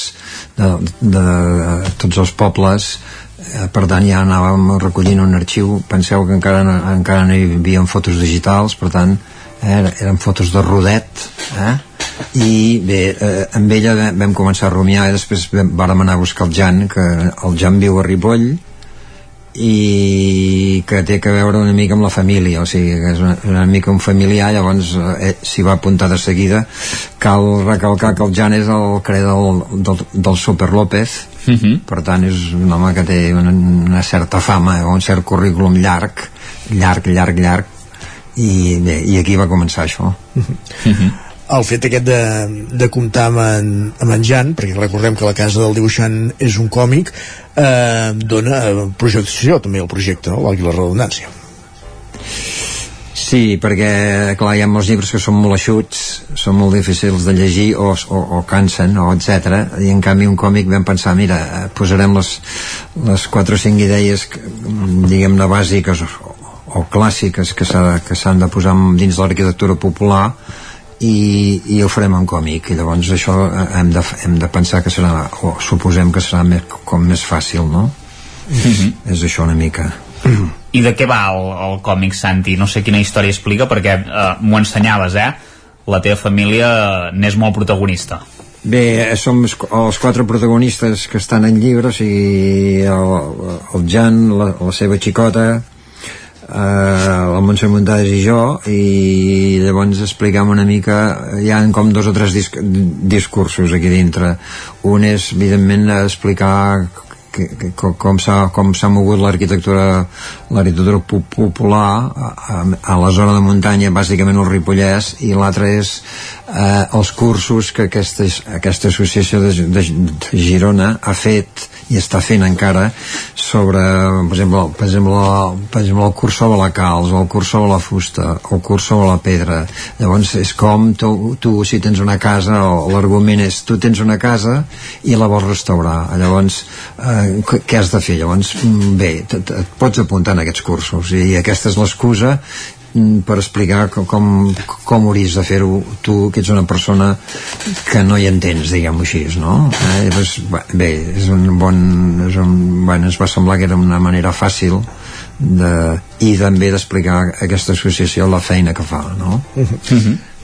de, de, de tots els pobles eh, per tant ja anàvem recollint un arxiu penseu que encara, encara no hi havia fotos digitals per tant eh, eren fotos de rodet eh? I bé, eh, amb ella va- vam començar a rumiar i després vam, vàrem anar a buscar el Jan que el Jan viu a Ripoll i que té que veure una mica amb la família o sigui que és una, una mica un familiar llavors eh, s'hi va apuntar de seguida. Cal recalcar que el Jan és el creador del, del, del Super López Uh -huh. per tant és un home que té una, una certa fama o un cert currículum llarg llarg, llarg, llarg i bé, i aquí va començar això el fet aquest de, de comptar amb en, amb en Jan, perquè recordem que la casa del dibuixant és un còmic, eh, dona projecció també al projecte, no? valgui la redundància. Sí, perquè clar, hi ha molts llibres que són molt eixuts, són molt difícils de llegir o, o, o cansen, o etc. I en canvi un còmic vam pensar, mira, posarem les, les 4 o 5 idees, diguem-ne, bàsiques o, o clàssiques que s'han de posar dins l'arquitectura popular i, i ho farem en còmic i llavors això eh, hem de, hem de pensar que serà, o suposem que serà més, com més fàcil, no? És això una mica. I de què va el, el còmic, Santi? No sé quina història explica, perquè eh, m'ho ensenyaves, eh? La teva família n'és molt protagonista. Bé, som els els quatre protagonistes que estan en llibre, o sigui, el, el Jan, la, la seva xicota, eh, la Montse Montades i jo, i llavors explicam una mica, hi ha com dos o tres disc, discursos aquí dintre. Un és, evidentment, explicar que, que, com, s'ha mogut l'arquitectura l'arquitectura pu- popular a, a, la zona de muntanya bàsicament el Ripollès i l'altre és eh, els cursos que aquesta, aquesta associació de, de, de Girona ha fet i està fent encara sobre, per exemple, per exemple, per exemple el curs sobre la calç, el curs sobre la fusta, el curs sobre la pedra. Llavors és com tu, tu si tens una casa, o l'argument és tu tens una casa i la vols restaurar. Llavors, eh, què- què has de fer? Llavors, mm, bé, et, et pots apuntar en aquests cursos i aquesta és l'excusa mm, per explicar co- com, com hauries de fer-ho tu, que ets una persona que no hi entens, diguem-ho així, no? Eh? Llavors, bé, és un bon... És un, bueno, ens va semblar que era una manera fàcil de, i també d'explicar aquesta associació la feina que fa, no?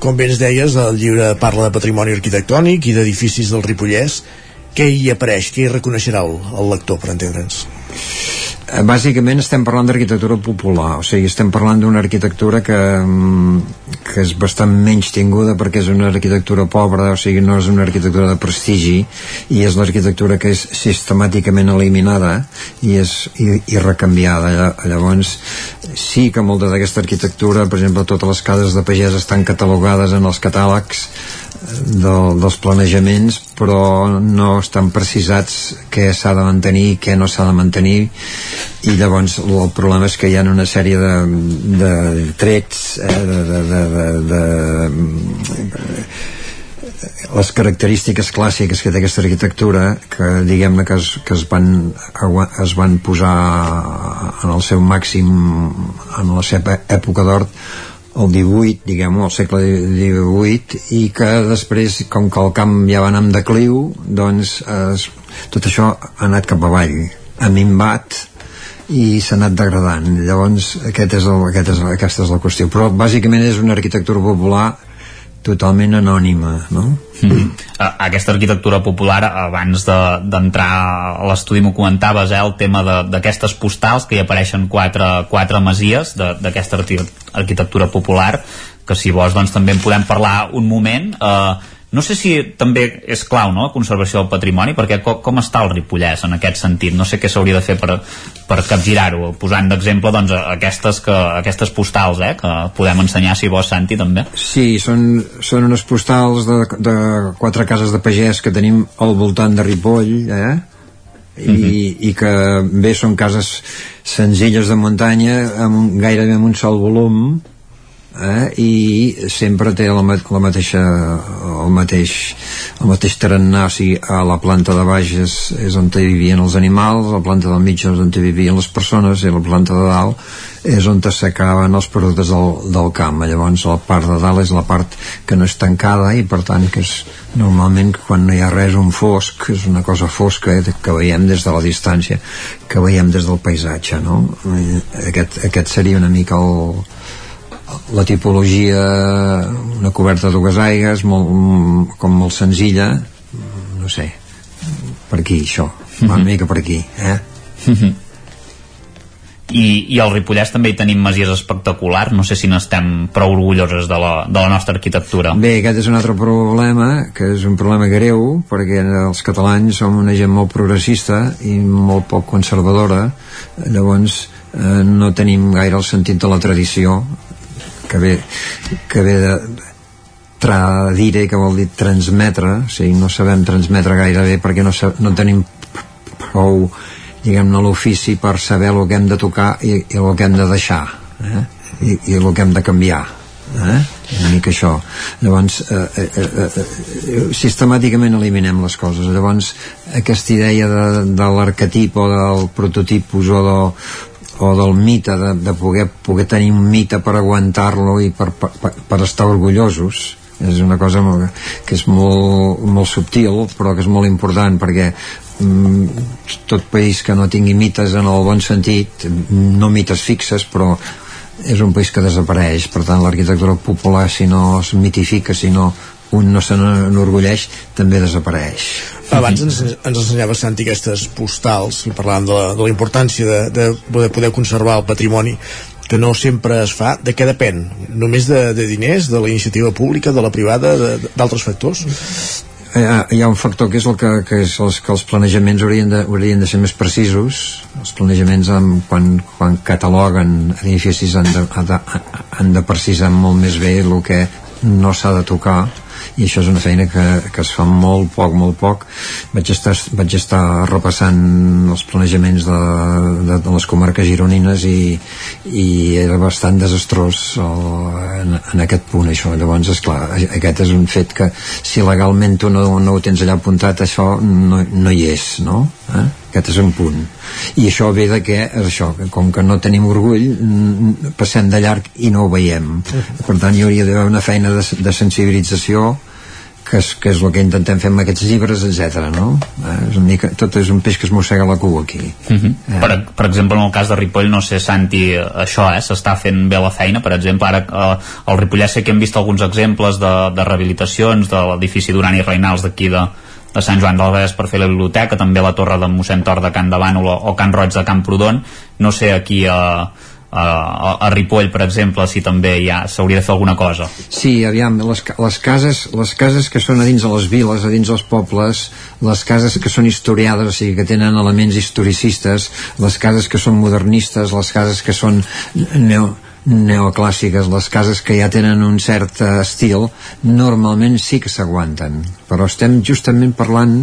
Com bé ens deies, el llibre parla de patrimoni arquitectònic i d'edificis del Ripollès. Què hi apareix? Què hi reconeixerà el, el lector, per entendre'ns? Eh, Bàsicament estem parlant d'arquitectura popular, o sigui, estem parlant d'una arquitectura que, mm, que és bastant menys tinguda perquè és una arquitectura pobra, o sigui, no és una arquitectura de prestigi i és l'arquitectura que és sistemàticament eliminada i és i, i recanviada. Lla- Llavors, sí que molta d'aquesta arquitectura, per exemple, totes les cases de pagès estan catalogades en els catàlegs del, dels planejaments però no estan precisats què s'ha de mantenir i què no s'ha de mantenir. I llavors el problema és que hi ha una sèrie de, de trets eh, de, de, de, de, de, les característiques clàssiques que té aquesta arquitectura que diguem-ne que, es, que es, van, es van posar en el seu màxim en la seva època d'or el 18, diguem-ho, segle XVIII i que després, com que el camp ja va anar en decliu doncs es, tot això ha anat cap avall ha minvat i s'ha anat degradant. Llavors aquest és el, aquest és, aquesta és la qüestió. Però bàsicament és una arquitectura popular totalment anònima no? Mm. Aquesta arquitectura popular, abans de- d'entrar a l'estudi m'ho comentaves, eh, el tema de- d'aquestes postals que hi apareixen quatre, quatre masies de- d'aquesta arqui- arquitectura popular, que si vols doncs també en podem parlar un moment. Eh, no sé si també és clau, no?, la conservació del patrimoni, perquè com, com està el Ripollès en aquest sentit? No sé què s'hauria de fer per, per capgirar-ho, posant d'exemple doncs, aquestes, que, aquestes postals, eh, que podem ensenyar, si vols, Santi, també. Sí, són, són unes postals de, de quatre cases de pagès que tenim al voltant de Ripoll, eh? I, i que bé són cases senzilles de muntanya amb gairebé amb un sol volum eh? i sempre té la, la mateixa el mateix, el mateix tarannà o sigui, a la planta de baix és, és on vivien els animals la planta del mig és on vivien les persones i la planta de dalt és on s'acaben els productes del, del camp llavors la part de dalt és la part que no és tancada i per tant que és normalment quan no hi ha res un fosc és una cosa fosca eh, que veiem des de la distància que veiem des del paisatge no? Aquest, aquest seria una mica el, la tipologia una coberta de dues aigues molt, com molt senzilla no sé per aquí això, va una mica per aquí eh? I, i al Ripollès també hi tenim masies espectaculars no sé si n'estem prou orgulloses de la, de la nostra arquitectura. Bé, aquest és un altre problema, que és un problema greu, perquè els catalans som una gent molt progressista i molt poc conservadora, llavors eh, no tenim gaire el sentit de la tradició, que ve, que ve de tradire, que vol dir transmetre, o sigui, no sabem transmetre gaire bé perquè no, no tenim prou diguem-ne l'ofici per saber el que hem de tocar i, i el que hem de deixar eh? i, i el que hem de canviar eh? una mica això llavors eh, eh, eh, eh, sistemàticament eliminem les coses llavors aquesta idea de, de l'arquetip o del prototipus o, de, o del mite de, de poder, poder tenir un mite per aguantar-lo i per, per, per, estar orgullosos és una cosa molt, que és molt, molt subtil però que és molt important perquè mm, tot país que no tingui mites en el bon sentit no mites fixes però és un país que desapareix. Per tant l'arquitectura popular si no es mitifica si no un no se n'enorgulleix també desapareix Abans ens, ens ensenyava Santi aquestes postals i parlàvem de la, de la importància de, de poder, poder conservar el patrimoni que no sempre es fa, de què depèn? Només de, de diners, de la iniciativa pública, de la privada, d'altres factors? hi ha, hi ha un factor que és el que, que, és els, que els planejaments haurien de, haurien de ser més precisos els planejaments amb, quan, quan cataloguen edificis han de, han, de, han de precisar molt més bé el que no s'ha de tocar i això és una feina que, que es fa molt poc, molt poc vaig estar, vaig estar repassant els planejaments de, de, de les comarques gironines i, i era bastant desastrós el, en, en aquest punt això, llavors esclar, aquest és un fet que si legalment tu no, no ho tens allà apuntat això no, no hi és no? Eh? Aquest és un punt i això ve de que, és això, que com que no tenim orgull passem de llarg i no ho veiem per tant hi hauria d'haver una feina de, de sensibilització que és, que és el que intentem fer amb aquests llibres, etc. no? Eh, és una mica, tot és un peix que es mossega la cua aquí Uh -huh. Eh. per, per exemple, en el cas de Ripoll, no sé, Santi, això, eh, s'està fent bé la feina, per exemple, ara eh, al Ripollès sé que hem vist alguns exemples de, de rehabilitacions de l'edifici Duran i Reinals d'aquí de, de Sant Joan del Vallès per fer la biblioteca, també la torre de mossèn Tor de Can de Bànol o, Can Roig de Camprodon, no sé aquí a, a, a Ripoll, per exemple, si també ja s'hauria de fer alguna cosa. Sí, aviam, les, les, cases, les cases que són a dins de les viles, a dins dels pobles, les cases que són historiades, o sigui, que tenen elements historicistes, les cases que són modernistes, les cases que són neo, neoclàssiques, les cases que ja tenen un cert eh, estil, normalment sí que s'aguanten. Però estem justament parlant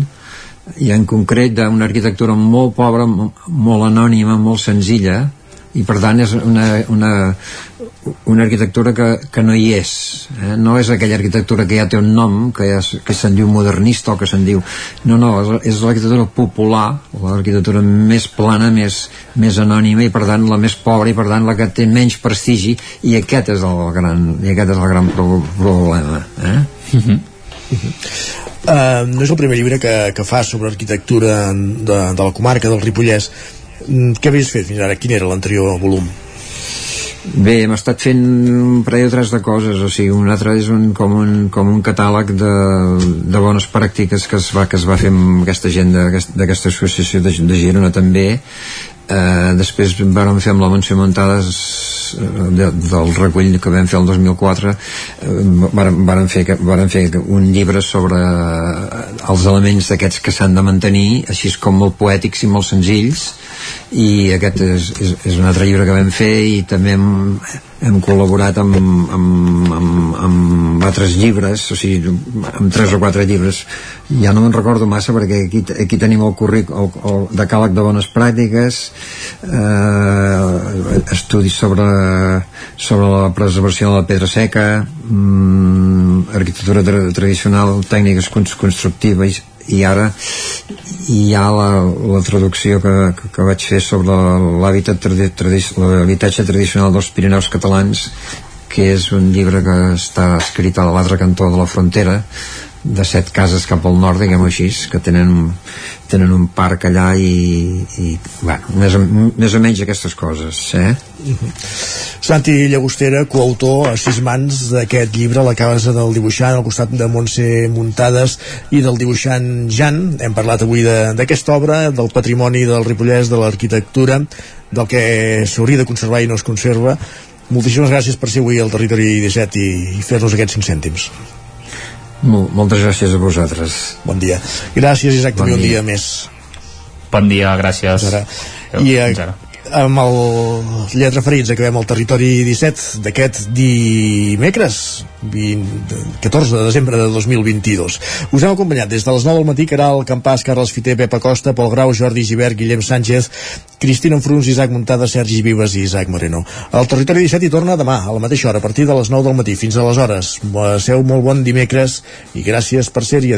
i en concret d'una arquitectura molt pobra, mo- molt anònima, molt senzilla, i per tant és una, una, una arquitectura que, que no hi és eh? no és aquella arquitectura que ja té un nom que, es- que se'n diu modernista o que se'n diu no, no, és, és l'arquitectura popular l'arquitectura més plana més, més anònima i per tant la més pobra i per tant la que té menys prestigi i aquest és el gran, i aquest és el gran pro problema eh? Uh, no és el primer llibre que, que fa sobre arquitectura de, de la comarca del Ripollès què havies fet fins ara? Quin era l'anterior volum? Bé, hem estat fent un parell o tres de coses, o sigui, un altre és un, com, un, com un catàleg de, de bones pràctiques que es va, que es va fer amb aquesta gent d'aquest- d'aquesta associació de, de Girona també, eh, després vam fer amb la Montse Montades eh, de, del recull que vam fer el 2004 eh, vàrem, vàrem, fer, vàrem fer un llibre sobre eh, els elements d'aquests que s'han de mantenir així com molt poètics i molt senzills i aquest és, és, és un altre llibre que vam fer i també hem, hem col·laborat amb, amb, amb, amb altres llibres o sigui, amb tres o quatre llibres. Ja no me'n recordo massa perquè aquí, aquí tenim el curric el, el decàleg de bones pràctiques eh, estudis sobre sobre la preservació de la pedra seca mm, arquitectura tra tradicional tècniques cons- constructives i ara hi ha la, la traducció que, que, vaig fer sobre l'hàbitat tradi tradi l'habitatge tradicional dels Pirineus catalans que és un llibre que està escrit a l'altre cantó de la frontera de set cases cap al nord, diguem-ho així, que tenen, tenen un parc allà i, i bueno, més, o, més o menys aquestes coses, eh? Santi Llagostera, coautor a sis mans d'aquest llibre, la casa del dibuixant al costat de Montse Muntades i del dibuixant Jan. Hem parlat avui de- d'aquesta obra, del patrimoni del Ripollès, de l'arquitectura, del que s'hauria de conservar i no es conserva. Moltíssimes gràcies per ser avui al Territori 17 i, i fer-nos aquests 5 cèntims. Mol, moltes gràcies a vosaltres. Bon dia. Gràcies, Isaac, Bon també un dia. dia més. Bon dia, gràcies. Ara. Adéu, I eh, fins ara. Amb el llet referits acabem el territori 17 d'aquest dimecres 20, 14 de desembre de 2022 us hem acompanyat des de les 9 del matí Caral, Campàs, Carles Fiter, Pepa Costa Pol Grau, Jordi Givert, Guillem Sánchez Cristina Enfruns, Isaac Montada, Sergi Vives i Isaac Moreno. El territori 17 hi torna demà a la mateixa hora, a partir de les 9 del matí fins a les hores. Passeu molt bon dimecres i gràcies per ser i